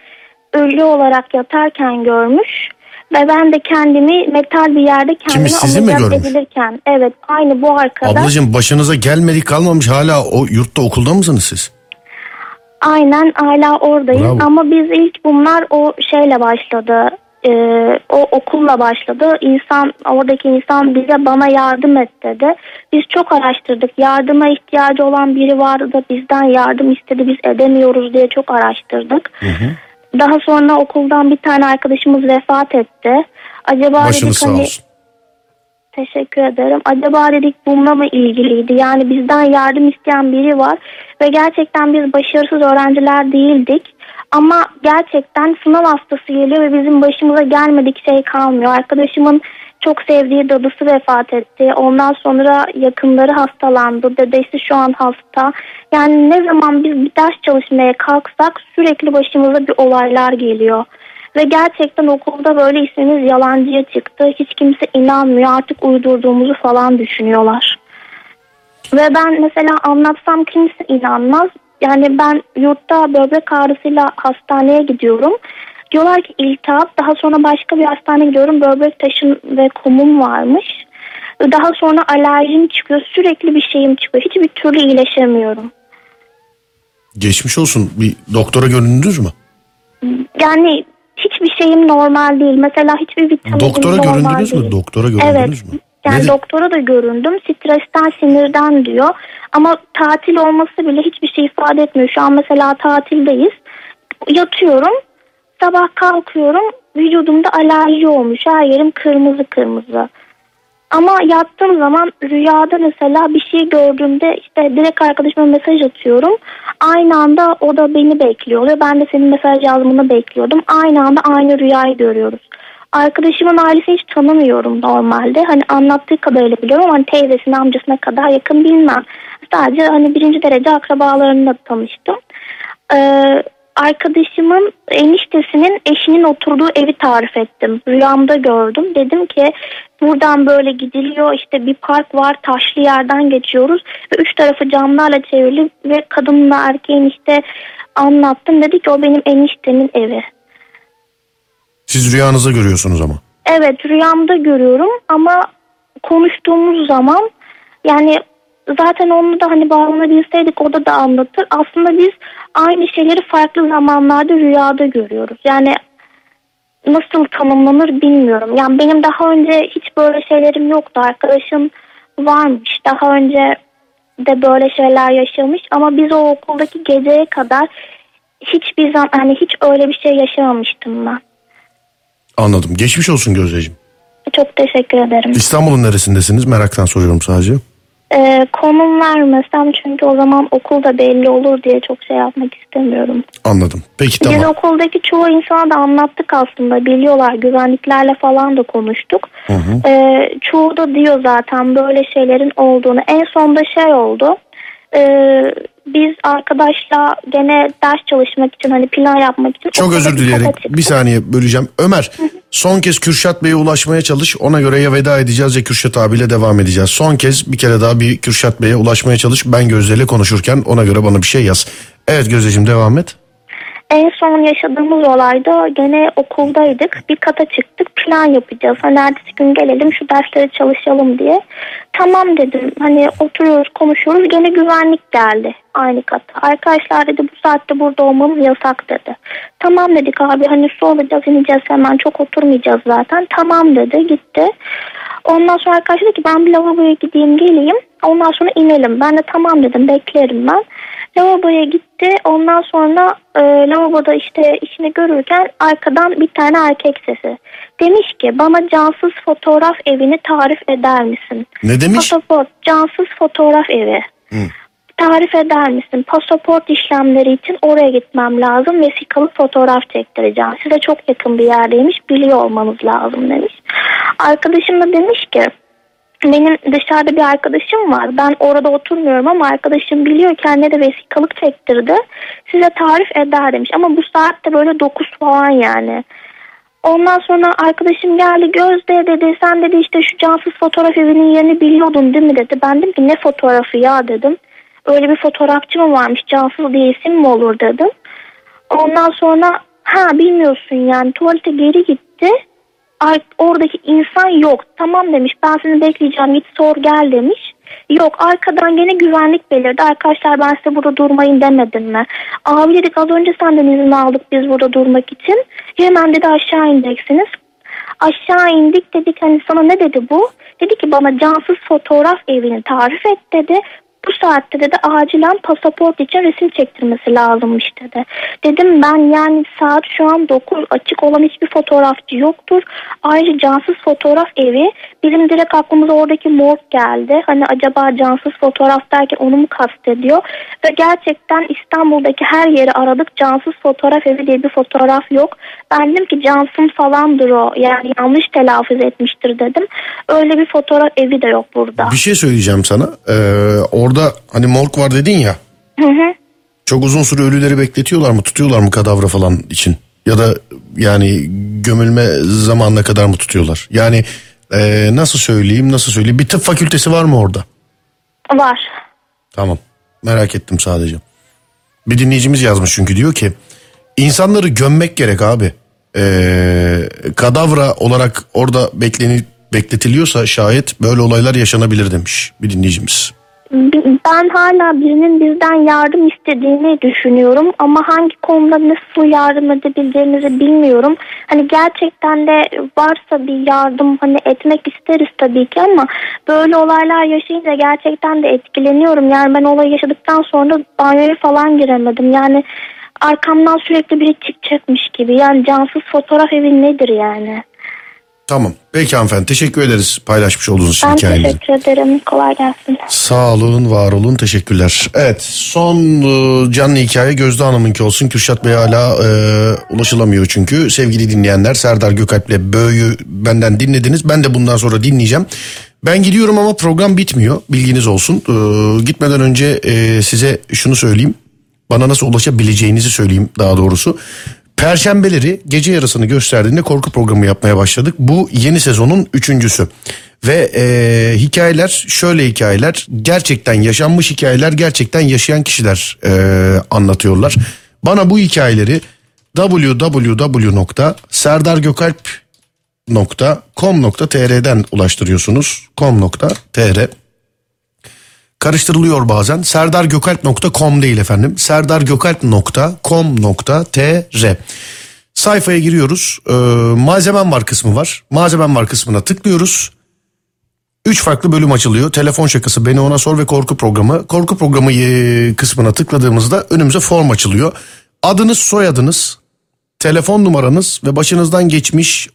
ölü olarak yatarken görmüş. Ve ben de kendimi metal bir yerde kendimi ameliyat edilirken. Evet aynı bu arkada. Ablacığım başınıza gelmedik kalmamış hala o yurtta okulda mısınız siz? Aynen hala oradayız Bravo. ama biz ilk bunlar o şeyle başladı. Ee, o okulla başladı. İnsan oradaki insan bize bana yardım et dedi. Biz çok araştırdık. Yardıma ihtiyacı olan biri vardı da bizden yardım istedi. Biz edemiyoruz diye çok araştırdık. Daha sonra okuldan bir tane arkadaşımız vefat etti. Acaba Başınız dedik sağ hani olsun. Teşekkür ederim. Acaba dedik bununla mı ilgiliydi? Yani bizden yardım isteyen biri var ve gerçekten biz başarısız öğrenciler değildik. Ama gerçekten sınav hastası geliyor ve bizim başımıza gelmedik şey kalmıyor. Arkadaşımın çok sevdiği dadısı vefat etti. Ondan sonra yakınları hastalandı. Dedesi şu an hasta. Yani ne zaman biz bir ders çalışmaya kalksak sürekli başımıza bir olaylar geliyor. Ve gerçekten okulda böyle ismimiz yalancıya çıktı. Hiç kimse inanmıyor. Artık uydurduğumuzu falan düşünüyorlar. Ve ben mesela anlatsam kimse inanmaz. Yani ben yurtta böbrek ağrısıyla hastaneye gidiyorum. Diyorlar ki iltihap. Daha sonra başka bir hastaneye gidiyorum. Böbrek taşım ve kumum varmış. Daha sonra alerjim çıkıyor. Sürekli bir şeyim çıkıyor. Hiçbir türlü iyileşemiyorum. Geçmiş olsun bir doktora göründünüz mü? Yani hiçbir şeyim normal değil. Mesela hiçbir vitaminim Doktora normal göründünüz mü? değil. Doktora Evet. göründünüz mü? Yani Nedir? doktora da göründüm. Stresten, sinirden diyor. Ama tatil olması bile hiçbir şey ifade etmiyor. Şu an mesela tatildeyiz. Yatıyorum. Sabah kalkıyorum. Vücudumda alerji olmuş. Her yerim kırmızı kırmızı. Ama yattığım zaman rüyada mesela bir şey gördüğümde işte direkt arkadaşıma mesaj atıyorum. Aynı anda o da beni bekliyor oluyor. Ben de senin mesaj yazmanı bekliyordum. Aynı anda aynı rüyayı görüyoruz. Arkadaşımın ailesini hiç tanımıyorum normalde. Hani anlattığı kadarıyla biliyorum ama hani teyzesine amcasına kadar yakın bilmem. Sadece hani birinci derece akrabalarımla tanıştım. Ee, arkadaşımın eniştesinin eşinin oturduğu evi tarif ettim. Rüyamda gördüm. Dedim ki buradan böyle gidiliyor işte bir park var taşlı yerden geçiyoruz ve üç tarafı camlarla çevrili ve kadınla erkeğin işte anlattım. Dedi ki o benim eniştemin evi. Siz rüyanızda görüyorsunuz ama. Evet rüyamda görüyorum ama konuştuğumuz zaman yani zaten onu da hani bağlanabilseydik o da da anlatır. Aslında biz aynı şeyleri farklı zamanlarda rüyada görüyoruz. Yani nasıl tanımlanır bilmiyorum. Yani benim daha önce hiç böyle şeylerim yoktu. Arkadaşım varmış. Daha önce de böyle şeyler yaşamış ama biz o okuldaki geceye kadar hiçbir zaman hani hiç öyle bir şey yaşamamıştım ben. Anladım. Geçmiş olsun Gözdeciğim. Çok teşekkür ederim. İstanbul'un neresindesiniz? Meraktan soruyorum sadece. Ee, konum vermesem çünkü o zaman okulda belli olur diye çok şey yapmak istemiyorum. Anladım. Peki Biz tamam. okuldaki çoğu insana da anlattık aslında biliyorlar güvenliklerle falan da konuştuk. Ee, çoğu da diyor zaten böyle şeylerin olduğunu. En sonda şey oldu. Ee, biz arkadaşla gene ders çalışmak için hani plan yapmak için Çok özür çıktık. bir saniye böleceğim. Ömer son kez Kürşat Bey'e ulaşmaya çalış. Ona göre ya veda edeceğiz ya Kürşat abiyle devam edeceğiz. Son kez bir kere daha bir Kürşat Bey'e ulaşmaya çalış. Ben Gözde ile konuşurken ona göre bana bir şey yaz. Evet Gözdeciğim devam et. En son yaşadığımız olayda gene okuldaydık. Bir kata çıktık. Plan yapacağız. Hani ertesi gün gelelim şu dersleri çalışalım diye. Tamam dedim. Hani oturuyoruz konuşuyoruz. Gene güvenlik geldi aynı kata. Arkadaşlar dedi bu saatte burada olmamız yasak dedi. Tamam dedik abi hani su alacağız ineceğiz hemen çok oturmayacağız zaten. Tamam dedi gitti. Ondan sonra arkadaş dedi ki ben bir lavaboya gideyim geleyim. Ondan sonra inelim. Ben de tamam dedim beklerim ben. Lavaboya gitti. Ondan sonra e, lavaboda işte işini görürken arkadan bir tane erkek sesi. Demiş ki bana cansız fotoğraf evini tarif eder misin? Ne demiş? Pasaport, cansız fotoğraf evi. Tarif eder misin? Pasaport işlemleri için oraya gitmem lazım. Vesikalı fotoğraf çektireceğim. Size çok yakın bir yerdeymiş. Biliyor olmanız lazım demiş. Arkadaşım da demiş ki benim dışarıda bir arkadaşım var. Ben orada oturmuyorum ama arkadaşım biliyor kendine de vesikalık çektirdi. Size tarif eder demiş. Ama bu saatte böyle 9 falan yani. Ondan sonra arkadaşım geldi Gözde dedi sen dedi işte şu cansız fotoğraf evinin yerini biliyordun değil mi dedi. Ben dedim ki ne fotoğrafı ya dedim. Öyle bir fotoğrafçı mı varmış cansız diye isim mi olur dedim. Ondan sonra ha bilmiyorsun yani tuvalete geri gitti. Ar- oradaki insan yok. Tamam demiş ben seni bekleyeceğim git sor gel demiş. Yok arkadan gene güvenlik belirdi. Arkadaşlar ben size burada durmayın demedim mi? Abi dedik az önce senden izin aldık biz burada durmak için. Hemen dedi aşağı ineceksiniz. Aşağı indik dedik hani sana ne dedi bu? Dedi ki bana cansız fotoğraf evini tarif et dedi. Bu saatte dedi acilen pasaport için resim çektirmesi lazımmış dedi. Dedim ben yani saat şu an 9 açık olan hiçbir fotoğrafçı yoktur. Ayrıca cansız fotoğraf evi bizim direkt aklımıza oradaki morg geldi. Hani acaba cansız fotoğraf derken onu mu kastediyor? Ve gerçekten İstanbul'daki her yeri aradık. Cansız fotoğraf evi diye bir fotoğraf yok. Ben dedim ki Cansın falandır o. Yani yanlış telaffuz etmiştir dedim. Öyle bir fotoğraf evi de yok burada. Bir şey söyleyeceğim sana. Ee, orada hani morg var dedin ya. Hı hı. Çok uzun süre ölüleri bekletiyorlar mı? Tutuyorlar mı kadavra falan için? Ya da yani gömülme zamanına kadar mı tutuyorlar? Yani ee, nasıl söyleyeyim nasıl söyleyeyim? Bir tıp fakültesi var mı orada? Var. Tamam. Merak ettim sadece. Bir dinleyicimiz yazmış çünkü diyor ki insanları gömmek gerek abi. Ee, kadavra olarak orada bekleni, bekletiliyorsa şayet böyle olaylar yaşanabilir demiş bir dinleyicimiz. Ben hala birinin bizden yardım istediğini düşünüyorum ama hangi konuda nasıl yardım edebileceğimizi bilmiyorum. Hani gerçekten de varsa bir yardım hani etmek isteriz tabii ki ama böyle olaylar yaşayınca gerçekten de etkileniyorum. Yani ben olayı yaşadıktan sonra banyoya falan giremedim. Yani arkamdan sürekli biri çıkacakmış gibi. Yani cansız fotoğraf evi nedir yani? Tamam. Peki hanımefendi teşekkür ederiz paylaşmış olduğunuz için Ben hikayenizi. teşekkür ederim. Kolay gelsin. Sağ olun, var olun, teşekkürler. Evet, son e, canlı hikaye Gözde Hanım'ınki olsun. Kürşat Bey hala e, ulaşılamıyor çünkü. Sevgili dinleyenler, Serdar Gökalp'le Böğü'yü benden dinlediniz. Ben de bundan sonra dinleyeceğim. Ben gidiyorum ama program bitmiyor, bilginiz olsun. E, gitmeden önce e, size şunu söyleyeyim. Bana nasıl ulaşabileceğinizi söyleyeyim daha doğrusu. Perşembeleri gece yarısını gösterdiğinde korku programı yapmaya başladık. Bu yeni sezonun üçüncüsü. Ve e, hikayeler şöyle hikayeler gerçekten yaşanmış hikayeler gerçekten yaşayan kişiler e, anlatıyorlar. Bana bu hikayeleri www.serdargökalp.com.tr'den ulaştırıyorsunuz. com.tr karıştırılıyor bazen. serdargökalp.com değil efendim. serdargökalp.com.tr Sayfaya giriyoruz. Ee, malzemem var kısmı var. Malzemem var kısmına tıklıyoruz. Üç farklı bölüm açılıyor. Telefon şakası, beni ona sor ve korku programı. Korku programı e, kısmına tıkladığımızda önümüze form açılıyor. Adınız, soyadınız, telefon numaranız ve başınızdan geçmiş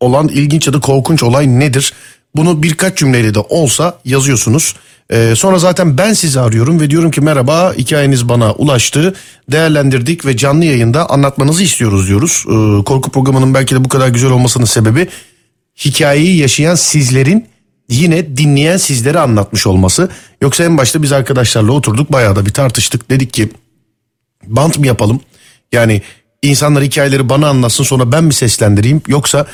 olan ilginç ya da korkunç olay nedir? Bunu birkaç cümleyle de olsa yazıyorsunuz. Ee, sonra zaten ben sizi arıyorum ve diyorum ki merhaba hikayeniz bana ulaştı. Değerlendirdik ve canlı yayında anlatmanızı istiyoruz diyoruz. Ee, korku programının belki de bu kadar güzel olmasının sebebi hikayeyi yaşayan sizlerin yine dinleyen sizlere anlatmış olması. Yoksa en başta biz arkadaşlarla oturduk bayağı da bir tartıştık. Dedik ki bant mı yapalım? Yani insanlar hikayeleri bana anlatsın sonra ben mi seslendireyim? Yoksa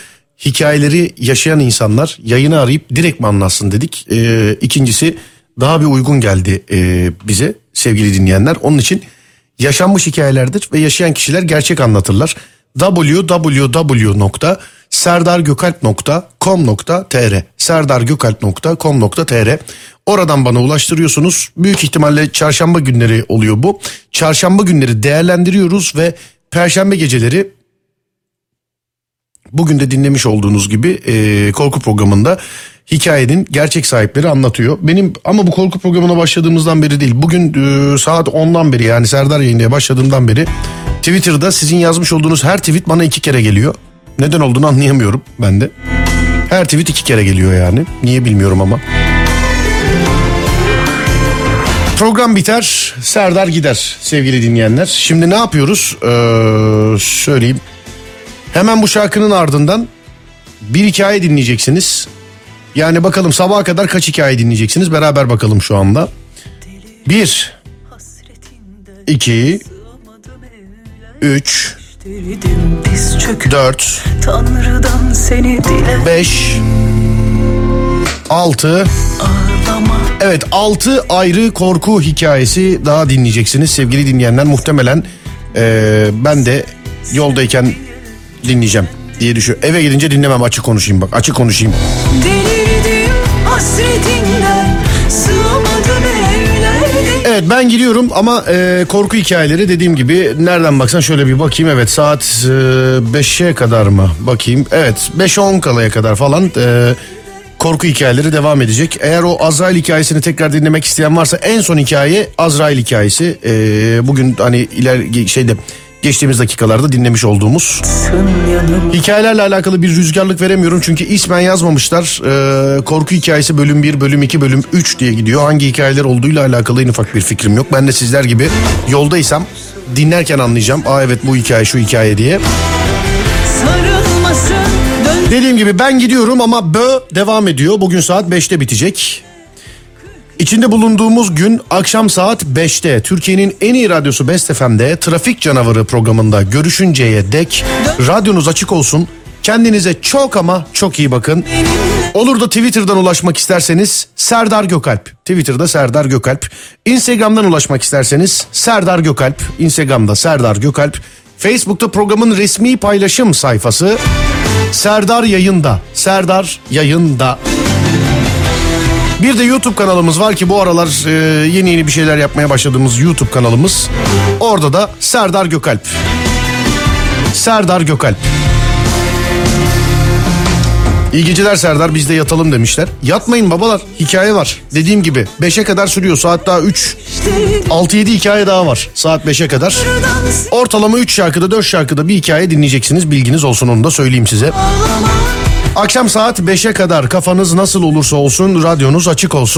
hikayeleri yaşayan insanlar yayını arayıp direkt mi anlatsın dedik. Ee, ikincisi daha bir uygun geldi e, bize sevgili dinleyenler. Onun için yaşanmış hikayelerdir ve yaşayan kişiler gerçek anlatırlar. www.serdargökalp.com.tr serdargökalp.com.tr Oradan bana ulaştırıyorsunuz. Büyük ihtimalle çarşamba günleri oluyor bu. Çarşamba günleri değerlendiriyoruz ve perşembe geceleri bugün de dinlemiş olduğunuz gibi e, korku programında hikayenin gerçek sahipleri anlatıyor. Benim ama bu korku programına başladığımızdan beri değil. Bugün e, saat 10'dan beri yani Serdar yayınlamaya başladığımdan beri Twitter'da sizin yazmış olduğunuz her tweet bana iki kere geliyor. Neden olduğunu anlayamıyorum ben de. Her tweet iki kere geliyor yani. Niye bilmiyorum ama. Program biter, Serdar gider sevgili dinleyenler. Şimdi ne yapıyoruz? Ee, söyleyeyim. Hemen bu şarkının ardından bir hikaye dinleyeceksiniz. Yani bakalım sabaha kadar kaç hikaye dinleyeceksiniz beraber bakalım şu anda. Bir, iki, üç, dört, beş, altı. Evet 6 ayrı korku hikayesi daha dinleyeceksiniz sevgili dinleyenler. Muhtemelen eee, ben de yoldayken dinleyeceğim diye düşünüyorum. Eve gidince dinlemem açık konuşayım bak açık konuşayım. Delirdim hasretinden Sığamadım evlerde Evet ben gidiyorum ama eee, korku hikayeleri dediğim gibi nereden baksan şöyle bir bakayım. Evet saat 5'e kadar mı bakayım. Evet 5-10 kalaya kadar falan eee, korku hikayeleri devam edecek. Eğer o Azrail hikayesini tekrar dinlemek isteyen varsa en son hikaye Azrail hikayesi. Eee, bugün hani iler şeyde geçtiğimiz dakikalarda dinlemiş olduğumuz. Hikayelerle alakalı bir rüzgarlık veremiyorum çünkü ismen yazmamışlar. Ee, korku hikayesi bölüm 1, bölüm 2, bölüm 3 diye gidiyor. Hangi hikayeler olduğuyla alakalı en ufak bir fikrim yok. Ben de sizler gibi yoldaysam dinlerken anlayacağım. Aa evet bu hikaye şu hikaye diye. Dediğim gibi ben gidiyorum ama bö devam ediyor. Bugün saat 5'te bitecek. İçinde bulunduğumuz gün akşam saat 5'te Türkiye'nin en iyi radyosu Best FM'de Trafik Canavarı programında görüşünceye dek radyonuz açık olsun. Kendinize çok ama çok iyi bakın. Olur da Twitter'dan ulaşmak isterseniz Serdar Gökalp. Twitter'da Serdar Gökalp. Instagram'dan ulaşmak isterseniz Serdar Gökalp. Instagram'da Serdar Gökalp. Facebook'ta programın resmi paylaşım sayfası Serdar Yayında. Serdar Yayında. Bir de YouTube kanalımız var ki bu aralar e, yeni yeni bir şeyler yapmaya başladığımız YouTube kanalımız. Orada da Serdar Gökalp. Serdar Gökalp. İyi geceler Serdar biz de yatalım demişler. Yatmayın babalar hikaye var. Dediğim gibi 5'e kadar sürüyor saat daha 3. 6-7 hikaye daha var saat 5'e kadar. Ortalama 3 şarkıda 4 şarkıda bir hikaye dinleyeceksiniz bilginiz olsun onu da söyleyeyim size. Akşam saat 5'e kadar kafanız nasıl olursa olsun radyonuz açık olsun.